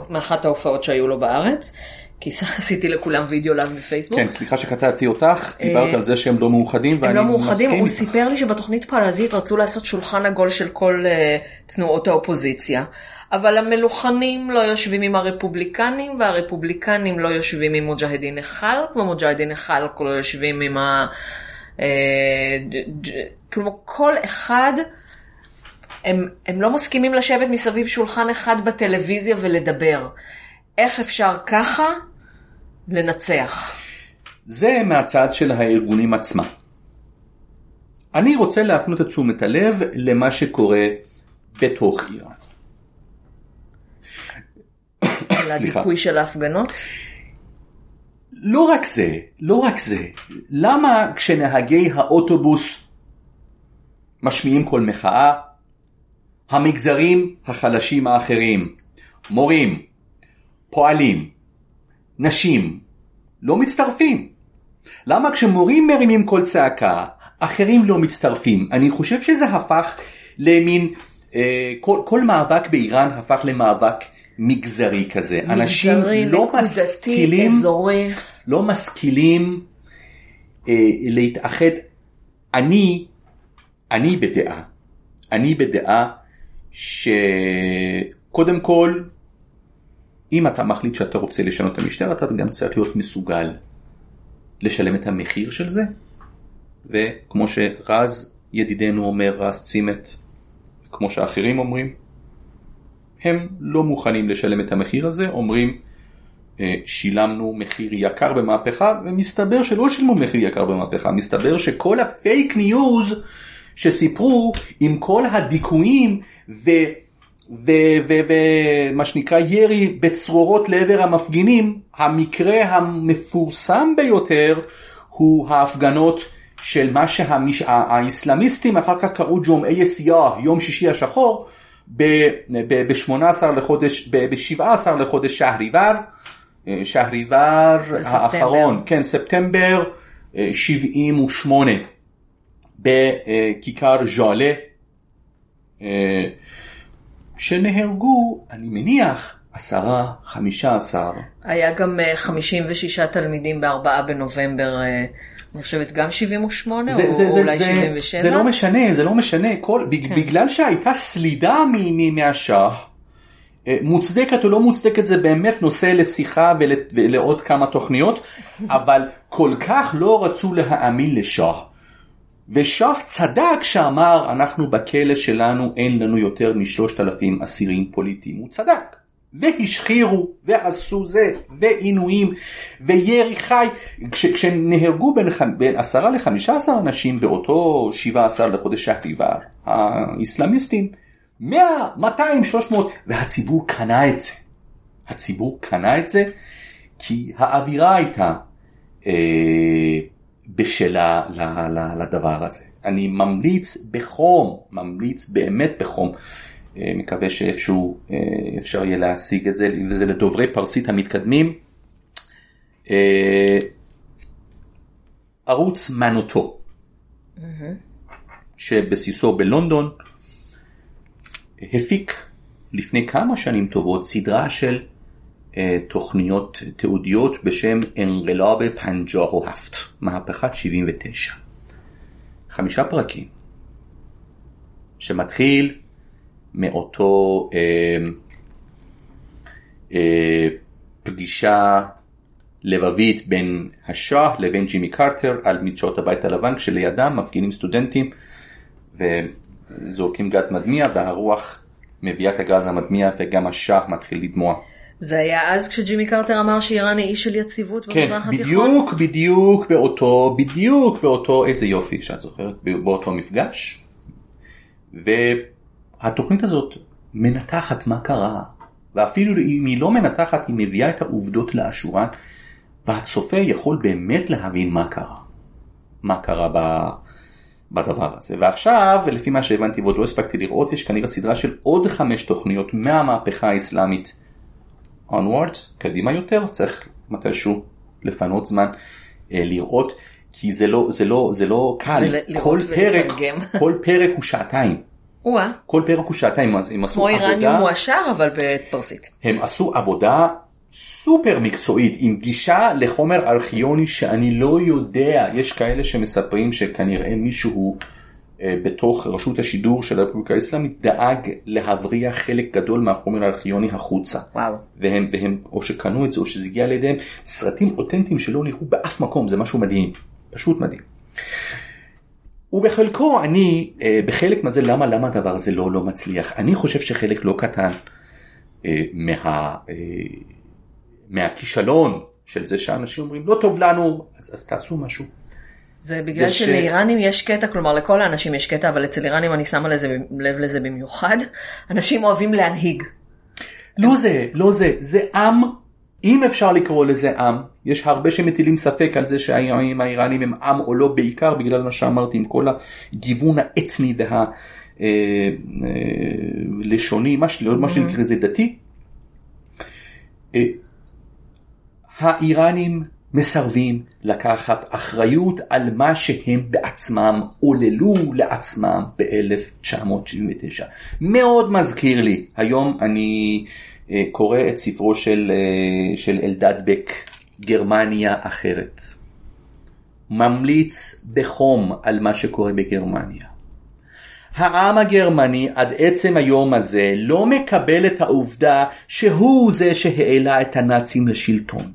מאחת ההופעות שהיו לו בארץ. כי עשיתי לכולם וידאו לייב בפייסבוק. כן, סליחה שקטעתי אותך, דיברת על זה שהם לא מאוחדים ואני מסכים. הם לא מאוחדים, הוא סיפר לי שבתוכנית פרזית רצו לעשות שולחן עגול של כל uh, תנועות האופוזיציה. אבל המלוכנים לא יושבים עם הרפובליקנים, והרפובליקנים לא יושבים עם מוג'הדין א-חלק, ומוג'הדין א-חלק לא יושבים עם ה... כלומר, כל אחד הם, הם לא מסכימים לשבת מסביב שולחן אחד בטלוויזיה ולדבר. איך אפשר ככה לנצח? זה מהצד של הארגונים עצמם. אני רוצה להפנות את תשומת הלב למה שקורה בתוך איראן. לדיכוי של ההפגנות? לא רק זה, לא רק זה. למה כשנהגי האוטובוס משמיעים קול מחאה, המגזרים החלשים האחרים, מורים, פועלים, נשים, לא מצטרפים. למה כשמורים מרימים קול צעקה, אחרים לא מצטרפים? אני חושב שזה הפך למין, אה, כל, כל מאבק באיראן הפך למאבק מגזרי כזה. מגזרי, אנשים לא משכילים, אזורי. לא משכילים אה, להתאחד. אני, אני בדעה, אני בדעה שקודם כל, אם אתה מחליט שאתה רוצה לשנות את המשטר, אתה גם צריך להיות מסוגל לשלם את המחיר של זה, וכמו שרז ידידנו אומר, רז צימת, כמו שאחרים אומרים, הם לא מוכנים לשלם את המחיר הזה, אומרים אה, שילמנו מחיר יקר במהפכה, ומסתבר שלא שילמו מחיר יקר במהפכה, מסתבר שכל הפייק ניוז שסיפרו עם כל הדיכויים ומה שנקרא ירי בצרורות לעבר המפגינים, המקרה המפורסם ביותר הוא ההפגנות של מה שהאיסלאמיסטים אחר כך קראו ג'ומעי סיאה, יום שישי השחור, ב-18 לחודש, ב-17 לחודש שהריבר, אה, שהריבר האחרון, כן, ספטמבר 78, אה, בכיכר ז'אלה. שנהרגו, אני מניח, עשרה, חמישה עשר. היה גם 56 אה, תלמידים בארבעה בנובמבר, אה, אני חושבת גם 78 זה, או זה, אולי זה, 77? זה לא משנה, זה לא משנה, כל, כן. בגלל שהייתה סלידה מהשאה, מוצדקת או לא מוצדקת זה באמת נושא לשיחה ול, ולעוד כמה תוכניות, אבל כל כך לא רצו להאמין לשאה. ושח צדק שאמר אנחנו בכלא שלנו אין לנו יותר משלושת אלפים אסירים פוליטיים, הוא צדק. והשחירו ועשו זה ועינויים וירי חי כש, כשנהרגו בין, בין עשרה לחמישה עשר אנשים באותו שבעה עשר לחודש שהריבר האיסלאמיסטים מאה, מאתיים, שלוש מאות והציבור קנה את זה. הציבור קנה את זה כי האווירה הייתה אה, בשלה לדבר הזה. אני ממליץ בחום, ממליץ באמת בחום. אה, מקווה שאיפשהו אה, אפשר יהיה להשיג את זה, וזה לדוברי פרסית המתקדמים. אה, ערוץ מנוטו, שבסיסו בלונדון, הפיק לפני כמה שנים טובות סדרה של תוכניות תיעודיות בשם או הפט, מהפכת 79. חמישה פרקים, שמתחיל מאותו אה, אה, פגישה לבבית בין השאה לבין ג'ימי קרטר על מדשאות הבית הלבן כשלידם מפגינים סטודנטים וזורקים גז מדמיע והרוח מביאה את הגז המדמיע וגם השאה מתחיל לדמוע. זה היה אז כשג'ימי קרטר אמר שאיראן היא אי של יציבות כן, במזרח התיכון? בדיוק, בדיוק באותו, בדיוק באותו, איזה יופי שאת זוכרת, באותו מפגש. והתוכנית הזאת מנתחת מה קרה, ואפילו אם היא לא מנתחת, היא מביאה את העובדות לאשורן, והצופה יכול באמת להבין מה קרה. מה קרה ב... בדבר הזה. ועכשיו, לפי מה שהבנתי ועוד לא הספקתי לראות, יש כנראה סדרה של עוד חמש תוכניות מהמהפכה האסלאמית onward, קדימה יותר, צריך מתישהו לפנות זמן אה, לראות, כי זה לא, זה לא, זה לא קל, כל פרק. כל פרק הוא שעתיים, כל פרק הוא שעתיים, אז הם עשו כמו איראני עבודה, מועשר אבל בפרסית. הם עשו עבודה סופר מקצועית עם גישה לחומר ארכיוני שאני לא יודע, יש כאלה שמספרים שכנראה מישהו בתוך רשות השידור של הרפובליקה האסלאמית דאג להבריח חלק גדול מהחומר הארכיוני החוצה. וואו. והם, והם או שקנו את זה או שזה הגיע לידיהם, סרטים אותנטיים שלא נראו באף מקום, זה משהו מדהים, פשוט מדהים. ובחלקו אני, אה, בחלק מזה, למה, למה הדבר הזה לא, לא מצליח? אני חושב שחלק לא קטן אה, מה, אה, מהכישלון של זה שאנשים אומרים לא טוב לנו, אז, אז תעשו משהו. זה בגלל זה ש- שלאיראנים יש קטע, כלומר לכל האנשים יש קטע, אבל אצל איראנים אני שמה לזה, לב לזה במיוחד. אנשים אוהבים להנהיג. לא זה, לא זה, זה עם, אם אפשר לקרוא לזה עם, יש הרבה שמטילים ספק על זה שהאם האיראנים הם עם או לא, בעיקר בגלל מה שאמרתי עם כל הגיוון האתני והלשוני, מה של- מה שנקרא לזה דתי. אה, האיראנים מסרבים לקחת אחריות על מה שהם בעצמם עוללו לעצמם ב-1979. מאוד מזכיר לי, היום אני אה, קורא את ספרו של, אה, של אלדד בק, גרמניה אחרת. ממליץ בחום על מה שקורה בגרמניה. העם הגרמני עד עצם היום הזה לא מקבל את העובדה שהוא זה שהעלה את הנאצים לשלטון.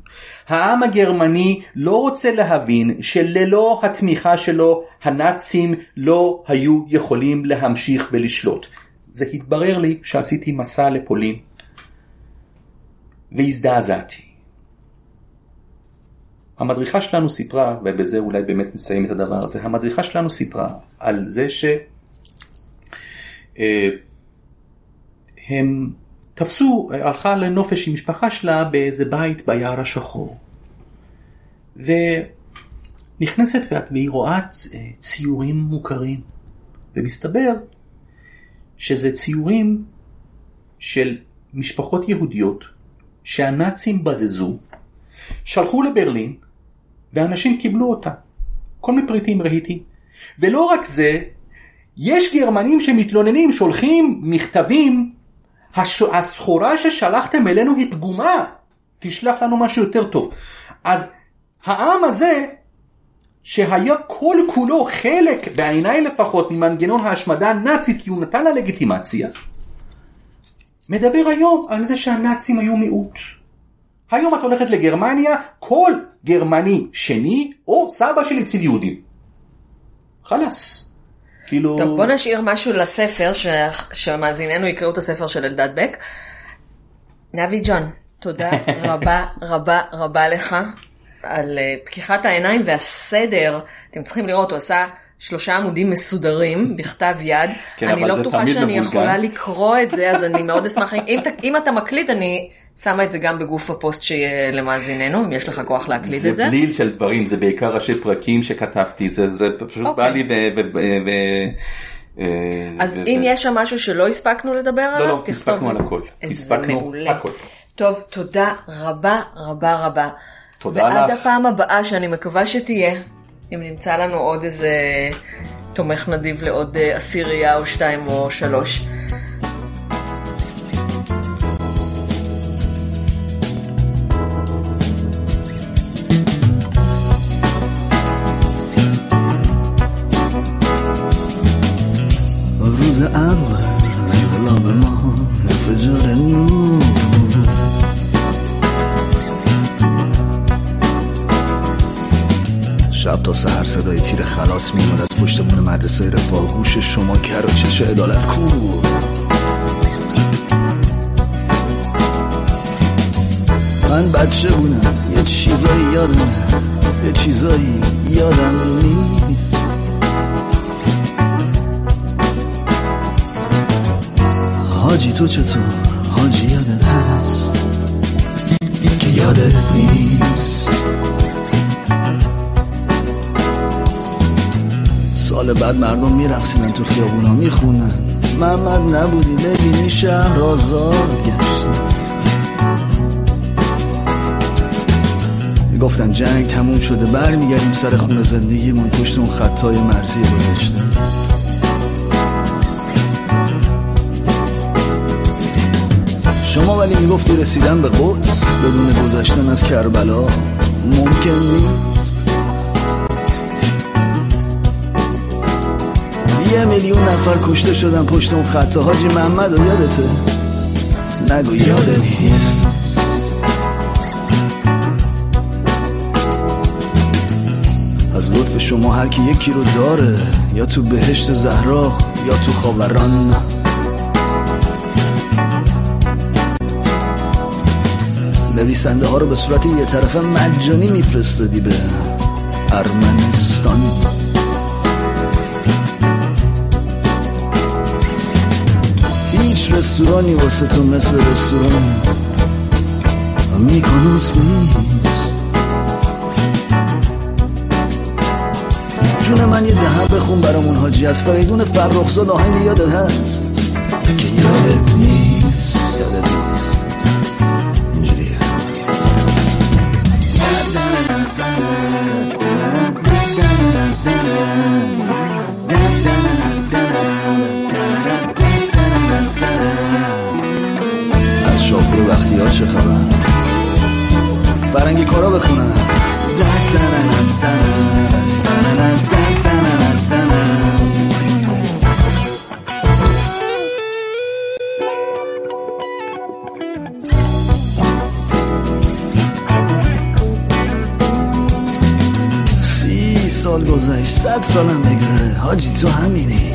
העם הגרמני לא רוצה להבין שללא התמיכה שלו הנאצים לא היו יכולים להמשיך ולשלוט. זה התברר לי כשעשיתי מסע לפולין והזדעזעתי. המדריכה שלנו סיפרה, ובזה אולי באמת נסיים את הדבר הזה, המדריכה שלנו סיפרה על זה ש... אה, הם תפסו, הלכה לנופש עם משפחה שלה באיזה בית ביער השחור. ונכנסת ואת והיא רואה צ- ציורים מוכרים, ומסתבר שזה ציורים של משפחות יהודיות שהנאצים בזזו, שלחו לברלין, ואנשים קיבלו אותה. כל מיני פריטים ראיתי. ולא רק זה, יש גרמנים שמתלוננים, שולחים מכתבים, הש... הסחורה ששלחתם אלינו היא פגומה, תשלח לנו משהו יותר טוב. אז העם הזה, שהיה כל כולו חלק, בעיניי לפחות, ממנגנון ההשמדה הנאצית, כי הוא נתן לה לגיטימציה, מדבר היום על זה שהנאצים היו מיעוט. היום את הולכת לגרמניה, כל גרמני שני, או סבא שלי אצל יהודים. חלאס. כאילו... טוב, בוא נשאיר משהו לספר, ש... שמאזיננו יקראו את הספר של אלדד בק. נבי ג'ון, תודה רבה רבה רבה לך על אה, פקיחת העיניים והסדר. אתם צריכים לראות, הוא עשה שלושה עמודים מסודרים בכתב יד. כן, אני לא זה בטוחה שאני מבולגן. יכולה לקרוא את זה, אז אני מאוד אשמח. אם, ת- אם אתה מקליט, אני שמה את זה גם בגוף הפוסט שיהיה למאזיננו, אם יש לך כוח להקליט את זה. זה בליל של דברים, זה בעיקר ראשי פרקים שכתבתי, זה, זה פשוט אוקיי. בא לי ו... ו, ו, ו אה, אז אם יש שם משהו שלא הספקנו לדבר עליו, לא, לא, תכתוב. הספקנו על הכל. הספקנו. הכל. טוב, תודה רבה רבה רבה. תודה ועד לך. הפעם הבאה, שאני מקווה שתהיה, אם נמצא לנו עוד איזה תומך נדיב לעוד אה, עשירייה או שתיים או שלוש. صدای تیر خلاص میومد از پشت بون مدرسه رفاه گوش شما کر و چه عدالت کو من بچه بودم یه چیزایی یادم یه چیزایی یادم نیست. حاجی تو چطور؟ حاجی یادت هست؟ که یادت نیست. سال بعد مردم میرقصیدن تو خیابونا می‌خونن. محمد نبودی ببینی شهر آزاد گشتن. می‌گفتن جنگ تموم شده برمیگردیم سر خونه زندگیمون پشت اون خطای مرزی گذاشته شما ولی می‌گفتی رسیدن به قدس بدون گذشتن از کربلا ممکن نیست؟ یه میلیون نفر کشته شدن پشت اون خطا حاجی محمد و یادته؟ نگو یاد نیست. از لطف شما هر کی یکی رو داره یا تو بهشت زهرا یا تو خاوران. نویسنده ها رو به صورت یه طرفه مجانی میفرستادی به ارمنستان. رستورانی واسه تو مثل رستوران میکنوس نیست جون من یه دهن بخون برامون حاجی از فریدون فرخزاد آهنگ یادت هست. که یادت نیست. صد سالم بگذره حاجی تو همینی.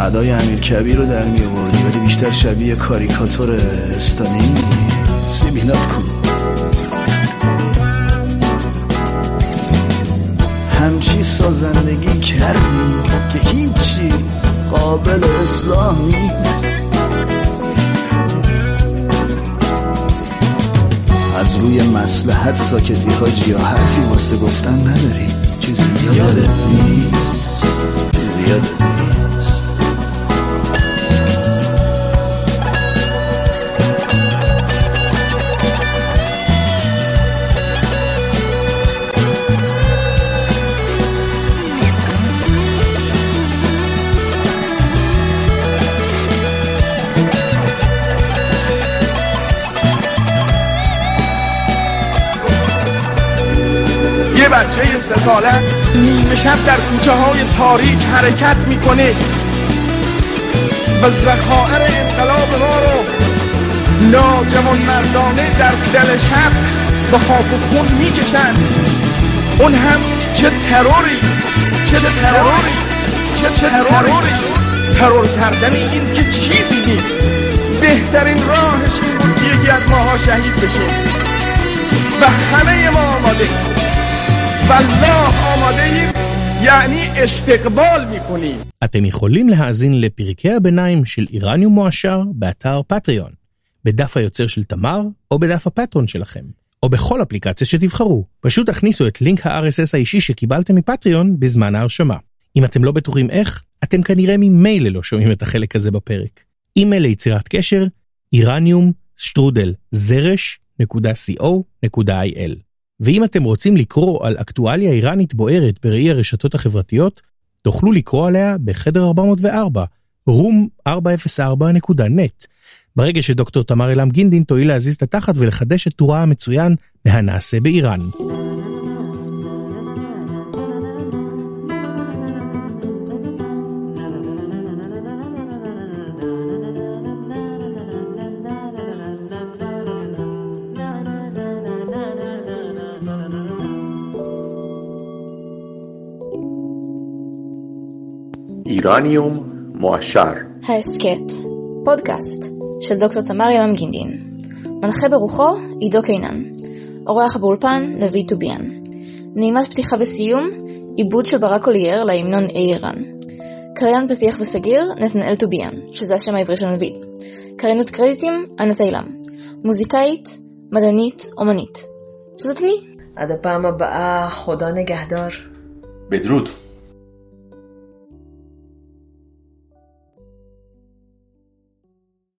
ادای امیر کبیر رو در می آوردی ولی بیشتر شبیه کاریکاتور استالین سیبیلات کن. همچی سازندگی کردی که هیچ چیز قابل اصلاح نیست. از روی مسلحت ساکتی حاجی یا حرفی واسه گفتن نداری چیزی یادت نیست. چیزی نیست بچه سه ساله نیمه شب در کوچه های تاریک حرکت می‌کنه. و زخائر انقلاب ما رو ناجوان مردانه در دل شب به خاک و خون می‌کشن. اون هم چه تروری چه تروری چه تروری. ترور کردن این که چیزی نیست. بهترین راهش این بود یکی از ماها شهید بشه. و همه ما آماده. والله آماده ایم یعنی استقبال میکنیم אתם יכולים להאזין לפרקי הביניים של איראניום מועשר באתר פטריון, בדף היוצר של תמר או בדף הפטרון שלכם, או בכל אפליקציה שתבחרו. פשוט תכניסו את לינק ה-RSS האישי שקיבלתם מפטריון בזמן ההרשמה. אם אתם לא בטוחים איך, אתם כנראה ממילא לא שומעים את החלק הזה בפרק. אימייל ליצירת קשר, איראניום שטרודל זרש.co.il. ואם אתם רוצים לקרוא על אקטואליה איראנית בוערת בראי הרשתות החברתיות, תוכלו לקרוא עליה בחדר 404, room404.net. ברגע שדוקטור תמר אלעם גינדין תואיל להזיז את התחת ולחדש את טורה המצוין מהנעשה באיראן. איראניום מועשר. ההסכת, פודקאסט של דוקטור תמר ים גינדין. מנחה ברוחו עידו קינן. אורח באולפן דוד טוביאן. נעימת פתיחה וסיום, עיבוד של ברק אולייר להמנון איראן. קריין פתיח וסגיר, נתנאל טוביאן, שזה השם העברי של נביד. קריינות קרדיטים, ענת אילם. מוזיקאית, מדענית, אומנית. שזאת אני. עד הפעם הבאה, חודה נגהדר. בדרוד.